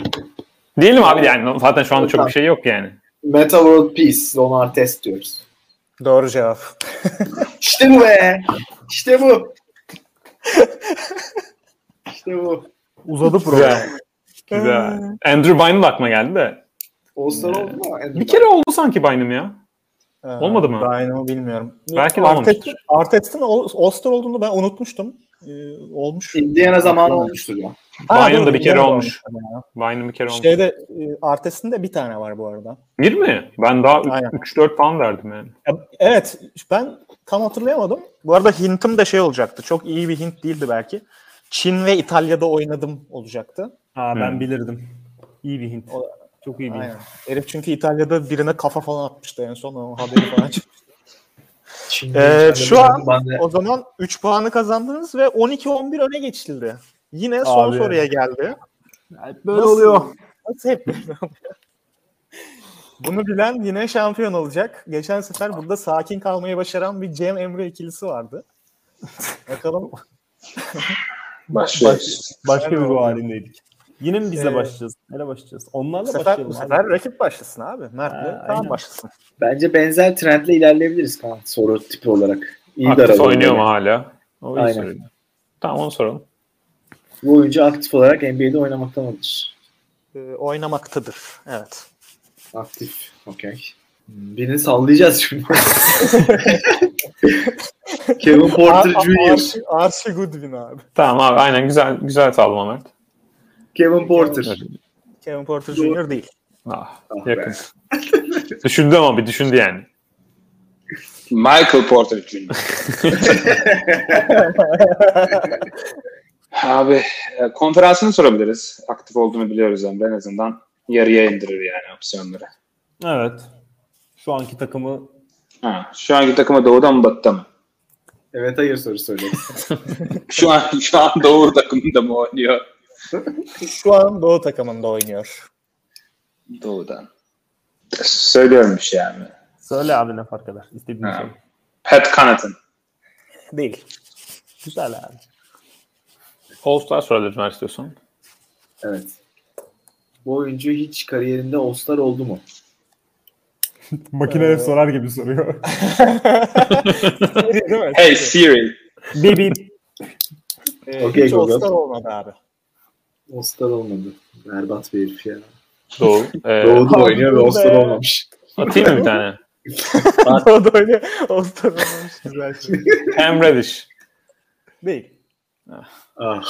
Diyelim abi yani zaten şu anda çok bir şey yok yani. Meta World Peace, Ron Artest diyoruz. Doğru cevap. İşte bu be! İşte bu! işte bu. Uzadı program. Güzel. Güzel. Andrew Bynum aklıma geldi de. All-Star Ee, oldu mu? Bir kere oldu sanki Bynum ya. Ee, Olmadı mı? Dynamo bilmiyorum. Belki de Artet- olmamıştır. Artet'in All- All-Star olduğunu ben unutmuştum. Ee, olmuş. Indiana zamanı olmuştur ya. Doğru, da bir kere olmuş. Bynum bir kere olmuş. Şeyde e, Artest'in de bir tane var bu arada. Bir mi? Ben daha Aynen. 3-4 falan derdim yani. Ya, evet ben tam hatırlayamadım. Bu arada hintim de şey olacaktı. Çok iyi bir hint değildi belki. Çin ve İtalya'da oynadım olacaktı. Ha ben Hmm. bilirdim. İyi bir hint. O- Çok iyi bir hint. Aynen. Herif çünkü İtalya'da birine kafa falan atmıştı en son. O haberi falan çıkmıştı. Ee, şu an de- o zaman 3 puanı kazandınız ve 12-11 öne geçildi. Yine son Abi. soruya geldi. Böyle Nasıl? oluyor. Nasıl hep böyle oluyor? Bunu bilen yine şampiyon olacak. Geçen sefer burada sakin kalmayı başaran bir Cem Emre ikilisi vardı. Bakalım Başlıyoruz. Başka bir ruh halindeydik. Yine mi bizle Ee, başlayacağız? Neyle başlayacağız? bu Onlarla sefer, başlayalım. bu abi. sefer rakip başlasın abi. Mert'le Kaan başlasın. Bence benzer trendle ilerleyebiliriz Kaan soru tipi olarak. İyi Aktif oynuyor mu hala? O iyi Aynen. soru. Tamam onu soralım. Bu oyuncu aktif olarak NBA'de oynamakta mıdır? Ee, oynamaktadır. Evet. Aktif. Okey. Birini sallayacağız şimdi. Kevin Porter Ar- Jr. Archie, Archie Goodwin abi. Tamam abi aynen güzel güzel sallama Mert. Kevin Porter. Kevin Porter Jr. değil. Ah, Ah yakın. düşündü ama bir düşündü yani. Michael Porter Jr. Abi e, konferansını sorabiliriz. Aktif olduğunu biliyoruz Emre en azından. Yarıya indirir yani opsiyonları. Evet. Şu anki takımı Ha, şu anki takımı doğuda mı batıda mı? Evet hayır soru söyle. Şu an şu an doğu takımında mı oynuyor? Şu an Doğu takımında oynuyor. Doğudan. Söylüyorum bir şey yani. söyle abi ne fark eder. İstediğin şey. Pat Connaughton. Değil. Güzel abi. All Star sorabiliriz Mert istiyorsan. evet. Bu oyuncu hiç kariyerinde All-Star oldu mu? Makineye sorar gibi soruyor. Değil mi? Hey Siri. Bip bip. Ee, Okey, hiç Google. All-Star olmadı abi. All-Star olmadı. Berbat bir herif ya. Doğu. Ee, Doğu'da oynuyor ve All-Star olmamış. atayım mı bir tane? Doğu'da oynuyor. All-Star olmamış. Güzel şey. Cam Reddish. Değil. Ah.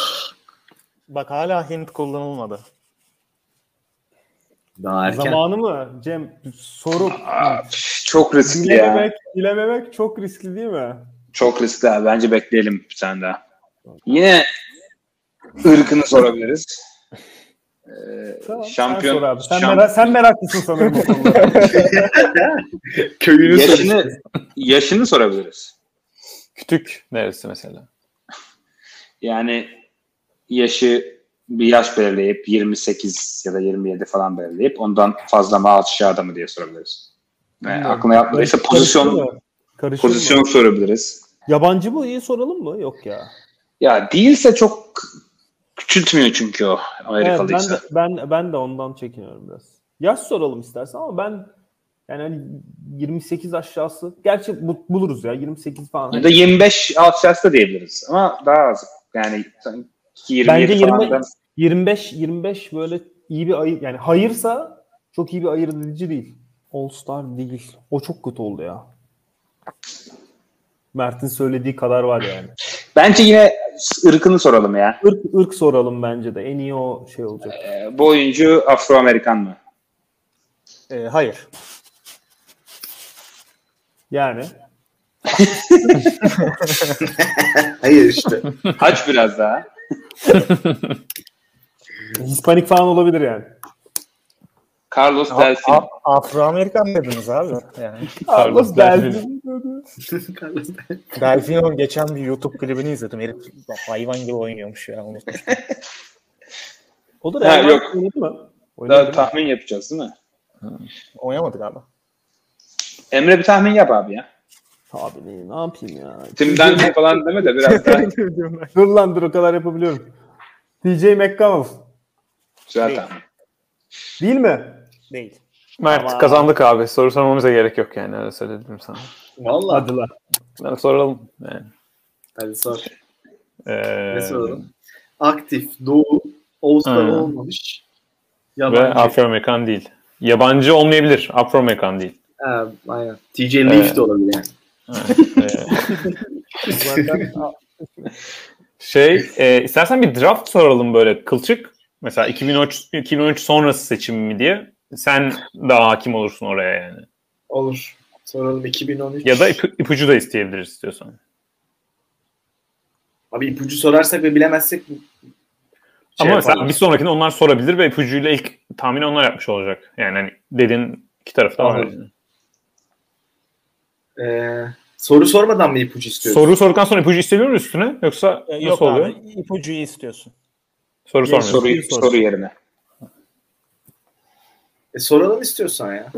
Bak hala hint kullanılmadı. Daha erken. Zamanı mı? Cem sorup Aa, çok riskli ya. bilememek, bilememek çok riskli değil mi? Çok riskli abi. Bence bekleyelim bir tane daha. Yine ırkını sorabiliriz. Ee, Tamam, şampiyon, sen sor abi. Sen, şamp- merak, sen meraklısın sanırım bu konuda. Köyünü yaşını, yaşını sorabiliriz. Kütük neresi mesela? Yani yaşı bir yaş belirleyip 28 ya da 27 falan belirleyip ondan fazla mı aşağıda mı diye sorabiliriz. Yani aklına yatmadıysa pozisyon mı? Karıştı pozisyon mı? sorabiliriz. Yabancı mı? İyi soralım mı? Yok ya. Ya değilse çok küçültmüyor çünkü o Evet, ben, Amerikalıysa. de, ben, ben de ondan çekiniyorum biraz. Yaş soralım istersen ama ben yani hani 28 aşağısı. Gerçi bu- buluruz ya 28 falan. Ya da 25 alt yaşta diyebiliriz ama daha az. Yani sanki 27 Bence falan 20 da- 25 25 böyle iyi bir ayır yani hayırsa çok iyi bir ayırt edici değil. All Star değil. O çok kötü oldu ya. Mert'in söylediği kadar var yani. Bence yine ırkını soralım ya. Irk, ırk soralım bence de. En iyi o şey olacak. Ee, bu oyuncu Afro-Amerikan mı? Ee, hayır. Yani Hayır işte. Aç biraz daha. Hispanik falan olabilir yani. Carlos Delfin. Afro-Amerikan dediniz abi. Yani. Carlos Delfin. Delfino'nun geçen bir YouTube klibini izledim. Herif hayvan gibi oynuyormuş ya. O da Ha, yok. Oynadı mı? Oynadı Daha değil mi? tahmin yapacağız değil mi? Oynamadı galiba. Emre bir tahmin yap abi ya. Abi ne, ne yapayım ya? Tim Duncan falan deme de biraz daha Dur lan dur o kadar yapabiliyorum. TJ McConnell. güzel Değil. mi? Değil. Mert Ama- kazandık abi. Soru sormamıza gerek yok yani öyle söyledim sana. Valla. Hadi lan. Yani soralım. Yani. Hadi sor. Ee, Ne soralım? Aktif, Doğu, All-Star Hı. olmamış. ve Yabancı. Afro-Amerikan değil. Yabancı olmayabilir. Afro-Amerikan değil. Ha, aynen. TJ Leaf Evet. de olabilir yani. Ee, Zaten şey, e, istersen bir draft soralım böyle kılçık. Mesela 2013, 2013 sonrası seçim mi diye. Sen daha hakim olursun oraya yani. Olur. Soralım 2013. Ya da ip, ipucu da isteyebiliriz istiyorsan. Abi ipucu sorarsak ve bilemezsek şey Ama mesela yaparlar. bir sonrakini onlar sorabilir ve ipucuyla ilk tahmini onlar yapmış olacak. Yani hani dedin iki tarafta var. Anladım. Ee, Soru sormadan mı ipucu istiyorsun? Soru sorduktan sonra ipucu isteniyor mu üstüne? Yoksa nasıl Yok oluyor? abi ipucuyu istiyorsun. Soru sormuyorsun. Soru, soru yerine. E, soralım istiyorsan ya.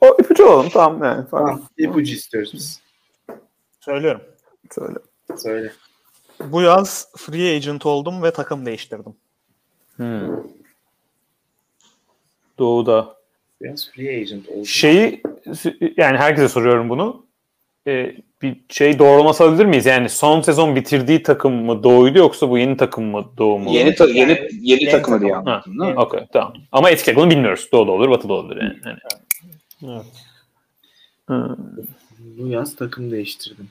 O ipucu olalım tamam. Yani, Tamam. ipucu istiyoruz biz. Söylüyorum. Söyle. Söyle. Bu yaz free agent oldum ve takım değiştirdim. Hmm. Doğu'da. Biraz free agent oldu. Şeyi yani herkese soruyorum bunu. Ee, bir şey doğrulaması alabilir miyiz? Yani son sezon bitirdiği takım mı Doğu'ydu yoksa bu yeni takım mı Doğu mu? Yeni, ta- yeni, yeni, yeni takımı diye anlattın değil mi? okey tamam. Ama etkilek onu bilmiyoruz. Doğu'da olur, Batı'da olur yani. yani. Evet. Hmm. Bu yaz takım değiştirdim.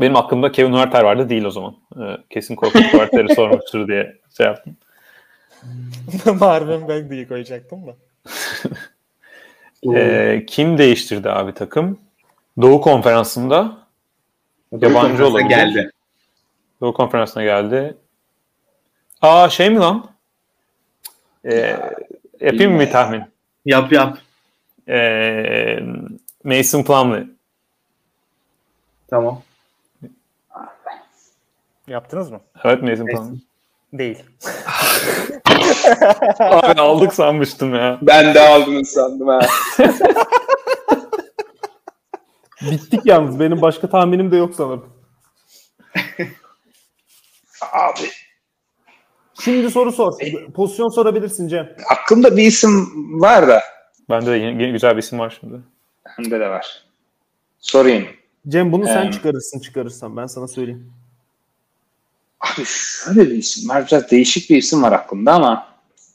Benim aklımda Kevin Huerter vardı değil o zaman. Ee, kesin Korkut Huerter'i sormuştur diye şey yaptım. Ben de koyacaktım da. Ee, kim değiştirdi abi takım? Doğu Konferansı'nda yabancı Konferansa olabilir. Geldi. Doğu Konferansı'na geldi. Aa şey mi lan? Ee, yapayım mı bir tahmin? Yap yap. Ee, Mason Plumlee. Tamam. Yaptınız mı? Evet Mason Plumlee. Değil. Abi aldık sanmıştım ya. Ben de aldığını sandım ha. Bittik yalnız. Benim başka tahminim de yok sanırım. Abi Şimdi soru sor. Pozisyon sorabilirsin Cem. aklımda bir isim var da. Bende de yeni, güzel bir isim var şimdi. Bende de var. Sorayım. Cem bunu sen Ee, çıkarırsın çıkarırsan ben sana söyleyeyim. Abi şöyle bir isim var. Biraz değişik bir isim var aklımda ama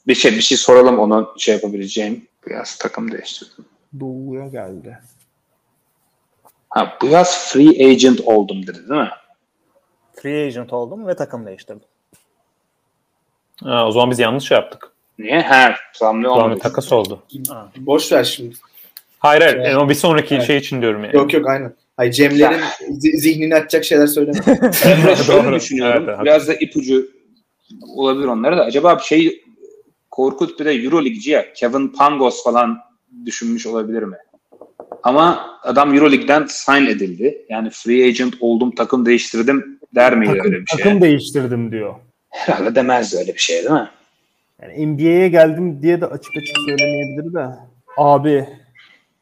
bir şey bir şey soralım onu şey yapabileceğim. Biraz takım değiştirdim. Doğu'ya geldi. Ha bu yaz free agent oldum dedi değil mi? Free agent oldum ve takım değiştirdim. Ha, o zaman biz yanlış şey yaptık. Niye? Ha, O zaman olmadı. bir takas oldu. Boş ver şimdi. Hayır hayır. Evet. Ama bir sonraki Evet. şey için diyorum yani. Yok yok aynen. Hayır Cemlerin zi- zihnini açacak şeyler söyleme. Emre şöyle Doğru. düşünüyorum. Evet, Biraz da ipucu olabilir onlara da. Acaba bir şey Korkut bir de Euroleague'ci ya. Kevin Pangos falan düşünmüş olabilir mi? Ama adam Euroleague'den sign edildi. Yani free agent oldum, takım değiştirdim der miydi Takım, öyle bir şey? takım değiştirdim diyor. Herhalde demez öyle bir şey değil mi? Yani NBA'ye geldim diye de açık açık söylemeyebilir de. Abi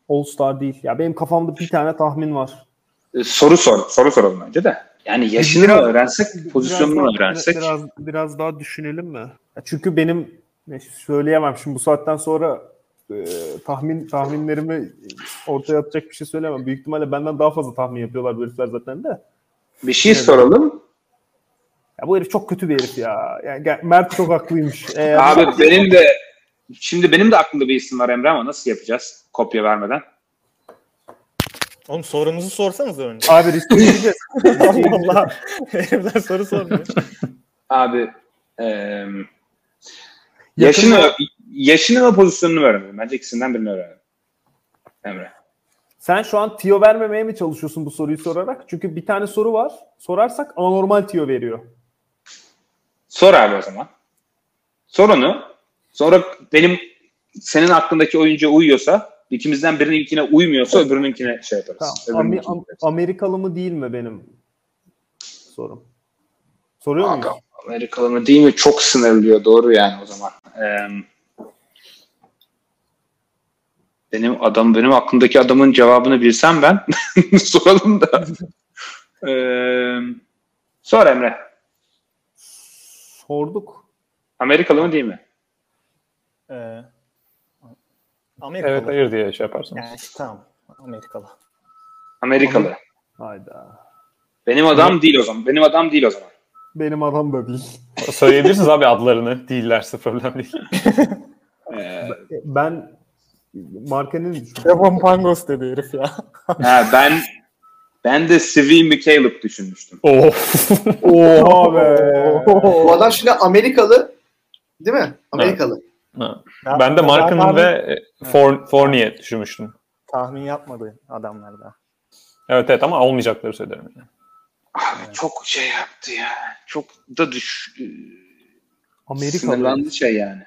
All Star değil. Ya benim kafamda bir tane tahmin var. Ee, soru sor, soru soralım önce de. Yani yaşını mı öğrensek, pozisyonunu Biraz öğrensek? Biraz, biraz daha düşünelim mi? Ya çünkü benim ne, söyleyemem şimdi bu saatten sonra e, tahmin tahminlerimi ortaya atacak bir şey söylemem. Büyük ihtimalle benden daha fazla tahmin yapıyorlar bu herifler zaten de. Bir şey soralım. Ya bu herif çok kötü bir herif ya. Yani Mert çok haklıymış. Eğer Abi benim de şimdi benim de aklımda bir isim var Emre ama nasıl yapacağız kopya vermeden? Oğlum sorunuzu sorsanız önce. Abi riske gireceğiz. Allah Allah. Herifler soru sormuyor. Abi eee yaşını yaşını ve pozisyonunu öğrenelim. Bence ikisinden birini öğrenelim. Emre. Sen şu an tiyo vermemeye mi çalışıyorsun bu soruyu sorarak? Çünkü bir tane soru var. Sorarsak anormal tiyo veriyor. Sor abi o zaman. Sor onu. Sonra benim senin aklındaki oyuncu uyuyorsa ikimizden birininkine uymuyorsa öbürününkine şey yaparız. Tamam. Am- yaparız. Amerikalı mı değil mi benim sorum? Soruyor muyum? Kanka, Amerikalı mı değil mi? Çok sınırlıyor. Doğru yani o zaman. Eee, benim adam benim aklımdaki adamın cevabını bilsem ben soralım da. Eee sor Emre. Sorduk. Amerikalı mı değil mi? Ee, Amerikalı. Evet hayır diye şey yaparsın. Yani, tamam. Amerikalı. Amerikalı. Hayda. Benim adam değil o zaman. Benim adam değil o zaman. Benim adam da değil. Söyleyebilirsiniz abi adlarını. Değillerse problem değil. Ee, Ben markanın düşünüyorum. Devon Pangos dedi herif ya. ha, ben ben de Svi McCaleb düşünmüştüm. of. Oha be. Bu adam şimdi Amerikalı değil mi? Amerikalı. Ben de Mark'ın ve e, For- Fournier düşünmüştüm. tahmin yapmadı adamlar da. Evet evet ama olmayacakları söylerim. Yani. Abi çok şey yaptı ya. Çok da düş Amerikalı. sınırlandı şey yani.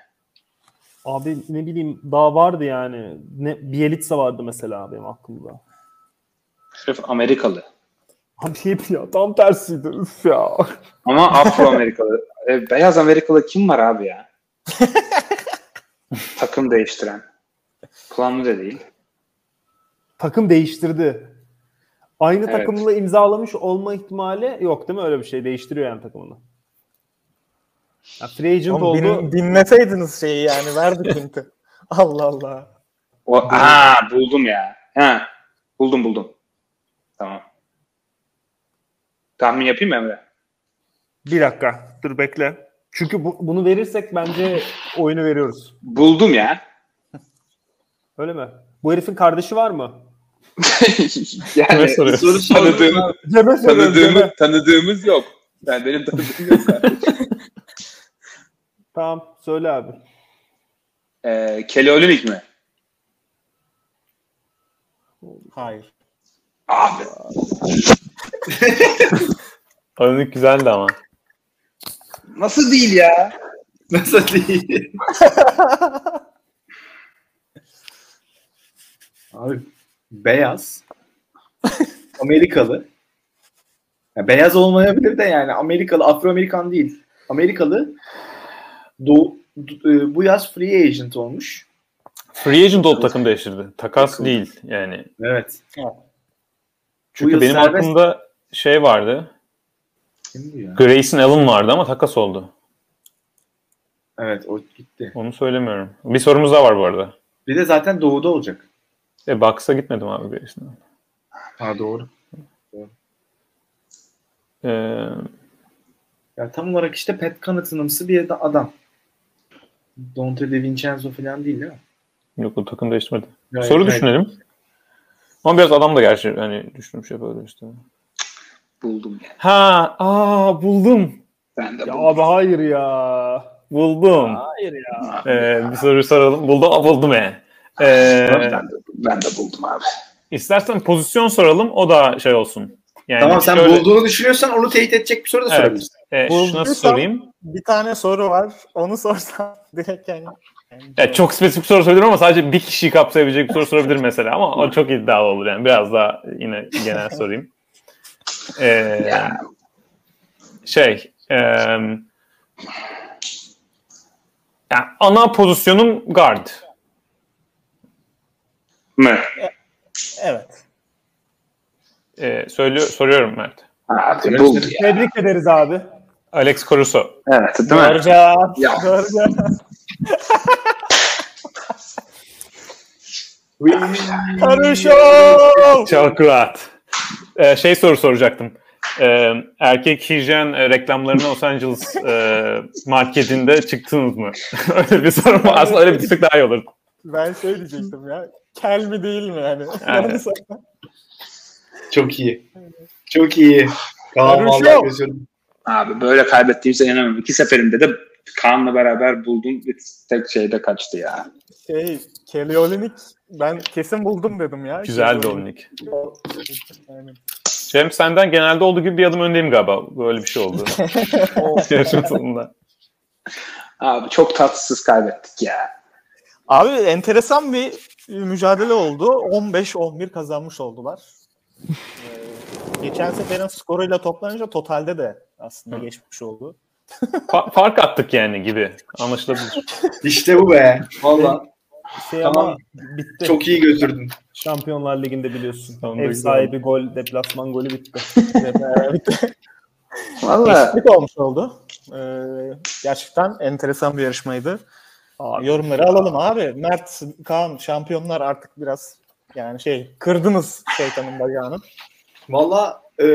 Abi ne bileyim daha vardı yani. Ne Bielitsa vardı mesela benim aklımda. Herif Amerikalı. Abi hep ya tam tersiydi. Üf ya. Ama Afro-Amerikalı. E, beyaz Amerikalı kim var abi ya? Takım değiştiren. Planlı da değil. Takım değiştirdi. Aynı Evet. takımla imzalamış olma ihtimali yok değil mi? Öyle bir şey değiştiriyor yani takımını. Ya free agent Oğlum, din- oldu. dinleseydiniz şeyi yani verdik hinti. Allah Allah. O, aa buldum ya. Ha, buldum buldum. Tamam. Tahmin yapayım mı Emre? Bir dakika. Dur bekle. Çünkü bu- bunu verirsek bence oyunu veriyoruz. Buldum ya. Öyle mi? Bu herifin kardeşi var mı? yani soru tanıdığım, Cebe soruyorum, Cebe. tanıdığımız, tanıdığımız yok. Yani benim tanıdığım yok. Tamam söyle abi. ee, Kelly Olynyk mi? Hayır. Abi. Önlük güzeldi ama. Nasıl değil ya? Nasıl değil? Abi beyaz. Amerikalı. Ya beyaz olmayabilir de yani Amerikalı, Afro-Amerikan değil. Amerikalı. Do, do- e, bu yaz free agent olmuş. Free agent oldu takım değiştirdi. Takas değil yani. Evet. Çünkü yıl benim serbest- aklımda şey vardı. Kim bu ya? Grayson Allen vardı ama takas oldu. Evet o gitti. Onu söylemiyorum. Bir sorumuz daha var bu arada. Bir de zaten doğuda olacak. E Bucks'a gitmedim abi Grayson Allen. Ha doğru. Ee, Ya tam olarak işte Pat Connaughton'ımsı bir adam. Dante DiVincenzo falan değil değil mi? yok o takım değiştirmedi. Gayet- Soru gayet- düşünelim. Ama biraz adam da gerçi hani düşünmüş ya böyle işte. Buldum ya. Ha, aa buldum. Ben de Ya buldum. abi hayır ya. Buldum. Hayır ya. Ee, bir soru soralım. Buldum, aa, buldum he. Ee, ben, de, ben de buldum abi. istersen pozisyon soralım. O da şey olsun. Yani Tamam sen şöyle- bulduğunu düşünüyorsan onu teyit edecek bir soru da Evet. sorabilirsin. E, Bulduysan- nasıl sorayım? Bir tane soru var. Onu sorsam direkt yani. yani Ya çok spesifik soru soruyorum ama sadece bir kişiyi kapsayabilecek bir soru sorabilir mesela ama o çok iddialı olur yani. Biraz daha yine genel sorayım. Ee, şey, e, yani ana pozisyonum guard. Mı? Evet. Ee, söylüyor, soruyorum Mert. Abi ya. Tebrik ederiz abi. Alex Caruso. Evet değil mi? Doğru cevap. Ya. Doğru cevap. Karışo! Çok rahat. Ee, şey soru soracaktım. Ee, erkek hijyen e, reklamlarına Los Angeles e, marketinde çıktınız mı? öyle bir soru mu? Aslında öyle bir tık daha iyi olur. Ben şey diyecektim ya. Kel mi değil mi yani? Sor- Çok iyi. Çok iyi. Kaan vallahi gözürdüm. Abi böyle kaybettiğimize inanamıyorum. İki seferinde de Kaan'la beraber buldum. Bir tek şeyde kaçtı ya. Şey, Kelly Olynyk ben kesin buldum dedim ya. Güzeldi Olinik. Aynen. Cem senden genelde olduğu gibi bir adım öndeyim galiba. Böyle bir şey oldu. Yarışma sonunda. Abi çok tatsız kaybettik ya. Abi enteresan bir mücadele oldu. 15-11 kazanmış oldular. Ee, geçen seferin skoruyla toplanınca totalde de aslında geçmiş oldu. Fa- fark attık yani gibi. Anlaşılabilir. İşte bu be. Valla Şey Tamam. ama bitti. çok iyi götürdün. Şampiyonlar Ligi'nde biliyorsun. Tamam, Ev sahibi gol, deplasman golü bitti. Valla. Eşitlik olmuş oldu. Ee, gerçekten enteresan bir yarışmaydı. Abi, Yorumları alalım abi. Mert, Kaan şampiyonlar artık biraz yani şey kırdınız şeytanın bacağını. Valla e,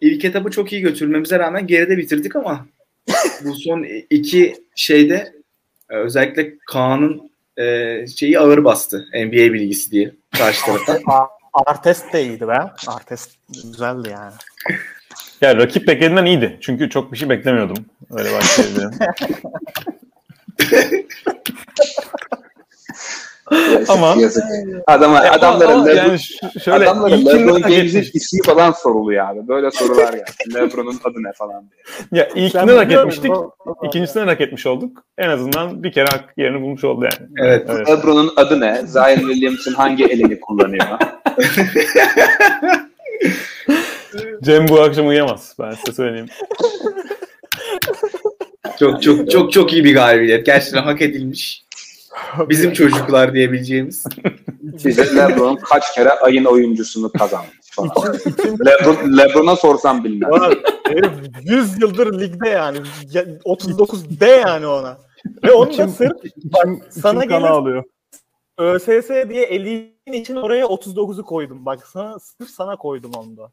ilk etabı çok iyi götürmemize rağmen geride bitirdik ama bu son iki şeyde e, özellikle Kaan'ın e, şeyi ağır bastı. NBA bilgisi diye karşı taraftan. Artest de iyiydi be. Artest güzeldi yani. Ya rakip beklediğinden iyiydi. Çünkü çok bir şey beklemiyordum. Öyle başlayabilirim. Ama- Yazık. Adama, Ya, adamların ama Lebron, yani şöyle adamların LeBron James'in ismi falan soruluyor abi. Böyle sorular gelsin. LeBron'un adı ne falan diye. Ya ilkini hak etmiştik. İkincisini hak etmiş olduk. En azından bir kere hak yerini bulmuş oldu yani. Evet. Evet. LeBron'un adı ne? Zion Williamson hangi elini kullanıyor? Cem bu akşam uyuyamaz. Ben size söyleyeyim. Çok çok çok çok iyi bir galibiyet. Gerçekten hak edilmiş. Bizim çocuklar diyebileceğimiz. Bize LeBron kaç kere ayın oyuncusunu kazanmış falan. Lebron, LeBron'a sorsam bilmem. Herif 100 yıldır ligde yani. Ya- 39 de yani ona. Ve onu da sırf İçim, sana gelir- alıyor. ÖSS diye elin için oraya 39'u koydum. Bak sana, sırf sana koydum onu da.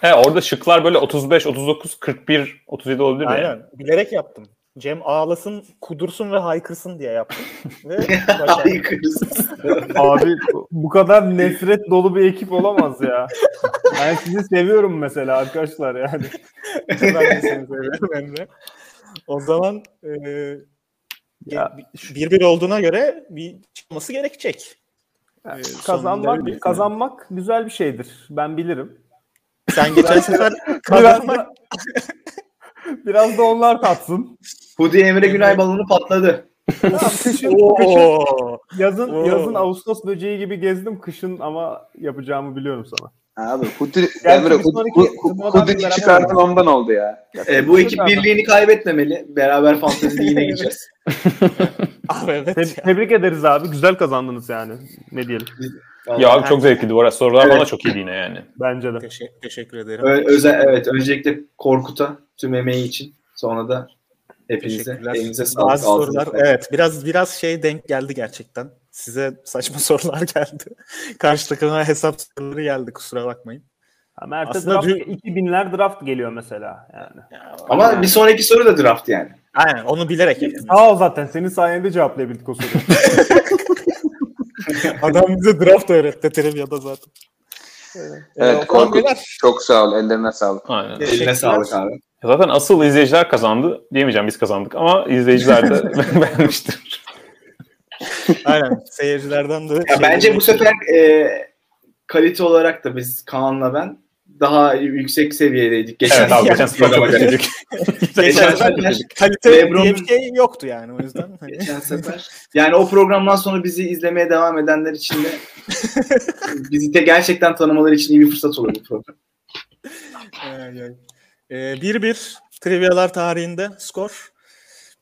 He, orada şıklar böyle 35, 39, 41, 37 olabilir mi? Aynen. Bilerek yaptım. Cem ağlasın, kudursun ve haykırsın diye yaptım. Ve. Haykırız. Abi bu kadar nefret dolu bir ekip olamaz ya. Ben sizi seviyorum mesela arkadaşlar yani. ben de seni seviyorum Emre. O zaman e, Ya, bir bir olduğuna göre bir çıkması gerekecek. E, sonunda kazanmak kazanmak güzel bir şeydir. Ben bilirim. Sen geçen sefer Biraz kazanmak biraz da onlar tatsın. Hudi Emre Günay balonu patladı. Tamam, kışın, kışın, Oo. yazın, Oo. yazın Ağustos böceği gibi gezdim. Kışın ama yapacağımı biliyorum sana. Abi Hudi, Emre, bir Hudi, sonraki Hudi, turnuvadan Hudi beraber çıkardın ondan oldu ya. Ee, bu ekip birliğini kaybetmemeli. Beraber fantezi yine gideceğiz. Abi evet Te- tebrik ederiz abi. Güzel kazandınız yani. Ne diyelim. Ya abi çok zevkliydi bu arada. Sorular Evet. bana çok iyiydi yine yani. Bence de. Teşekkür, teşekkür ederim. Ö- özel, evet öncelikle Korkut'a tüm emeği için. Sonra da hepinize elinize sağlık. Bazı sorular sağlık. evet biraz biraz şey denk geldi gerçekten. Size saçma sorular geldi. Karşı takıma hesap soruları geldi kusura bakmayın. Ha, Mert'e Aslında draft, dü- 2000'ler draft geliyor mesela. Yani. Ama bir sonraki soru da draft yani. Aynen onu bilerek yaptım. Sağ ol zaten. Senin sayende cevaplayabildik o soruyu. Adam bize draft öğretti trivia'da zaten. Evet Okan Korkut çok sağ ol. Ellerine sağlık. Aynen. Eline sağlık abi. Zaten asıl izleyiciler kazandı. Diyemeyeceğim biz kazandık ama izleyiciler de beğenmiştir. Aynen seyircilerden de. Ya şey- bence bu sefer e, kalite olarak da biz Kaan'la ben daha yüksek seviyedeydik. Geçen Evet abi geçen sefer çok kötüydük. geçen sefer kalite Lebron- diye bir şey yoktu yani o yüzden. Hani- Geçen sefer. Yani o programdan sonra bizi izlemeye devam edenler için de bizi de gerçekten tanımaları için iyi bir fırsat olur bu program. Ay, ay. Ee, 1-1 trivialar tarihinde skor.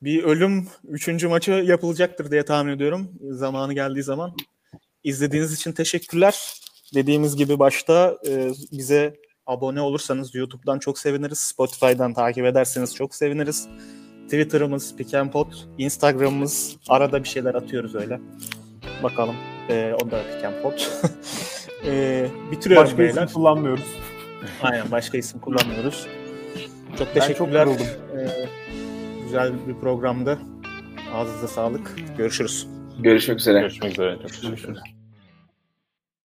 Bir ölüm 3. maçı yapılacaktır diye tahmin ediyorum. Zamanı geldiği zaman. İzlediğiniz için teşekkürler. Dediğimiz gibi başta e, bize abone olursanız YouTube'dan çok seviniriz. Spotify'dan takip ederseniz çok seviniriz. Twitter'ımız Pikenpot, Instagram'ımız arada bir şeyler atıyoruz öyle. Bakalım. E, o da Pikenpot. e, bitiriyorum Başka beyler. isim kullanmıyoruz. Aynen başka isim kullanmıyoruz. Çok Ben çok teşekkürler. Ee, güzel bir programdı. Ağzınıza sağlık. Görüşürüz. Görüşmek üzere. Görüşmek üzere. Çok teşekkür ederim. Görüşürüz.